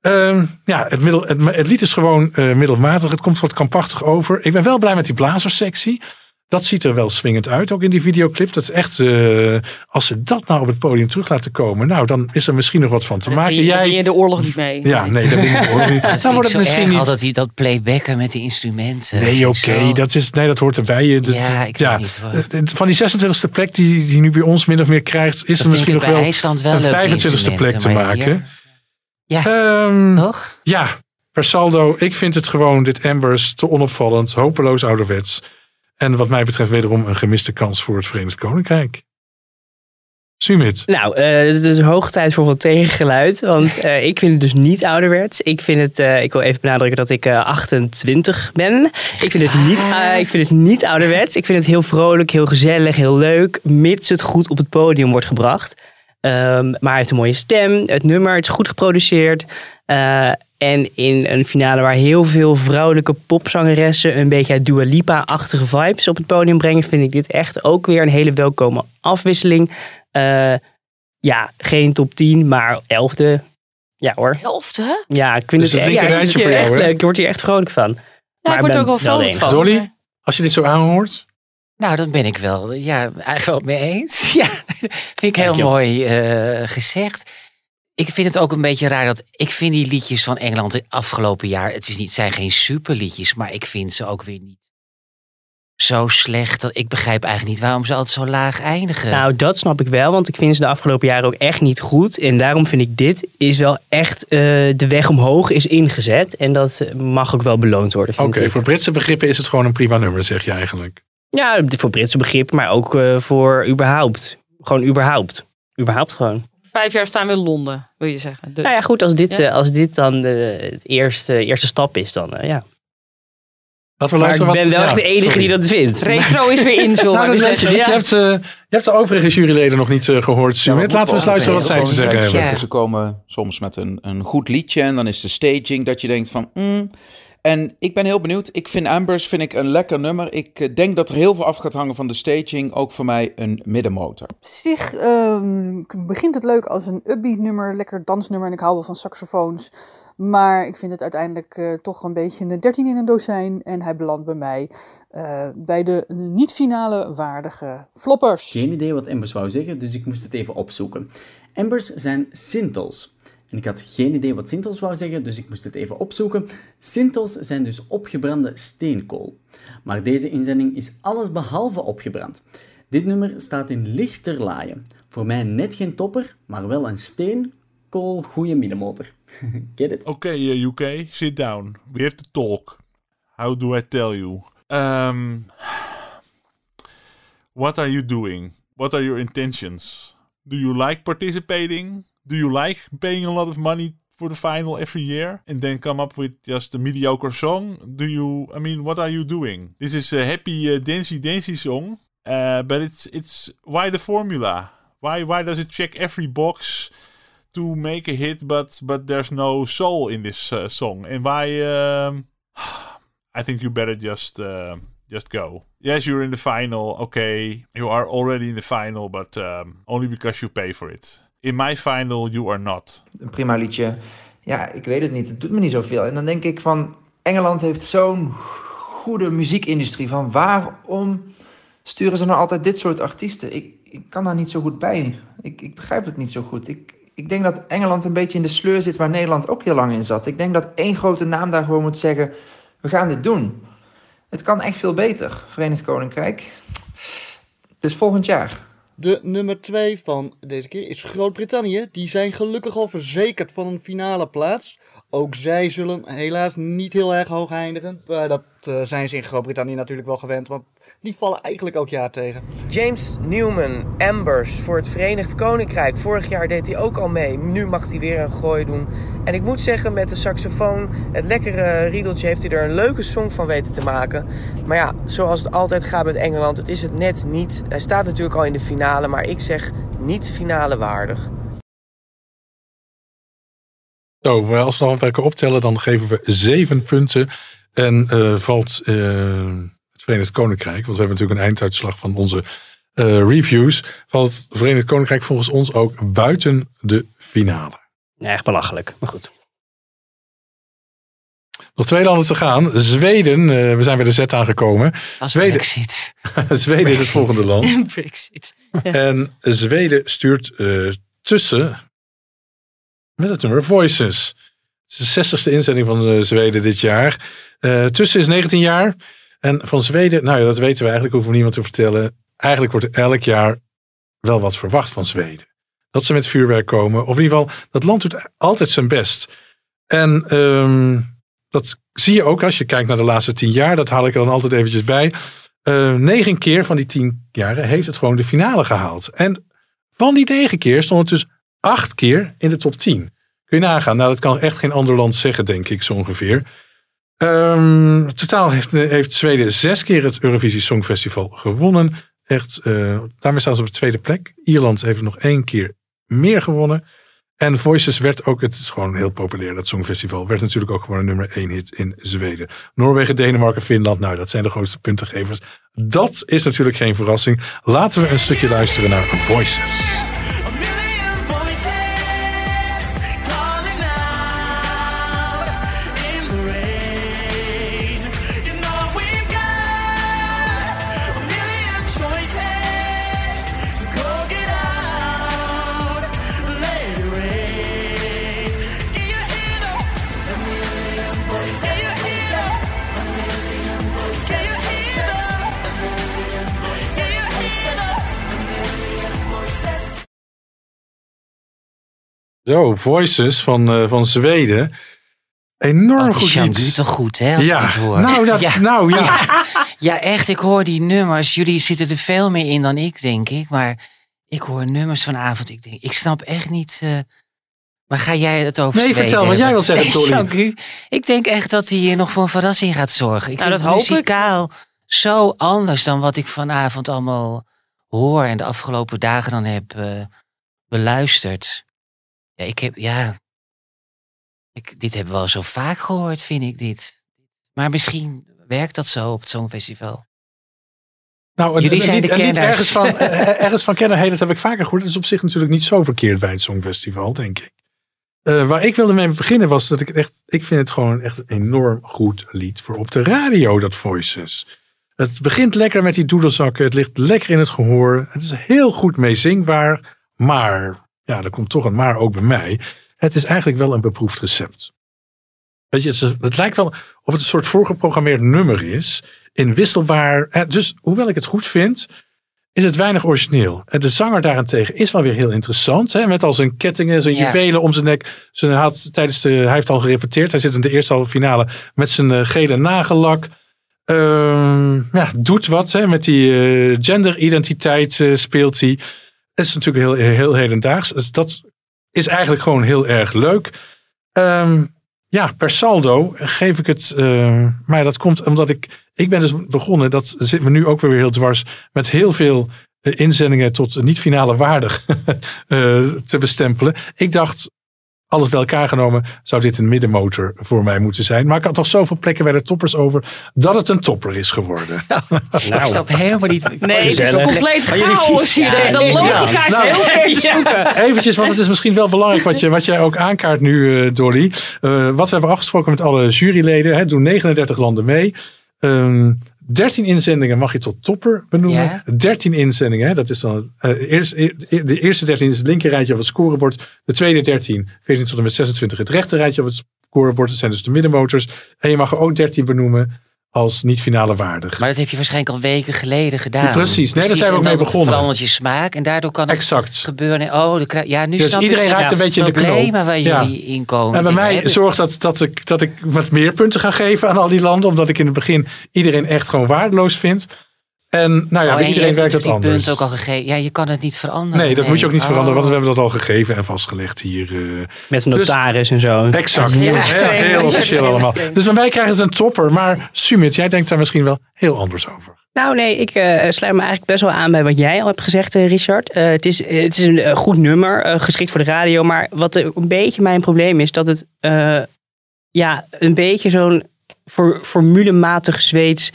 Ehm, ja, het, middel, het, het lied is gewoon eh, middelmatig. Het komt wat kampachtig over. Ik ben wel blij met die blazerssectie. Dat ziet er wel swingend uit, ook in die videoclip. Dat is echt, eh, als ze dat nou op het podium terug laten komen, nou, dan is er misschien nog wat van te maken. Jij... Jij, ben je de oorlog niet mee. ja, nee, dat ben ik hoor. Dat Dan wordt het misschien erg, niet. altijd die, dat playbacken met die instrumenten. Nee, oké, dat, is, nee, dat hoort erbij. Je- Dat, Ja, ik weet niet, hoor. Van die 26e plek die, die nu bij ons min of meer krijgt, is er misschien nog bij wel IJsland wel een leuk, die 25e plek te maken. hier- Ja, toch? Ja, per saldo, ik vind het gewoon, dit Ambers, te onopvallend, hopeloos ouderwets. En wat mij betreft wederom een gemiste kans voor het Verenigd Koninkrijk. Sumit. Nou, eh, het is hoog tijd voor wat tegengeluid. Want eh, ik vind het dus niet ouderwets. Ik vind het, eh, ik wil even benadrukken dat ik eh, 28 ben. Ik vind, het niet, eh, ik vind het niet ouderwets. Ik vind het heel vrolijk, heel gezellig, heel leuk. Mits het goed op het podium wordt gebracht. Ehm, maar hij heeft een mooie stem, het nummer, het is goed geproduceerd. Eh, en in een finale waar heel veel vrouwelijke popzangeressen een beetje Dua Lipa-achtige vibes op het podium brengen, vind ik dit echt ook weer een hele welkome afwisseling. Eh, ja, geen top 10, maar 11e. Ja hoor. Elfde? Ja, ik vind Dus het, het echt- ja, vind voor jou, echt leuk. Ik word hier echt vrolijk van. Ja, ik word er ook wel vrolijk van. Dolly, als je dit zo aanhoort. Nou, dan ben ik wel, ja, eigenlijk wel mee eens. Ja, vind ik heel mooi eh, gezegd. Ik vind het ook een beetje raar dat ik vind die liedjes van Engeland het afgelopen jaar, het is niet, zijn geen superliedjes, maar ik vind ze ook weer niet zo slecht. Dat ik begrijp eigenlijk niet waarom ze altijd zo laag eindigen. Nou, dat snap ik wel, want ik vind ze de afgelopen jaren ook echt niet goed. En daarom vind ik dit is wel echt eh, de weg omhoog is ingezet. En dat eh, mag ook wel beloond worden. vind Oké, voor Britse begrippen is het gewoon een prima nummer, zeg je eigenlijk. Ja, voor Britse begrippen, maar ook eh, voor überhaupt. Gewoon überhaupt. Überhaupt gewoon. Vijf jaar staan we in Londen, wil je zeggen. De- Nou ja, goed, als dit, Ja. eh, als dit dan de het eerste, eerste stap is, dan eh, ja. Laten we Maar ik ben wat- wel echt ja, de enige sorry. die dat vindt. Retro is weer in, Nou, weet je Ja. hebt, eh, je hebt de overige juryleden nog niet eh, gehoord, Sumit. Laten we eens luisteren wat zij te zeggen hebben. Ze komen soms met een, een goed liedje en dan is de staging dat je denkt van... mm. En ik ben heel benieuwd. Ik vind Ambers vind ik een lekker nummer. Ik eh, denk dat er heel veel af gaat hangen van de staging. Ook voor mij een middenmotor. Op zich ehm, begint het leuk als een upbeat nummer, lekker dansnummer en ik hou wel van saxofoons. Maar ik vind het uiteindelijk eh, toch een beetje een 13 in een dozijn en hij belandt bij mij eh, bij de niet-finale waardige floppers. Geen idee wat Embers wou zeggen, dus ik moest het even opzoeken. Embers zijn sintels. En ik had geen idee wat sintels wou zeggen, dus ik moest het even opzoeken. Sintels zijn dus opgebrande steenkool. Maar deze inzending is alles behalve opgebrand. Dit nummer staat in lichterlaaien. Voor mij net geen topper, maar wel een steenkool goede middenmotor. Get it? Oké, eh, UK, sit down. We have to talk. How do I tell you? Um, what are you doing? What are your intentions? Do you like participating? Do you like paying a lot of money for the final every year and then come up with just a mediocre song? Do you? I mean, what are you doing? This is a happy uh, dancey dancey song, uh, but it's it's why the formula? Why why does it check every box? to make a hit, but but there's no soul in this uh, song. And why? Um, I think you better just uh, just go. Yes, you're in the final. Okay, you are already in the final, but um, only because you pay for it. In my final, you are not. een prima liedje. Ja, ik weet het niet. Het doet me niet zoveel. En dan denk ik van, Engeland heeft zo'n goede muziekindustrie. Van waarom sturen ze nou altijd dit soort artiesten? Ik, ik kan daar niet zo goed bij. Ik, ik begrijp het niet zo goed. Ik, ik denk dat Engeland een beetje in de sleur zit waar Nederland ook heel lang in zat. Ik denk dat één grote naam daar gewoon moet zeggen, we gaan dit doen. Het kan echt veel beter, Verenigd Koninkrijk. Dus volgend jaar. De nummer 2 van deze keer is Groot-Brittannië. Die zijn gelukkig al verzekerd van een finale plaats. Ook zij zullen helaas niet heel erg hoog eindigen. Dat eh, zijn ze in Groot-Brittannië natuurlijk wel gewend, want die vallen eigenlijk elk jaar tegen. James Newman, Ambers voor het Verenigd Koninkrijk. Vorig jaar deed hij ook al mee. Nu mag hij weer een gooi doen. En ik moet zeggen, met de saxofoon, het lekkere riedeltje, heeft hij er een leuke song van weten te maken. Maar ja, zoals het altijd gaat met Engeland, het is het net niet. Hij staat natuurlijk al in de finale, maar ik zeg niet finale waardig. Zo, maar als we dan elkaar optellen, dan geven we zeven punten. En eh, valt eh, Verenigd Koninkrijk, want we hebben natuurlijk een einduitslag van onze eh, reviews, valt het Verenigd Koninkrijk volgens ons ook buiten de finale. Ja, echt belachelijk, maar goed. Nog twee landen te gaan. Zweden, eh, we zijn bij de Z aangekomen. Zweden, Brexit. Zweden is het volgende land. Brexit. En Zweden stuurt eh, tussen met het nummer Voices. Het is de 60ste inzending van Zweden dit jaar. Tussen is 19 jaar. En van Zweden, nou ja, dat weten we eigenlijk, hoeven we niemand te vertellen. Eigenlijk wordt elk jaar wel wat verwacht van Zweden. Dat ze met vuurwerk komen. Of in ieder geval, dat land doet altijd zijn best. En ehm, dat zie je ook als je kijkt naar de laatste tien jaar. Dat haal ik er dan altijd eventjes bij. Eh, negen keer van die tien jaren heeft het gewoon de finale gehaald. En van die negen keer stond het dus acht keer in de top 10. Kun je nagaan. Nou, dat kan echt geen ander land zeggen, denk ik, zo ongeveer. Ehm, totaal heeft, heeft Zweden zes keer het Eurovisie Songfestival gewonnen. Echt, eh, daarmee staan ze op de tweede plek. Ierland heeft nog één keer meer gewonnen. En Voices werd ook, het is gewoon heel populair, dat Songfestival. Werd natuurlijk ook gewoon een nummer één hit in Zweden. Noorwegen, Denemarken, Finland, nou dat zijn de grootste puntengevers. Dat is natuurlijk geen verrassing. Laten we een stukje luisteren naar Voices. Zo, Voices van, eh, van Zweden. Enorm is goed Jean iets. Toch goed, hè? Als Ja, ik het hoor. nou, dat- nou, ja. ja. echt. Ik hoor die nummers. Jullie zitten er veel meer in dan ik, denk ik. Maar ik hoor nummers vanavond. Ik denk, ik snap echt niet... eh, waar ga jij het over Nee, Zweden vertel wat jij wil zeggen, Nee. Jean Gu, Ik denk echt dat hij hier nog voor een verrassing gaat zorgen. Ik Nou, vind dat het ik. muzikaal zo anders dan wat ik vanavond allemaal hoor... en de afgelopen dagen dan heb eh, beluisterd. Ja, ik heb... Ja, ik, dit hebben we al zo vaak gehoord, vind ik dit. Maar misschien werkt dat zo op het Songfestival. Nou, een, Jullie zijn lied, de lied ergens van, eh, ergens van kennen, hey, dat heb ik vaker gehoord. Dat is op zich natuurlijk niet zo verkeerd bij het Songfestival, denk ik. Eh, waar ik wilde mee beginnen was dat ik het echt, ik vind het gewoon echt een enorm goed lied voor op de radio, dat Voices. Het begint lekker met die doedelzakken, het ligt lekker in het gehoor. Het is heel goed meezingbaar, maar, ja, er komt toch een maar ook bij mij. Het is eigenlijk wel een beproefd recept. Weet je, het, is- het lijkt wel of het een soort voorgeprogrammeerd nummer is. Inwisselbaar. Eh, Dus hoewel ik het goed vind, is het weinig origineel. En de zanger daarentegen is wel weer heel interessant. Hè? Met al zijn kettingen, zijn Ja. juwelen om zijn nek. Zijn, hij, had, tijdens de, hij heeft al gerepeteerd. Hij zit in de eerste halve finale met zijn eh, gele nagellak. Ehm, ja, doet wat hè? met die eh, genderidentiteit eh, speelt hij. Is natuurlijk heel, heel hedendaags. Dus dat is eigenlijk gewoon heel erg leuk. Ehm, ja, per saldo geef ik het. eh, maar dat komt omdat ik. Ik ben dus begonnen. Dat zit me nu ook weer heel dwars. Met heel veel eh, inzendingen tot niet finale waardig eh, te bestempelen. Ik dacht. Alles bij elkaar genomen zou dit een middenmotor voor mij moeten zijn. Maar ik had toch zoveel plekken bij de toppers over dat het een topper is geworden. Ik snap helemaal niet. Nee, het is Gezellig. compleet chaos hier. De- de Ja, logica is nou, heel ver te zoeken. Eventjes, want het is misschien wel belangrijk wat, je, wat jij ook aankaart nu, eh, Dolly. Eh, wat we hebben afgesproken met alle juryleden. Hè, doen 39 landen mee. Ehm 13 inzendingen mag je tot topper benoemen. Ja. 13 inzendingen, hè, dat is dan. eh, eerst, e- de eerste 13 is het linker rijtje op het scorebord. De tweede 13, 14 tot en met 26, het rechter rijtje op het scorebord. Dat zijn dus de middenmotors. En je mag er ook 13 benoemen als niet finale waardig. Maar dat heb je waarschijnlijk al weken geleden gedaan. Precies, nee, daar zijn we ook mee begonnen. verandert je smaak en daardoor kan het Exact. gebeuren. Oh, de ja, nu Dus iedereen raakt een beetje in de knoop. problemen waar Ja. jullie in komen. En bij mij hebben- zorgt dat, dat, ik, dat ik wat meer punten ga geven aan al die landen. Omdat ik in het begin iedereen echt gewoon waardeloos vind. En nou ja, Oh, en iedereen hebt werkt dat anders. punten ook al gegeven. Ja, je kan het niet veranderen. Nee, dat moet je ook niet Oh. veranderen, want we hebben dat al gegeven en vastgelegd hier. eh. Met een notaris en zo. Exact. Ja, Heel, heel officieel allemaal. Dus bij mij krijgen ze een topper. Maar Sumit, jij denkt daar misschien wel heel anders over. Nou nee, ik eh, sluit me eigenlijk best wel aan bij wat jij al hebt gezegd, eh, Richard. Eh, het, is, het is een goed nummer, eh, geschikt voor de radio. Maar wat een beetje mijn probleem is, dat het eh, ja, een beetje zo'n for, formulematig Zweeds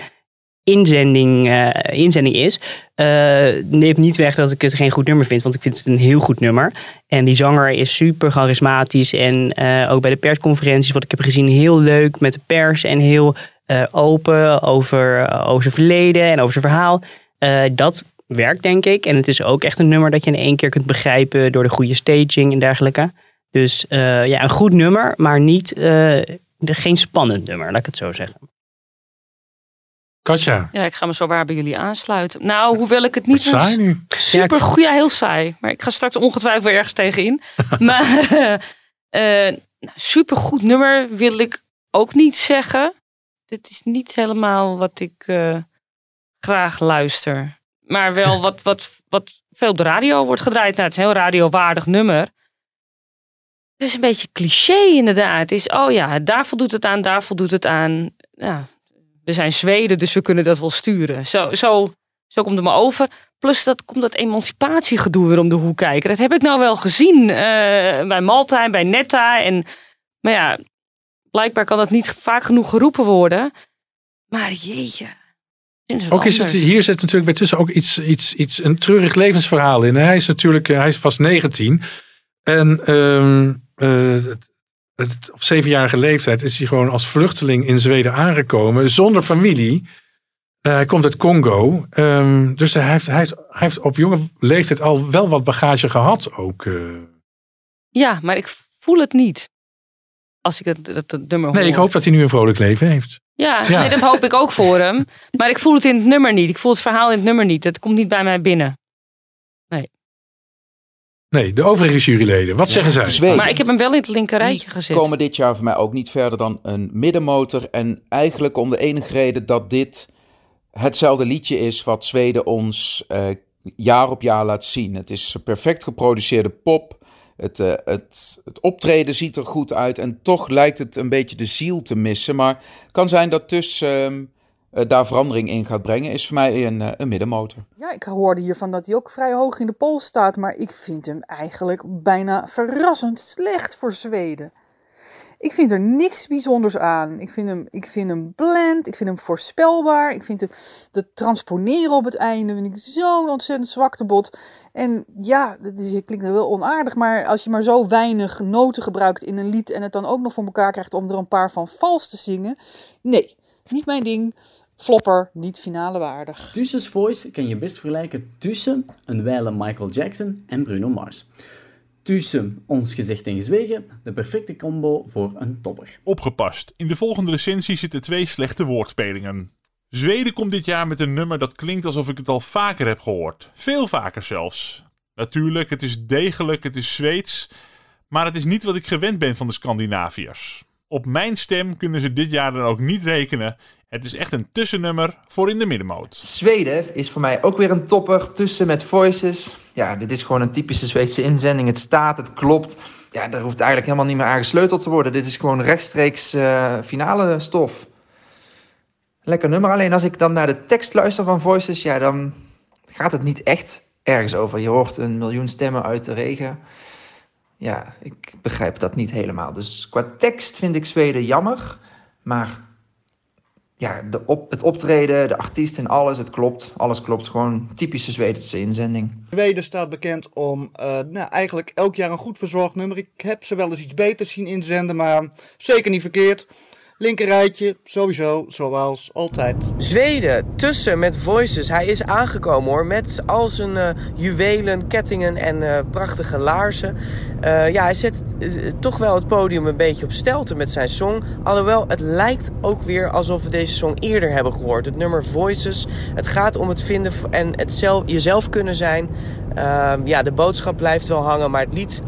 inzending, eh, inzending is. Eh neemt niet weg dat ik het geen goed nummer vind, want ik vind het een heel goed nummer. En die zanger is super charismatisch en eh, ook bij de persconferenties, wat ik heb gezien, heel leuk met de pers en heel open over, over zijn verleden en over zijn verhaal. Dat werkt, denk ik. En het is ook echt een nummer dat je in één keer kunt begrijpen door de goede staging en dergelijke. Dus ja, een goed nummer, maar niet, geen spannend nummer, laat ik het zo zeggen. Katja. Ja, ik ga me zo waar bij jullie aansluiten. Nou, hoewel ik het niet Wat saai nu. super goed, ja, heel saai. Maar ik ga straks ongetwijfeld ergens tegenin. maar eh nou, super goed nummer wil ik ook niet zeggen. Dit is niet helemaal wat ik eh, graag luister. Maar wel wat, wat, wat veel op de radio wordt gedraaid. Nou, het is een heel radiowaardig nummer. Het is een beetje cliché inderdaad. Het is, oh ja, daar voldoet het aan, daar voldoet het aan. Ja, we zijn Zweden, dus we kunnen dat wel sturen. Zo, zo, zo komt het me over. Plus dat komt dat emancipatiegedoe weer om de hoek kijken. Dat heb ik nou wel gezien eh, bij Malta en bij Netta. En, maar ja, blijkbaar kan dat niet vaak genoeg geroepen worden. Maar jeetje. is Ook is het, hier zit natuurlijk bij tussen ook iets, iets, iets, een treurig levensverhaal in. Hij is natuurlijk, eh, hij is pas 19. En ehm, eh, het- op zevenjarige leeftijd is hij gewoon als vluchteling in Zweden aangekomen. Zonder familie. Eh, hij komt uit Congo. Ehm, dus hij heeft, hij, heeft, hij heeft op jonge leeftijd al wel wat bagage gehad ook. eh. Ja, maar ik voel het niet. Als ik het, nummer hoor. Nee, ik hoop dat hij nu een vrolijk leven heeft. Ja, Ja. Nee, dat hoop ik ook voor hem. Maar ik voel het in het nummer niet. Ik voel het verhaal in het nummer niet. Het komt niet bij mij binnen. Nee. De overige juryleden. Wat zeggen zij? Zweden. Maar ik heb hem wel in het linkerrijtje gezet. komen dit jaar voor mij ook niet verder dan een middenmotor. En eigenlijk om de enige reden dat dit hetzelfde liedje is wat Zweden ons eh, jaar op jaar laat zien. Het is perfect geproduceerde pop. Het, eh, het, het optreden ziet er goed uit en toch lijkt het een beetje de ziel te missen. Maar het kan zijn dat tussen ehm, eh, daar verandering in gaat brengen. Is voor mij een, eh, een middenmotor. Ja, ik hoorde hiervan dat hij ook vrij hoog in de poll staat, maar ik vind hem eigenlijk bijna verrassend slecht voor Zweden. Ik vind er niks bijzonders aan. Ik vind hem, ik vind hem bland, ik vind hem voorspelbaar. Ik vind het, transponeren op het einde vind ik zo'n ontzettend zwaktebod. En ja, het klinkt wel onaardig, maar als je maar zo weinig noten gebruikt in een lied en het dan ook nog voor elkaar krijgt om er een paar van vals te zingen. Nee, niet mijn ding. Flopper, niet finale waardig. Tussen's Voice kan je best vergelijken tussen een wijle Michael Jackson en Bruno Mars. Tussen ons gezegd en gezwegen, de perfecte combo voor een topper. Opgepast. In de volgende recensie zitten twee slechte woordspelingen. Zweden komt dit jaar met een nummer dat klinkt alsof ik het al vaker heb gehoord. Veel vaker zelfs. Natuurlijk, het is degelijk, het is Zweeds. Maar het is niet wat ik gewend ben van de Scandinaviërs. Op mijn stem kunnen ze dit jaar dan ook niet rekenen. Het is echt een tussennummer voor in de middenmoot. Zweden is voor mij ook weer een topper tussen met Voices. Ja, dit is gewoon een typische Zweedse inzending. Het staat, het klopt. Ja, daar hoeft eigenlijk helemaal niet meer aan gesleuteld te worden. Dit is gewoon rechtstreeks eh, finale stof. Lekker nummer. Alleen als ik dan naar de tekst luister van Voices, ja, dan gaat het niet echt ergens over. Je hoort een miljoen stemmen uit de regen. Ja, ik begrijp dat niet helemaal. Dus qua tekst vind ik Zweden jammer. Maar ja, de op, het optreden, de artiest en alles, het klopt. Alles klopt. Gewoon typische Zweedse inzending. Zweden staat bekend om eh, nou, eigenlijk elk jaar een goed verzorgd nummer. Ik heb ze wel eens iets beters zien inzenden, maar zeker niet verkeerd. Linkerrijtje, sowieso, zoals altijd. Zweden, tussen met Voices. Hij is aangekomen hoor, met al zijn eh, juwelen, kettingen en eh, prachtige laarzen. Eh, ja, hij zet toch wel het podium een beetje op stelte met zijn song. Alhoewel, het lijkt ook weer alsof we deze song eerder hebben gehoord. Het nummer Voices. Het gaat om het vinden en het zelf, jezelf kunnen zijn. Ehm, ja, de boodschap blijft wel hangen, maar het lied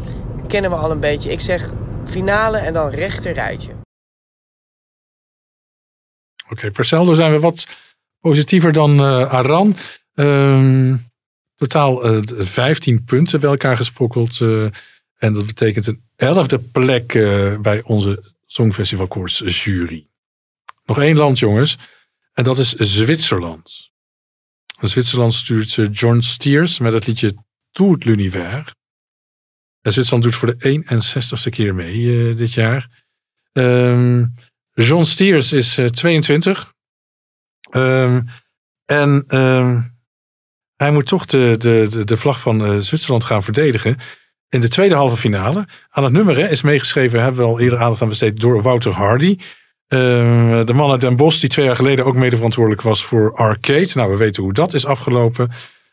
kennen we al een beetje. Ik zeg finale en dan rechterrijtje. Oké, saldo zijn we wat positiever dan eh, Aran. Ehm, totaal eh, 15 punten bij elkaar gesprokkeld. eh, en dat betekent een elfde plek eh, bij onze Songfestival Koers jury. Nog één land, jongens. En dat is Zwitserland. Zwitserland stuurt eh, John Steers met het liedje Tout l'univers. En Zwitserland doet voor de 61ste keer mee eh, dit jaar. Ehm, John Steers is eh, 22. Ehm, en ehm, hij moet toch de, de, de, vlag van eh, Zwitserland gaan verdedigen. In de tweede halve finale. Aan het nummer is meegeschreven, hebben we al eerder aandacht aan besteed, door Wouter Hardy. Ehm, de man uit Den Bosch, die twee jaar geleden ook mede verantwoordelijk was voor Arcade. Nou, we weten hoe dat is afgelopen.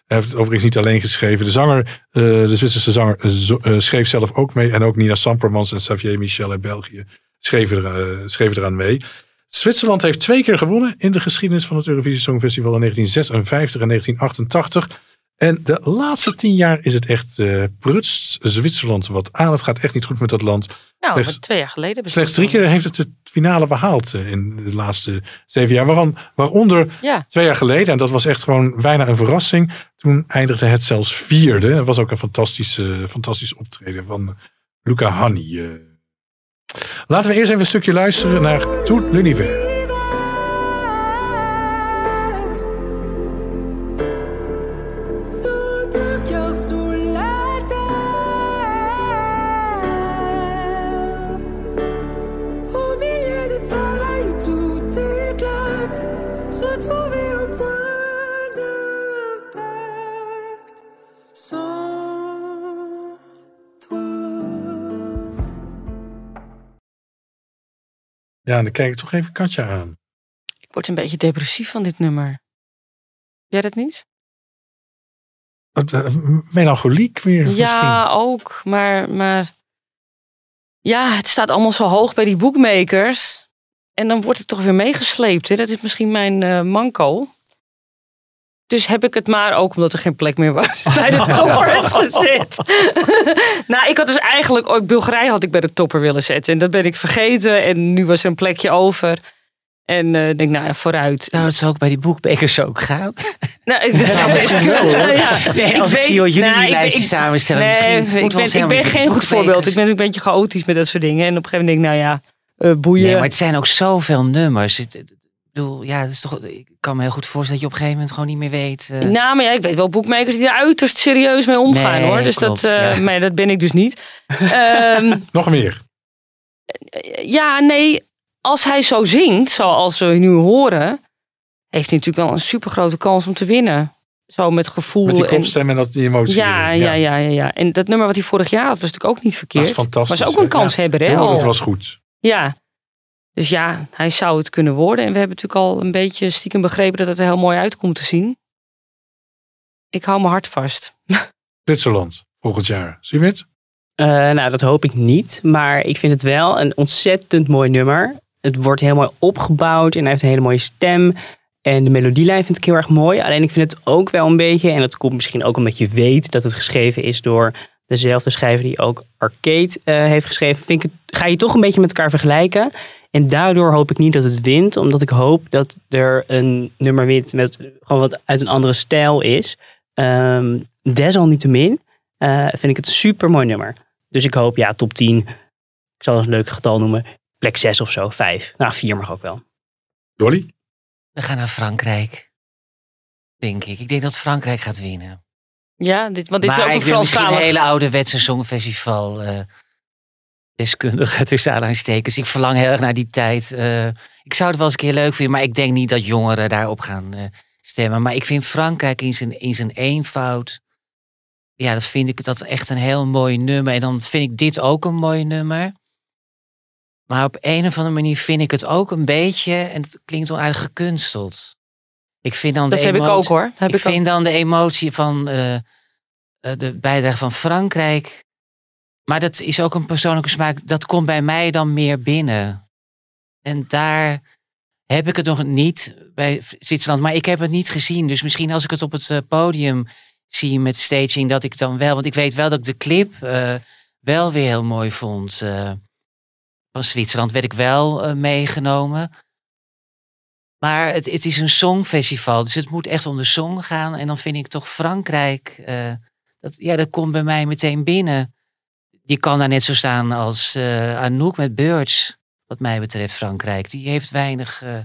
Hij heeft het overigens niet alleen geschreven. De zanger, eh, de Zwitserse zanger, eh, eh, schreef zelf ook mee. En ook Nina Sampermans en Xavier Michel uit België schreven, er, eh, schreven eraan mee. Zwitserland heeft twee keer gewonnen in de geschiedenis van het Eurovisie Songfestival in 1956 en 1988. En de laatste tien jaar is het echt eh prutst Zwitserland wat aan. Het gaat echt niet goed met dat land. Nou, Slechts- twee jaar geleden. Slechts drie keer heeft het de finale behaald eh, in de laatste zeven jaar. Waarom, waaronder Ja. twee jaar geleden, en dat was echt gewoon bijna een verrassing. Toen eindigde het zelfs vierde. Het was ook een fantastische, fantastisch optreden van Luca Hanni. eh. Laten we eerst even een stukje luisteren naar Tout l'univers. Ja, dan kijk ik toch even Katja aan. Ik word een beetje depressief van dit nummer. Jij dat niet? Eh, melancholiek weer misschien. Ja, ook. Maar, maar ja, het staat allemaal zo hoog bij die boekmakers. En dan wordt het toch weer meegesleept. Hè? Dat is misschien mijn eh, manco. Dus heb ik het maar ook omdat er geen plek meer was bij de toppers gezet. nou, ik had dus eigenlijk ooit Bulgarije had ik bij de topper willen zetten. En dat ben ik vergeten. En nu was er een plekje over. En ik denk, nou ja, vooruit. Zou het zo ook bij die boekbekers ook gaan? Nou, ik, Dat zou best kunnen. Ja, Nee, als ik zie jullie die lijstjes ik- samenstellen, Nee, misschien ik ben, ik ben geen goed voorbeeld. Ik ben een beetje chaotisch met dat soort dingen. En op een gegeven moment denk ik, nou ja, eh, boeien. Nee, maar het zijn ook zoveel nummers. Het- bedoel, ja, dat is toch, ik kan me heel goed voorstellen dat je op een gegeven moment gewoon niet meer weet. eh, Nou, maar ja, ik weet wel boekmakers die er uiterst serieus mee omgaan Nee, hoor. Dus klopt, dat, eh, ja. maar dat ben ik dus niet. Ehm, Nog meer. ja, nee, als hij zo zingt, zoals we nu horen, heeft hij natuurlijk wel een super grote kans om te winnen. Zo met gevoel. Met die en- kopstem en dat, die emotie. Ja, ja, ja, ja, ja. En dat nummer wat hij vorig jaar had, was natuurlijk ook niet verkeerd. Dat is fantastisch. Was ook een hè? kanshebber, hè? Dat was goed. Ja. Dus ja, hij zou het kunnen worden. En we hebben natuurlijk al een beetje stiekem begrepen dat het er heel mooi uit komt te zien. Ik hou mijn hart vast. Zwitserland, volgend jaar. Zie je het? Eh, nou, dat hoop ik niet. Maar ik vind het wel een ontzettend mooi nummer. Het wordt heel mooi opgebouwd en hij heeft een hele mooie stem. En de melodielijn vind ik heel erg mooi. Alleen ik vind het ook wel een beetje, en dat komt misschien ook omdat je weet dat het geschreven is door dezelfde schrijver die ook Arcade eh, heeft geschreven. Vind ik het, ga je toch een beetje met elkaar vergelijken. En daardoor hoop ik niet dat het wint, omdat ik hoop dat er een nummer wint met gewoon wat uit een andere stijl is. Ehm desalniettemin eh, vind ik het een super mooi nummer. Dus ik hoop, ja, top 10. Ik zal het een leuk getal noemen. Plek 6 of zo, 5. Nou, 4 mag ook wel. Dolly? We gaan naar Frankrijk. Denk ik. Ik denk dat Frankrijk gaat winnen. Ja, dit, want dit maar is ook een ben Frans misschien een hele ouderwetse songfestival eh deskundige tussen aanhalingstekens. Ik verlang heel erg naar die tijd. Eh, ik zou het wel eens een keer leuk vinden, maar ik denk niet dat jongeren daarop gaan eh, stemmen. Maar ik vind Frankrijk in zijn, in zijn eenvoud. Ja, dat vind ik dat echt een heel mooi nummer. En dan vind ik dit ook een mooi nummer. Maar op een of andere manier vind ik het ook een beetje, en het klinkt onaardig gekunsteld. Ik vind dan Dat de heb ik ook, hoor. Heb ik ik ook. vind dan de emotie van eh, eh, de bijdrage van Frankrijk. Maar dat is ook een persoonlijke smaak. Dat komt bij mij dan meer binnen. En daar heb ik het nog niet bij Zwitserland. Maar ik heb het niet gezien. Dus misschien als ik het op het eh, podium zie met staging, dat ik dan wel. Want ik weet wel dat ik de clip wel weer heel mooi vond. van Zwitserland werd ik wel meegenomen. Maar het, het is een songfestival, dus het moet echt om de song gaan. En dan vind ik toch Frankrijk, eh, dat, ja, dat komt bij mij meteen binnen. Die kan daar net zo staan als eh, Anouk met Birds, wat mij betreft Frankrijk. Die heeft weinig eh,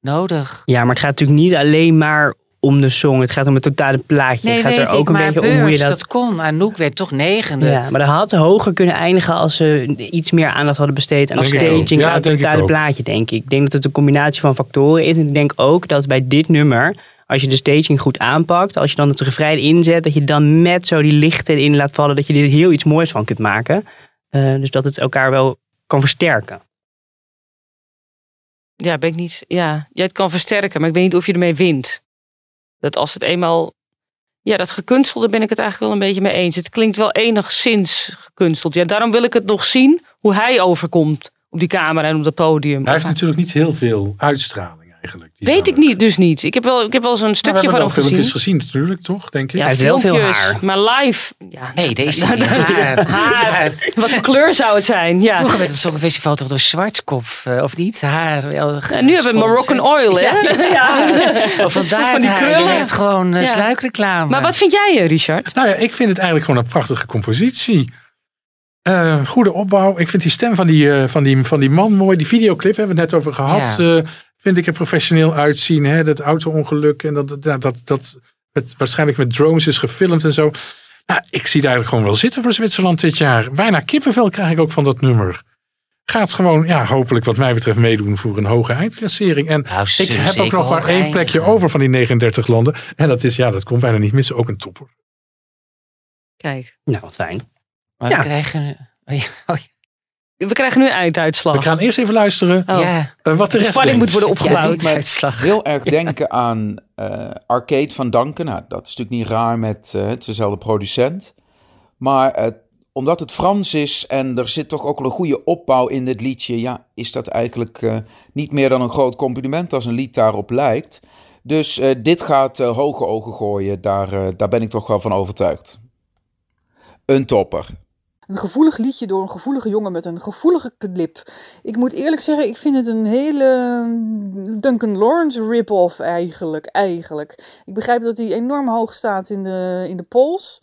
nodig. Ja, maar het gaat natuurlijk niet alleen maar om de song. Het gaat om het totale plaatje. het gaat weet er ook ik, een beetje om hoe je dat... dat kon. Anouk werd toch negende. Ja, maar dat had hoger kunnen eindigen als ze iets meer aandacht hadden besteed aan de staging, Ja, aan het totale plaatje, denk ik. Ik denk dat het een combinatie van factoren is. En ik denk ook dat bij dit nummer, als je de staging goed aanpakt, als je dan het refrein inzet, dat je dan met zo die lichten erin laat vallen, dat je er heel iets moois van kunt maken. Eh, dus dat het elkaar wel kan versterken. Ja, ben ik niet. Ja, jij het kan versterken, maar ik weet niet of je ermee wint. Dat als het eenmaal. Ja, dat gekunstelde ben ik het eigenlijk wel een beetje mee eens. Het klinkt wel enigszins gekunsteld. Ja, daarom wil ik het nog zien hoe hij overkomt op die camera en op het podium. Hij heeft natuurlijk niet heel veel uitstraling eigenlijk. Die Weet ik niet, dus niet. Ik heb wel, ik heb wel zo'n stukje van hem gezien. filmpjes gezien natuurlijk, toch? Denk ik. Ja, filmpjes, maar live. Ja, Nee, deze haar. haar. Wat voor kleur zou het zijn? Ja. Vroeger werd het Songfestival toch door Zwartkop, eh, of niet? Haar. Wel En nu hebben we Moroccan Oil, hè? Ja. Is vandaar van die het haar. krullen. Je hebt gewoon eh, Ja. sluikreclame. Maar wat vind jij, eh, Richard? Nou ja, ik vind het eigenlijk gewoon een prachtige compositie. Eh, goede opbouw. Ik vind die stem van die, eh, van, die, van die man mooi. Die videoclip hebben we het net over gehad. Ja. eh, vind ik er professioneel uitzien. Hè? Dat auto-ongeluk en dat, dat, dat, dat het waarschijnlijk met drones is gefilmd en zo. Nou, ik zie eigenlijk gewoon wel zitten voor Zwitserland dit jaar. Bijna kippenvel krijg ik ook van dat nummer. Gaat gewoon, ja, hopelijk wat mij betreft meedoen voor een hoge eindklassering. En Nou, ik heb ook nog maar één plekje over van die 39 landen. En dat is, ja, dat komt bijna niet missen. Ook een topper. Kijk. Nou, wat fijn. Maar Ja. we krijgen... oh ja, oh ja. We krijgen nu een einduitslag. We gaan eerst even luisteren Oh. Ja. eh, wat de, De rest spanning denkt. moet worden opgebouwd. doet mij heel erg denken aan eh, Arcade van Duncan. Nou, dat is natuurlijk niet raar met eh, het is dezelfde producent. Maar omdat het Frans is en er zit toch ook wel een goede opbouw in dit liedje, ja, is dat eigenlijk eh, niet meer dan een groot compliment als een lied daarop lijkt. Dus eh, dit gaat hoge ogen gooien, daar, daar ben ik toch wel van overtuigd. Een topper. Een gevoelig liedje door een gevoelige jongen met een gevoelige clip. Ik moet eerlijk zeggen, ik vind het een hele Duncan Lawrence rip-off eigenlijk, eigenlijk. Ik begrijp dat hij enorm hoog staat in de, in de polls.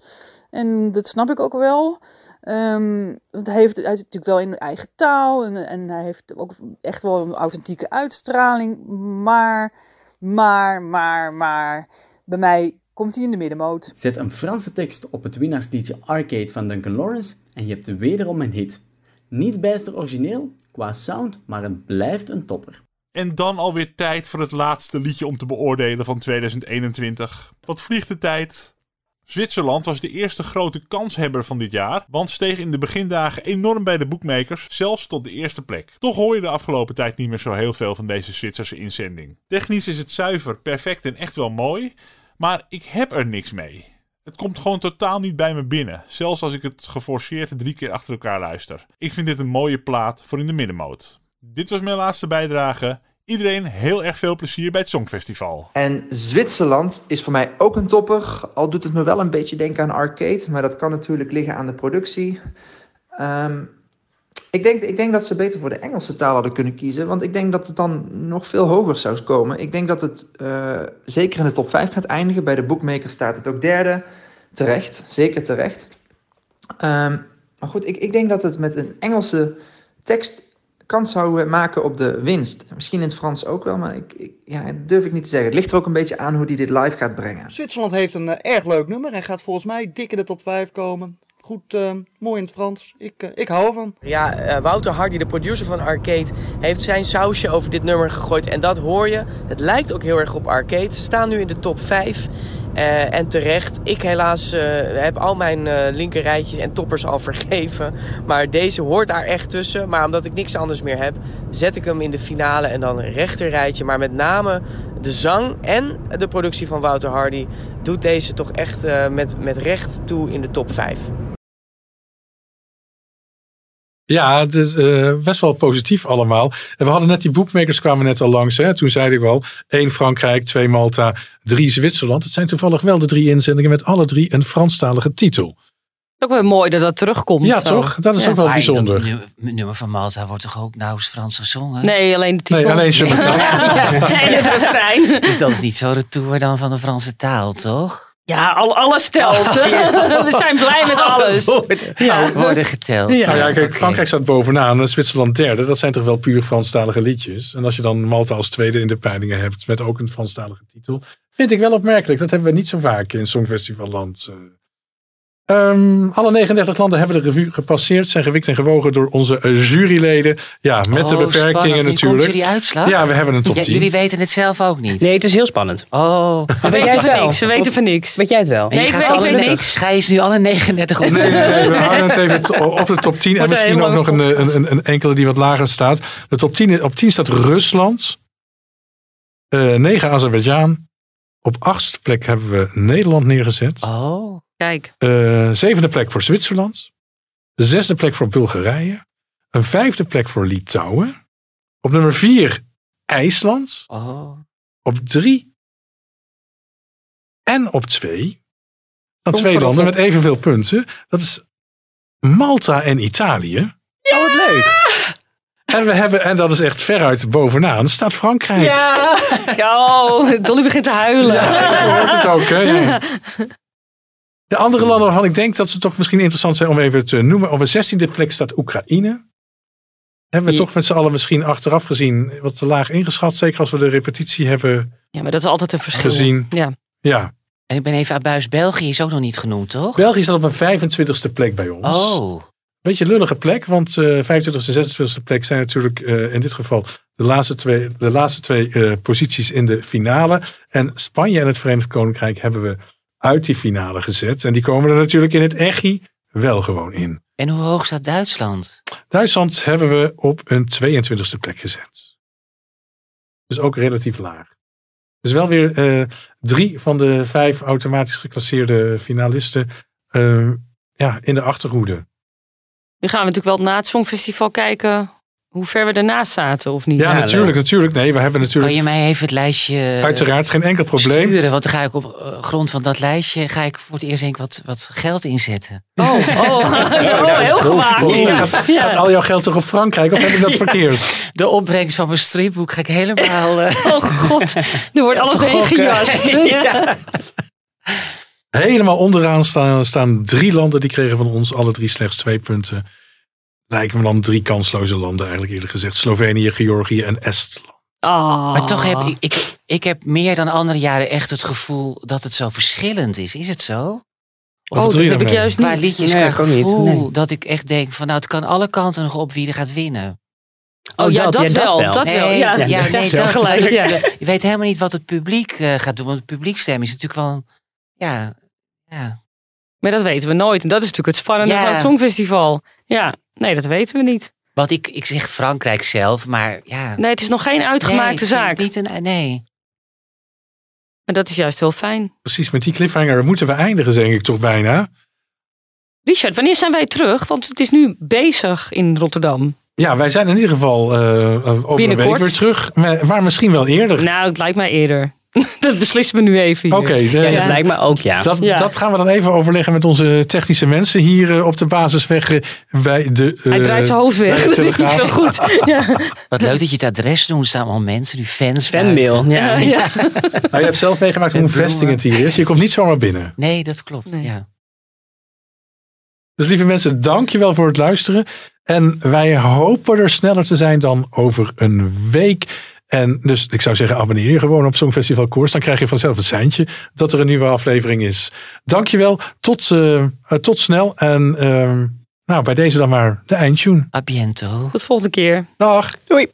En dat snap ik ook wel. Ehm, want hij, heeft, hij is natuurlijk wel in eigen taal. En, en hij heeft ook echt wel een authentieke uitstraling. Maar, maar, maar, maar... Bij mij komt hij in de middenmoot. Zet een Franse tekst op het winnaarsliedje Arcade van Duncan Lawrence en je hebt wederom een hit. Niet bijster origineel qua sound, maar het blijft een topper. En dan alweer tijd voor het laatste liedje om te beoordelen van 2021. Wat vliegt de tijd? Zwitserland was de eerste grote kanshebber van dit jaar, want steeg in de begindagen enorm bij de boekmakers, zelfs tot de eerste plek. Toch hoor je de afgelopen tijd niet meer zo heel veel van deze Zwitserse inzending. Technisch is het zuiver, perfect en echt wel mooi, maar ik heb er niks mee. Het komt gewoon totaal niet bij me binnen, zelfs als ik het geforceerd drie keer achter elkaar luister. Ik vind dit een mooie plaat voor in de middenmoot. Dit was mijn laatste bijdrage. Iedereen heel erg veel plezier bij het Songfestival. En Zwitserland is voor mij ook een topper. Al doet het me wel een beetje denken aan Arcade. Maar dat kan natuurlijk liggen aan de productie. Ehm, ik, denk, ik denk dat ze beter voor de Engelse taal hadden kunnen kiezen. Want ik denk dat het dan nog veel hoger zou komen. Ik denk dat het eh, zeker in de top 5 gaat eindigen. Bij de bookmakers staat het ook derde. Terecht, zeker terecht. Ehm, maar goed, ik, ik denk dat het met een Engelse tekst kans zou maken op de winst. Misschien in het Frans ook wel, maar ik, ik, ja, dat durf ik niet te zeggen. Het ligt er ook een beetje aan hoe die dit live gaat brengen. Zwitserland heeft een eh, erg leuk nummer en gaat volgens mij dik in de top 5 komen. Goed, eh, mooi in het Frans. Ik, eh, ik hou ervan. Ja, eh, Wouter Hardy, de producer van Arcade, heeft zijn sausje over dit nummer gegooid. En dat hoor je. Het lijkt ook heel erg op Arcade. Ze staan nu in de top 5. Eh, en terecht. Ik helaas eh, heb al mijn eh linkerrijtjes en toppers al vergeven. Maar deze hoort daar echt tussen. Maar omdat ik niks anders meer heb, zet ik hem in de finale en dan rechterrijtje. Maar met name de zang en de productie van Wouter Hardy doet deze toch echt met, met recht toe in de top 5. Ja, het is eh, best wel positief allemaal. En we hadden net die boekmakers kwamen net al langs. Hè? Toen zeiden we al, één Frankrijk, twee Malta, drie Zwitserland. Het zijn toevallig wel de drie inzendingen met alle drie een Franstalige titel. Ook wel mooi dat dat terugkomt. Ja, zo. toch? Dat is ook wel bijzonder. Nu- nummer van Malta wordt toch ook nauwelijks Frans gezongen? Nee, alleen de titel. Nee, alleen het refrein. Dus dat is niet zo de tour dan van de Franse taal, toch? Ja, al, alles telt. We zijn blij met alles. Ja. Worden geteld. Nou ja, kijk, Frankrijk staat bovenaan en Zwitserland derde. Dat zijn toch wel puur Franstalige liedjes. En als je dan Malta als tweede in de peilingen hebt met ook een Franstalige titel. Vind ik wel opmerkelijk. Dat hebben we niet zo vaak in Songfestivalland. Eh. Ehm, alle 39 landen hebben de revue gepasseerd. Zijn gewikt en gewogen door onze juryleden. Ja, met de Oh, beperkingen spannend. Natuurlijk. Komt jullie uitslag? Ja, we hebben een top Ja, 10. jullie weten het zelf ook niet. Nee, het is heel spannend. Oh. We weten van niks. We weten van niks. Weet jij het wel? Nee, ik weet- ik weet niks. Ga je ze nu alle 39 op? Nee, nee, nee, we houden het even op de top 10. En misschien ook nog een, een, een, een enkele die wat lager staat. De top 10, op 10 staat Rusland. Eh 9 Azerbeidzjan. Op achtste plek hebben we Nederland neergezet. Oh. Kijk. Eh, zevende plek voor Zwitserland. De zesde plek voor Bulgarije. Een vijfde plek voor Litouwen. Op nummer vier IJsland. Oh. Op drie. En op twee. Dan twee landen met evenveel punten. Dat is Malta en Italië. Oh, wat leuk. En, we hebben, en dat is echt veruit bovenaan, staat Frankrijk. Ja. Oh, Dolly begint te huilen. Ja, zo hoort het ook. Hè? Ja. De andere landen waarvan ik denk dat ze toch misschien interessant zijn om even te noemen. Op een 16e plek staat Oekraïne. Hebben we Ja. toch met z'n allen misschien achteraf gezien wat te laag ingeschat. Zeker als we de repetitie hebben Ja, maar dat is altijd een verschil. gezien. Ja. Ja. En ik ben even abuis. België is ook nog niet genoemd, toch? België staat op een 25e plek bij ons. Oh. Beetje lullige plek, want eh 25e en 26e plek zijn natuurlijk eh, in dit geval de laatste twee, de laatste twee eh, posities in de finale. En Spanje en het Verenigd Koninkrijk hebben we uit die finale gezet. En die komen er natuurlijk in het EGI wel gewoon in. En hoe hoog staat Duitsland? Duitsland hebben we op een 22e plek gezet. Dus ook relatief laag. Dus wel weer eh, drie van de vijf automatisch geclasseerde finalisten eh, ja, in de achterhoede. Nu gaan we natuurlijk wel na het Songfestival kijken hoe ver we ernaast zaten of niet. Ja, natuurlijk, natuurlijk. Nee, we hebben natuurlijk Kan je mij even het lijstje eh, uiteraard geen enkel probleem. sturen? Want dan ga ik op eh, grond van dat lijstje ga ik voor het eerst denk ik wat, wat geld inzetten. Oh, oh, oh heel mij gaat, gaat al jouw geld toch op Frankrijk? Of heb ik dat verkeerd? De opbrengst van mijn stripboek ga ik helemaal... eh, Oh god, er wordt alles heen Gokken. gejast. Ja. Helemaal onderaan staan, staan drie landen. Die kregen van ons alle drie slechts twee punten. Lijken me dan drie kansloze landen eigenlijk eerlijk gezegd. Slovenië, Georgië en Estland. Oh. Maar toch heb ik, ik, ik heb meer dan andere jaren echt het gevoel dat het zo verschillend is. Is het zo? Wat Oh, dat je heb ik juist Qua niet. liedjes, Nee, qua niet. gevoel. Nee. Dat ik echt denk van nou, het kan alle kanten nog op wie er gaat winnen. Oh ja, dat, ja, wel. Dat nee, wel. Ja, ja, ja, nee, ja, dat gelijk. Ja. Je weet helemaal niet wat het publiek eh, gaat doen. Want het publiekstem is natuurlijk wel... Ja, ja. Maar dat weten we nooit. En dat is natuurlijk het spannende Ja. van het Songfestival. Ja, nee, dat weten we niet. Want ik, ik zeg Frankrijk zelf, maar ja... Nee, het is nog geen uitgemaakte Nee, zaak. Niet een, nee. En dat is juist heel fijn. Precies, met die cliffhanger moeten we eindigen, denk ik toch bijna. Richard, wanneer zijn wij terug? Want het is nu bezig in Rotterdam. Ja, wij zijn in ieder geval eh, over een week Binnenkort. weer terug. Maar, maar misschien wel eerder. Nou, het lijkt mij eerder. dat beslissen we nu even. Oké, Ja, dat lijkt me ook, ja. Dat, Ja. dat gaan we dan even overleggen met onze technische mensen hier eh, op de basisweg eh, bij de. eh, Hij draait zijn hoofd weg. Dat is niet zo goed. Ja. Wat leuk dat je het adres noemt. Er staan allemaal mensen, nu fans. Fanmail, ja. Ja, ja. Nou, je hebt zelf meegemaakt hoe Met vestigend hier is. Je komt niet zomaar binnen. Nee, dat klopt. Nee. Ja. Dus lieve mensen, dankjewel voor het luisteren. En wij hopen er sneller te zijn dan over een week. En dus ik zou zeggen, abonneer je gewoon op Songfestival Koers. Dan krijg je vanzelf een seintje dat er een nieuwe aflevering is. Dankjewel, tot, eh, eh, tot snel. En ehm, nou, bij deze dan maar de eindtune. A biento. Tot volgende keer. Dag. Doei.